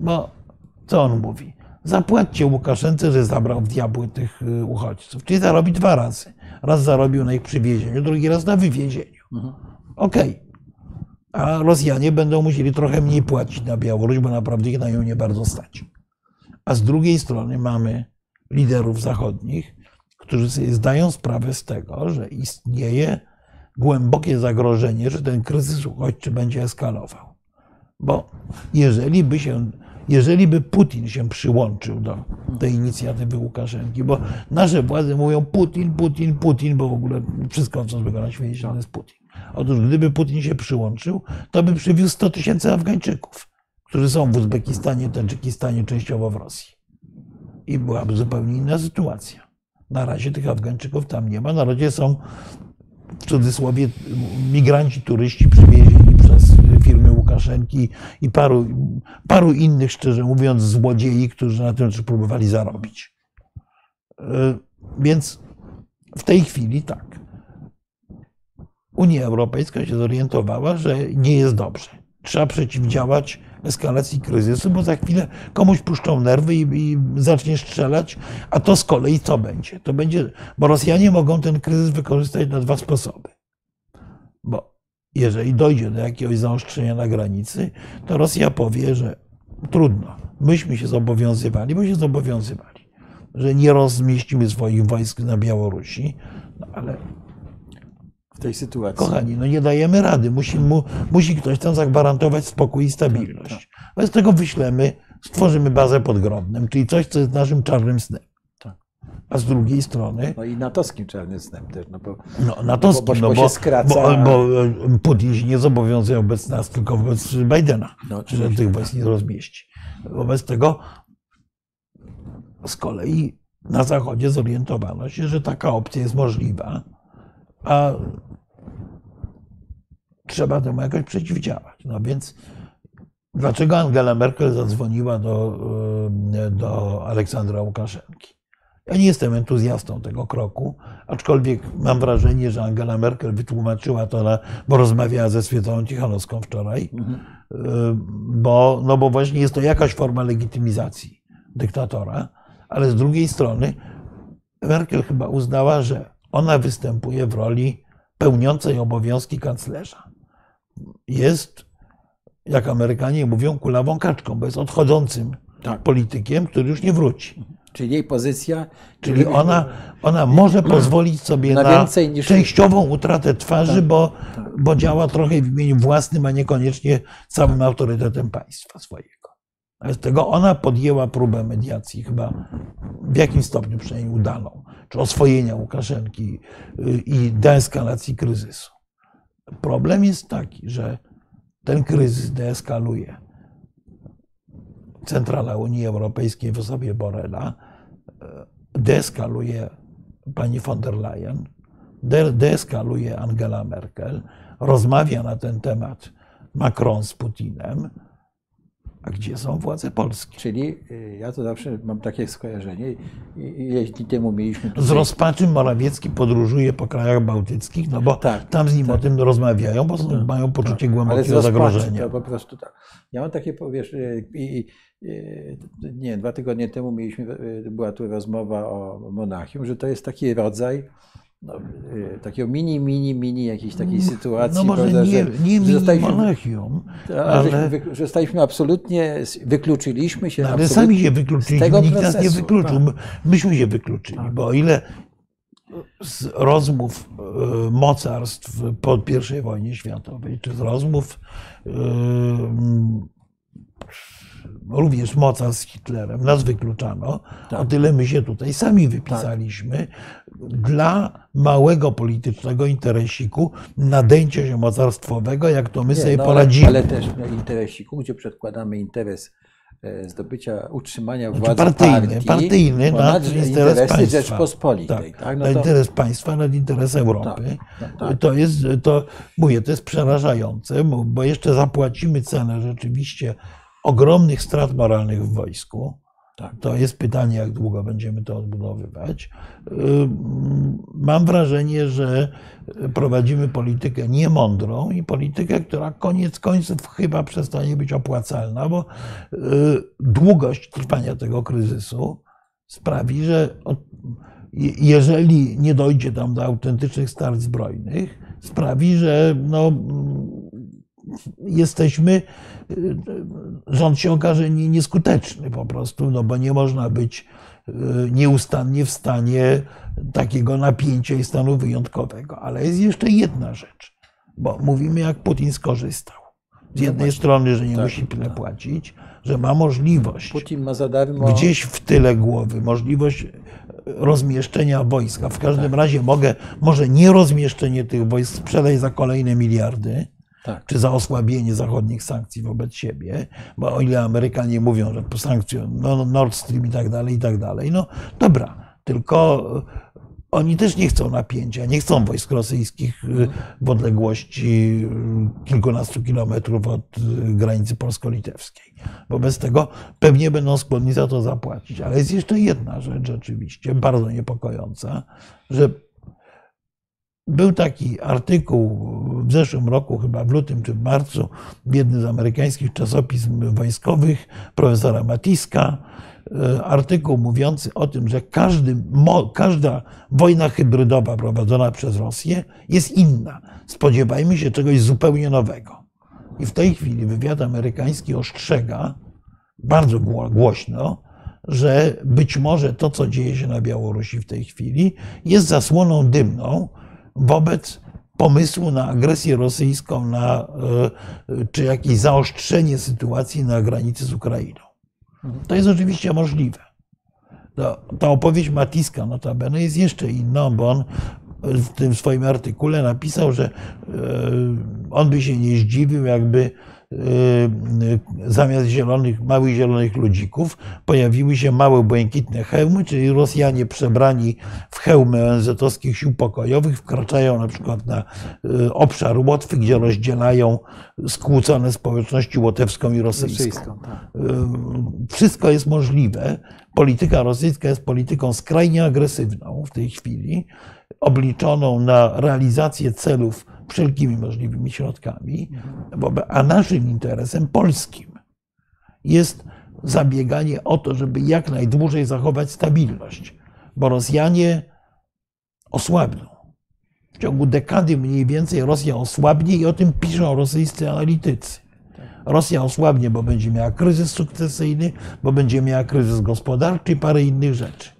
bo co on mówi? Zapłaćcie Łukaszence, że zabrał w diabły tych y, uchodźców. Czyli zarobi dwa razy. Raz zarobił na ich przywiezieniu, drugi raz na wywiezieniu. Okej. Okay. A Rosjanie będą musieli trochę mniej płacić na Białoruś, bo naprawdę ich na nią nie bardzo stać. A z drugiej strony mamy liderów zachodnich, którzy sobie zdają sprawę z tego, że istnieje głębokie zagrożenie, że ten kryzys uchodźczy będzie eskalował. Bo jeżeli by się, jeżeli by Putin się przyłączył do tej inicjatywy Łukaszenki, bo nasze władze mówią Putin, Putin, Putin, bo w ogóle wszystko, co złego na świecie, to jest Putin. Otóż gdyby Putin się przyłączył, to by przywiózł 100 tysięcy Afgańczyków, którzy są w Uzbekistanie, Tadżykistanie, częściowo w Rosji i byłaby zupełnie inna sytuacja. Na razie tych Afgańczyków tam nie ma. Na razie są w cudzysłowie migranci, turyści przywiezieni przez Łukaszenki i paru, paru innych, szczerze mówiąc, złodziei, którzy na tym próbowali zarobić. E, więc w tej chwili tak. Unia Europejska się zorientowała, że nie jest dobrze. Trzeba przeciwdziałać eskalacji kryzysu, bo za chwilę komuś puszczą nerwy i, i, zacznie strzelać, a to z kolei co będzie? To będzie, bo Rosjanie mogą ten kryzys wykorzystać na dwa sposoby. Bo jeżeli dojdzie do jakiegoś zaostrzenia na granicy, to Rosja powie, że trudno, myśmy się zobowiązywali, bo się zobowiązywali, że nie rozmieścimy swoich wojsk na Białorusi, no ale w tej sytuacji. Kochani, no nie dajemy rady. Musi, mu, musi ktoś tam zagwarantować spokój i stabilność. Tak, tak. Wobec tego wyślemy, stworzymy bazę pod Grodnem, czyli coś, co jest naszym czarnym snem. Tak. A z drugiej strony. No i natowskim czarnym snem też. No, bo, no natowskim, bo, bo, no, bo, się skraca... bo, bo Putin się nie zobowiązuje wobec nas, tylko wobec Bidena, no, że tych wojsk nie rozmieści. Wobec tego z kolei na Zachodzie zorientowano się, że taka opcja jest możliwa a trzeba temu jakoś przeciwdziałać. No więc dlaczego Angela Merkel zadzwoniła do, e, do Aleksandra Łukaszenki? Ja nie jestem entuzjastą tego kroku, aczkolwiek mam wrażenie, że Angela Merkel wytłumaczyła to, na, bo rozmawiała ze Swietą Cichanowską wczoraj, mhm. E, bo, no bo właśnie jest to jakaś forma legitymizacji dyktatora, ale z drugiej strony Merkel chyba uznała, że ona występuje w roli pełniącej obowiązki kanclerza. Jest, jak Amerykanie mówią, kulawą kaczką, bo jest odchodzącym tak. politykiem, który już nie wróci. Czyli jej pozycja. Czyli ona, ona może pozwolić sobie na, na niż... częściową utratę twarzy, tak, bo, tak. bo działa trochę w imieniu własnym, a niekoniecznie całym autorytetem państwa swojego. Z tego ona podjęła próbę mediacji, chyba w jakimś stopniu przynajmniej udaną, czy oswojenia Łukaszenki y, i deeskalacji kryzysu. Problem jest taki, że ten kryzys deeskaluje centrala Unii Europejskiej w osobie Borela, deeskaluje pani von der Leyen, deeskaluje Angela Merkel, rozmawia na ten temat Macron z Putinem, a gdzie są władze polskie? Czyli y, ja to zawsze mam takie skojarzenie. Jeśli temu mieliśmy. Tutaj... Z rozpaczym Morawiecki podróżuje po krajach bałtyckich, no bo tak, tam z nim tak. o tym rozmawiają, bo tak, mają poczucie tak. głębokiego zagrożenia. To po prostu tak. Ja mam takie, wiesz, y, i, y, nie, dwa tygodnie temu mieliśmy, była tu rozmowa o Monachium, że to jest taki rodzaj no, y, takiego mini, mini, mini jakiejś takiej mm, sytuacji. No może prawda, nie, że, nie że zostaliśmy, Monachium, ale... zostaliśmy absolutnie, wykluczyliśmy się. No, ale sami się wykluczyliśmy, nikt procesu, nas nie wykluczył. Tak. Myśmy się wykluczyli, tak. bo o ile z rozmów y, mocarstw po I wojnie światowej, czy z rozmów również mocarstw z Hitlerem, nas wykluczano, tak. o tyle my się tutaj sami wypisaliśmy tak. dla małego politycznego interesiku nadęcia się mocarstwowego, jak to my Nie, sobie no, poradzimy. Ale też interesiku, gdzie przedkładamy interes e, zdobycia, utrzymania znaczy władzy partyjny, partii, partyjny nad interes państwa. Rzeczpospolitej. Tak, tak? No to... interes państwa nad interes Europy. Tak, tak. To jest, to mówię, to jest przerażające, bo jeszcze zapłacimy cenę rzeczywiście ogromnych strat moralnych w wojsku. Tak. To jest pytanie, jak długo będziemy to odbudowywać. Mam wrażenie, że prowadzimy politykę niemądrą i politykę, która koniec końców chyba przestanie być opłacalna, bo y, długość trwania tego kryzysu sprawi, że jeżeli nie dojdzie tam do autentycznych start zbrojnych, sprawi, że no, jesteśmy, rząd się okaże nieskuteczny po prostu, no bo nie można być e, nieustannie w stanie takiego napięcia i stanu wyjątkowego. Ale jest jeszcze jedna rzecz, bo mówimy, jak Putin skorzystał. Z jednej strony, że nie tak, musi tyle tak. płacić, że ma możliwość Putin ma za darmo... gdzieś w tyle głowy, możliwość rozmieszczenia wojska. W każdym tak. razie mogę, może nie rozmieszczenie tych wojsk sprzedać za kolejne miliardy, tak. czy za osłabienie zachodnich sankcji wobec siebie, bo o ile Amerykanie mówią, że po sankcjach no, Nord Stream i tak dalej, i tak dalej, no dobra, tylko oni też nie chcą napięcia, nie chcą wojsk rosyjskich y, w odległości y, kilkunastu kilometrów od granicy polsko-litewskiej. Wobec tego pewnie będą skłonni za to zapłacić. Ale jest jeszcze jedna rzecz rzeczywiście bardzo niepokojąca, że był taki artykuł w zeszłym roku, chyba w lutym czy w marcu, w jednym z amerykańskich czasopism wojskowych profesora Matiska, e, artykuł mówiący o tym, że każdy, każda wojna hybrydowa prowadzona przez Rosję jest inna. Spodziewajmy się czegoś zupełnie nowego. I w tej chwili wywiad amerykański ostrzega bardzo głośno, że być może to, co dzieje się na Białorusi w tej chwili, jest zasłoną dymną wobec pomysłu na agresję rosyjską, na, e, czy jakieś zaostrzenie sytuacji na granicy z Ukrainą. To jest oczywiście możliwe. Ta opowieść Matiska notabene jest jeszcze inną, bo on w tym swoim artykule napisał, że e, on by się nie zdziwił, jakby zamiast zielonych, małych zielonych ludzików pojawiły się małe błękitne hełmy, czyli Rosjanie przebrani w hełmy ONZ-owskich sił pokojowych wkraczają na przykład na y, obszar Łotwy, gdzie rozdzielają skłócone społeczności łotewską i rosyjską. rosyjską tak. Wszystko jest możliwe. Polityka rosyjska jest polityką skrajnie agresywną w tej chwili, obliczoną na realizację celów wszelkimi możliwymi środkami, a naszym interesem polskim jest zabieganie o to, żeby jak najdłużej zachować stabilność, bo Rosjanie osłabną. W ciągu dekady mniej więcej Rosja osłabnie i o tym piszą rosyjscy analitycy. Rosja osłabnie, bo będzie miała kryzys sukcesyjny, bo będzie miała kryzys gospodarczy i parę innych rzeczy.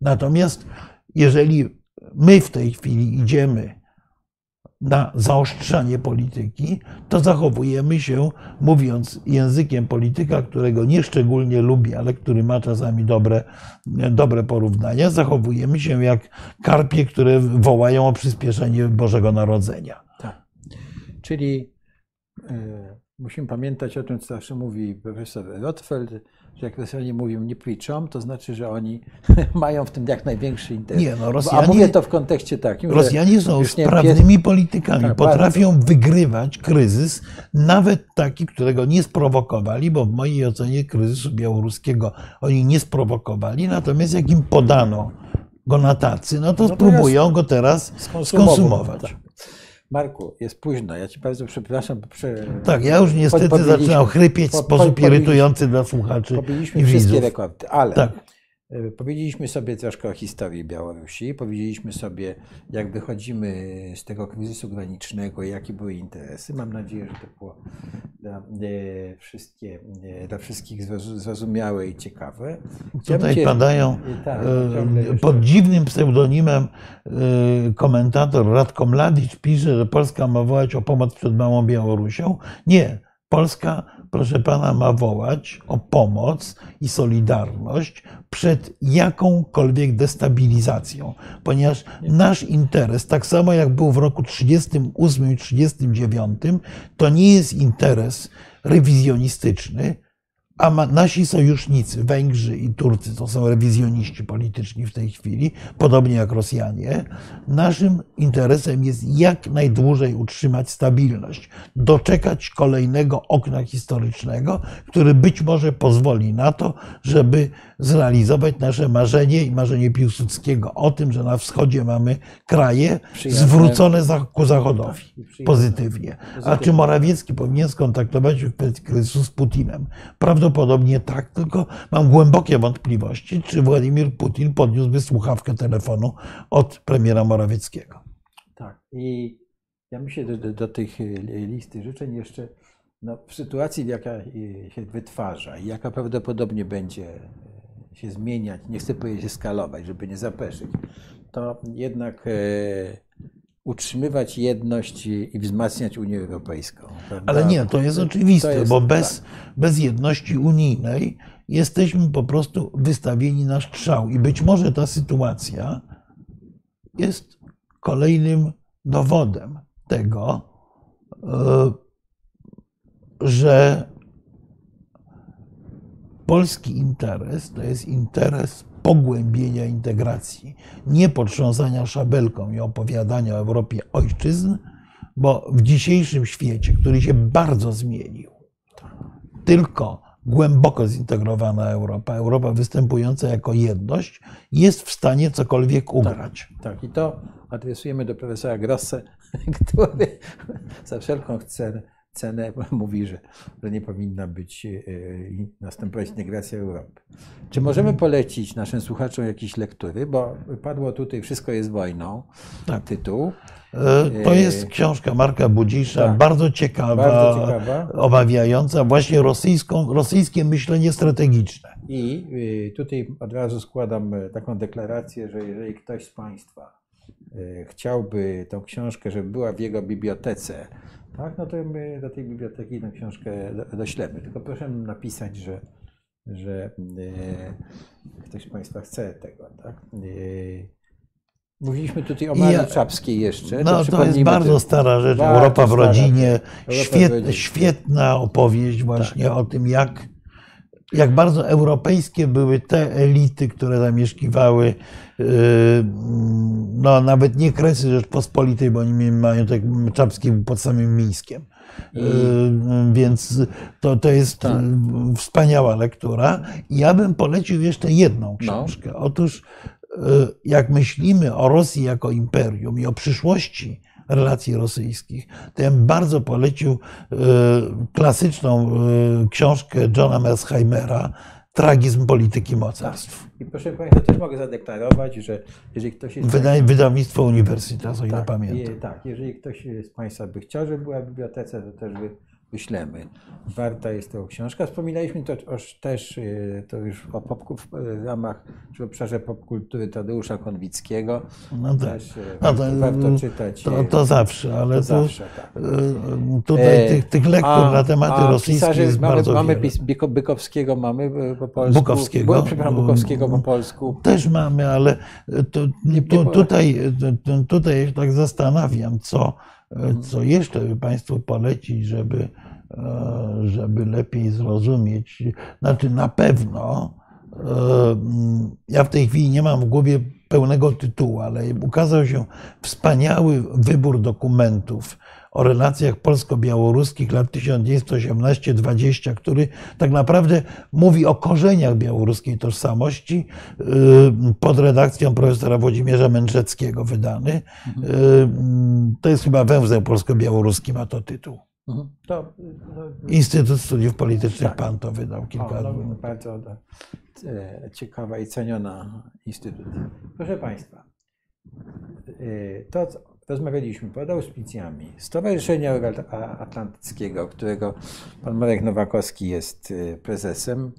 Natomiast jeżeli my w tej chwili idziemy na zaostrzanie polityki, to zachowujemy się, mówiąc językiem polityka, którego nie szczególnie ale który ma czasami dobre, dobre porównania, zachowujemy się jak karpie, które wołają o przyspieszenie Bożego Narodzenia. Tak. Czyli y, musimy pamiętać o tym, co zawsze mówi profesor Rotfeld, jak Rosjanie mówią nie pliczą, to znaczy, że oni mają w tym jak największy interes. Nie, no Rosjanie, A mówię to w kontekście takim, Rosjanie są sprawnymi politykami. Tak, Potrafią bardzo. wygrywać kryzys, nawet taki, którego nie sprowokowali, bo w mojej ocenie kryzysu białoruskiego oni nie sprowokowali, natomiast jak im podano go na tacy, no to, no to spróbują go teraz skonsumować. Marku, jest późno. Ja ci bardzo przepraszam. Prze... Tak, ja już niestety zaczynam chrypieć w sposób irytujący dla słuchaczy. Pobiliśmy i wszystkie rekordy, ale tak. E, powiedzieliśmy sobie troszkę o historii Białorusi, powiedzieliśmy sobie, jak wychodzimy z tego kryzysu granicznego, jakie były interesy. Mam nadzieję, że to było dla, e, wszystkie, e, dla wszystkich zrozumiałe i ciekawe. Tutaj cię, padają tak, pod dziwnym pseudonimem komentator Radko Mladic pisze, że Polska ma wołać o pomoc przed Małą Białorusią. Nie, Polska, proszę pana, ma wołać o pomoc i solidarność przed jakąkolwiek destabilizacją, ponieważ nasz interes, tak samo jak był w roku 1938 i 1939, to nie jest interes rewizjonistyczny, a nasi sojusznicy, Węgrzy i Turcy, to są rewizjoniści polityczni w tej chwili, podobnie jak Rosjanie, naszym interesem jest jak najdłużej utrzymać stabilność, doczekać kolejnego okna historycznego, który być może pozwoli na to, żeby zrealizować nasze marzenie i marzenie Piłsudskiego o tym, że na wschodzie mamy kraje zwrócone ku zachodowi pozytywnie. A czy Morawiecki powinien skontaktować się w kwestii kryzysu z Putinem? Prawdopodobnie tak, tylko mam głębokie wątpliwości, czy Władimir Putin podniósłby słuchawkę telefonu od premiera Morawieckiego. Tak. I ja myślę, że do, do tych listy życzeń jeszcze no, w sytuacji, jaka się wytwarza i jaka prawdopodobnie będzie się zmieniać, nie chcę powiedzieć skalować, żeby nie zapeszyć, to jednak e, utrzymywać jedność i wzmacniać Unię Europejską. Prawda? Ale nie, to jest oczywiste, to jest, bo bez, tak. bez jedności unijnej jesteśmy po prostu wystawieni na strzał. I być może ta sytuacja jest kolejnym dowodem tego, e, że polski interes to jest interes pogłębienia integracji, nie potrząsania szabelką i opowiadania o Europie ojczyzn, bo w dzisiejszym świecie, który się bardzo zmienił, tylko głęboko zintegrowana Europa, Europa występująca jako jedność, jest w stanie cokolwiek tak, ugrać. Tak, tak. i to adresujemy do profesora Grosse, który za wszelką cenę cenę, mówi, że, że nie powinna być, e, następować integracja Europy. Czy możemy polecić naszym słuchaczom jakieś lektury, bo padło tutaj Wszystko jest wojną, tak. tytuł. E, to jest książka Marka Budzisza, tak. bardzo, ciekawa, bardzo ciekawa, omawiająca właśnie rosyjską, rosyjskie myślenie strategiczne. I e, tutaj od razu składam taką deklarację, że jeżeli ktoś z Państwa chciałby tą książkę, żeby była w jego bibliotece, tak, no to my do tej biblioteki tę książkę doślemy. Tylko proszę napisać, że, że e, ktoś z Państwa chce tego. Tak? E, mówiliśmy tutaj o Marii ja, Czapskiej jeszcze. No to, to jest bardzo stara rzecz, Europa w rodzinie. Świet, w rodzinie. Świetna opowieść właśnie tak. o tym, jak jak bardzo europejskie były te elity, które zamieszkiwały yy, no, nawet nie Kresy Rzeczpospolitej, bo oni mają tak Czapski pod samym Mińskiem. Yy, więc to, to jest tak. wspaniała lektura. Ja bym polecił jeszcze jedną no. książkę. No. Otóż, yy, jak myślimy o Rosji jako imperium i o przyszłości relacji rosyjskich, to ja bym bardzo polecił e, klasyczną e, książkę Johna Mersheimera Tragizm polityki mocarstw. I proszę Państwa, też mogę zadeklarować, że jeżeli ktoś jest. Wydaje, wydawnictwo Uniwersytet, o ile tak, pamiętam. tak, jeżeli ktoś z Państwa by chciał, żeby była w bibliotece, to też by wyślemy. Warta jest to książka. Wspominaliśmy to też to już o pop, w ramach czy w obszarze popkultury Tadeusza Konwickiego. No tak. Też no to, warto czytać. To, to zawsze, ale to, zawsze, tak. tutaj tych, tych lektur a, na tematy rosyjskie jest mamy, bardzo mamy wiele. Bykowskiego mamy po polsku. Bukowskiego. Przepraszam, Bukowskiego po polsku. Też mamy, ale to, to, tutaj, tutaj tak zastanawiam, co, co jeszcze by Państwu polecić, żeby E, żeby lepiej zrozumieć. Znaczy, na pewno e, ja w tej chwili nie mam w głowie pełnego tytułu, ale ukazał się wspaniały wybór dokumentów o relacjach polsko-białoruskich lat 1918-20, który tak naprawdę mówi o korzeniach białoruskiej tożsamości e, pod redakcją profesora Włodzimierza Mędrzeckiego wydany. To jest chyba węzeł polsko-białoruski, ma to tytuł. Mhm. To, no, Instytut Studiów Politycznych tak. Pan to wydał kilka lat. No, bardzo e, ciekawa i ceniona instytucja. Proszę Państwa, e, to rozmawialiśmy pod auspicjami Stowarzyszenia Atlantyckiego, którego pan Marek Nowakowski jest e, prezesem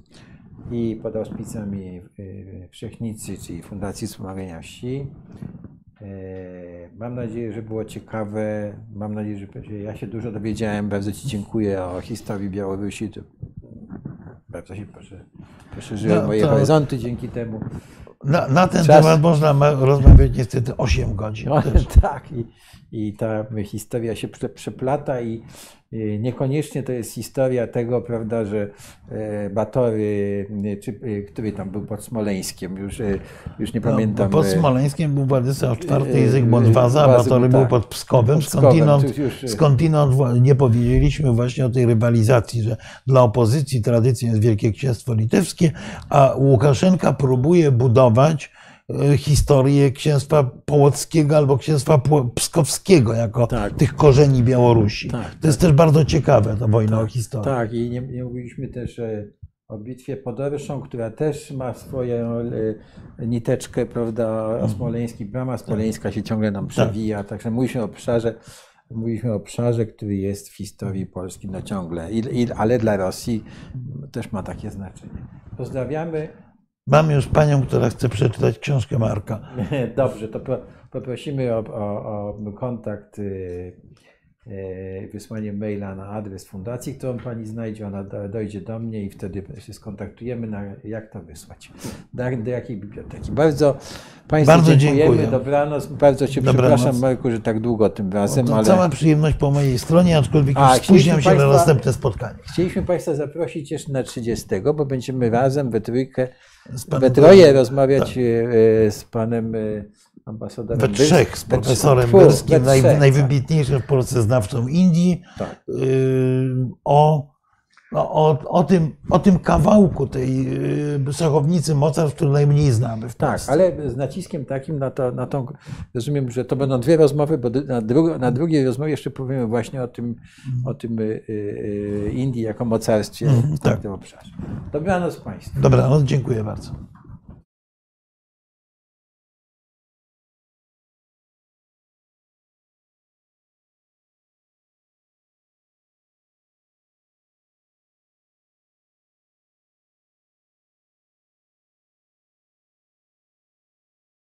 i pod auspicjami Wszechnicy, czyli Fundacji Wspomagania Wsi, E, mam nadzieję, że było ciekawe. Mam nadzieję, że ja się dużo dowiedziałem. Bardzo Ci dziękuję o historii Białorusi. Bardzo się poszerzyły no, moje to... horyzonty dzięki temu. Na, na ten Czas... temat można rozmawiać niestety 8 godzin. No, tak, i, i ta historia się przeplata i Niekoniecznie to jest historia tego, prawda, że e, Batory, e, czy, e, który tam był pod Smoleńskiem, już, już nie no, pamiętam. pod Smoleńskiem był Władysław IV Zygmunt Waza, a Batory tak, był pod Pskowem. Skądinąd, już... skądinąd nie powiedzieliśmy właśnie o tej rywalizacji, że dla opozycji tradycją jest Wielkie Księstwo Litewskie, a Łukaszenka próbuje budować E, historię księstwa połockiego albo księstwa pskowskiego jako tak. tych korzeni Białorusi. Tak, to jest tak. też bardzo ciekawe, ta wojna tak, o historię. Tak, i nie, nie mówiliśmy też o bitwie pod Orszą, która też ma swoją e, niteczkę, prawda, o mhm. Smoleński. Brama Smoleńska się ciągle nam tak. przewija, także mówiliśmy o obszarze, mówiliśmy o obszarze, który jest w historii Polski no ciągle, I, i, ale dla Rosji też ma takie znaczenie. Pozdrawiamy. Mam już panią, która chce przeczytać książkę Marka. Dobrze, to poprosimy o, o, o kontakt, y, y, wysłanie maila na adres fundacji, którą pani znajdzie. Ona dojdzie do mnie i wtedy się skontaktujemy, na jak to wysłać. Do, jakiej biblioteki. Bardzo Państwu bardzo dziękujemy. Dziękuję. Dobranoc. Bardzo Cię Dobranoc. przepraszam, Marku, że tak długo tym razem. To ale... Cała przyjemność po mojej stronie, aczkolwiek A, spóźniam się Państwa, na następne spotkanie. Chcieliśmy Państwa zaprosić jeszcze na 30, bo będziemy razem we trójkę we troje rozmawiać tak. E, z panem e, ambasadorem. We trzech, z profesorem Byrskim, naj, tak. najwybitniejszym w Polsce znawcą Indii, tak. O no, o, o, tym, o tym kawałku tej y, szachownicy mocarstw, który najmniej znamy w tak, Polsce. Tak, ale z naciskiem takim na, to, na tą, rozumiem, że to będą dwie rozmowy, bo na, dru, na drugiej rozmowie jeszcze powiemy właśnie o tym, o tym y, y, Indii jako mocarstwie mm, w tak. tym obszarze. Dobranoc Państwu. Dobranoc, dziękuję bardzo.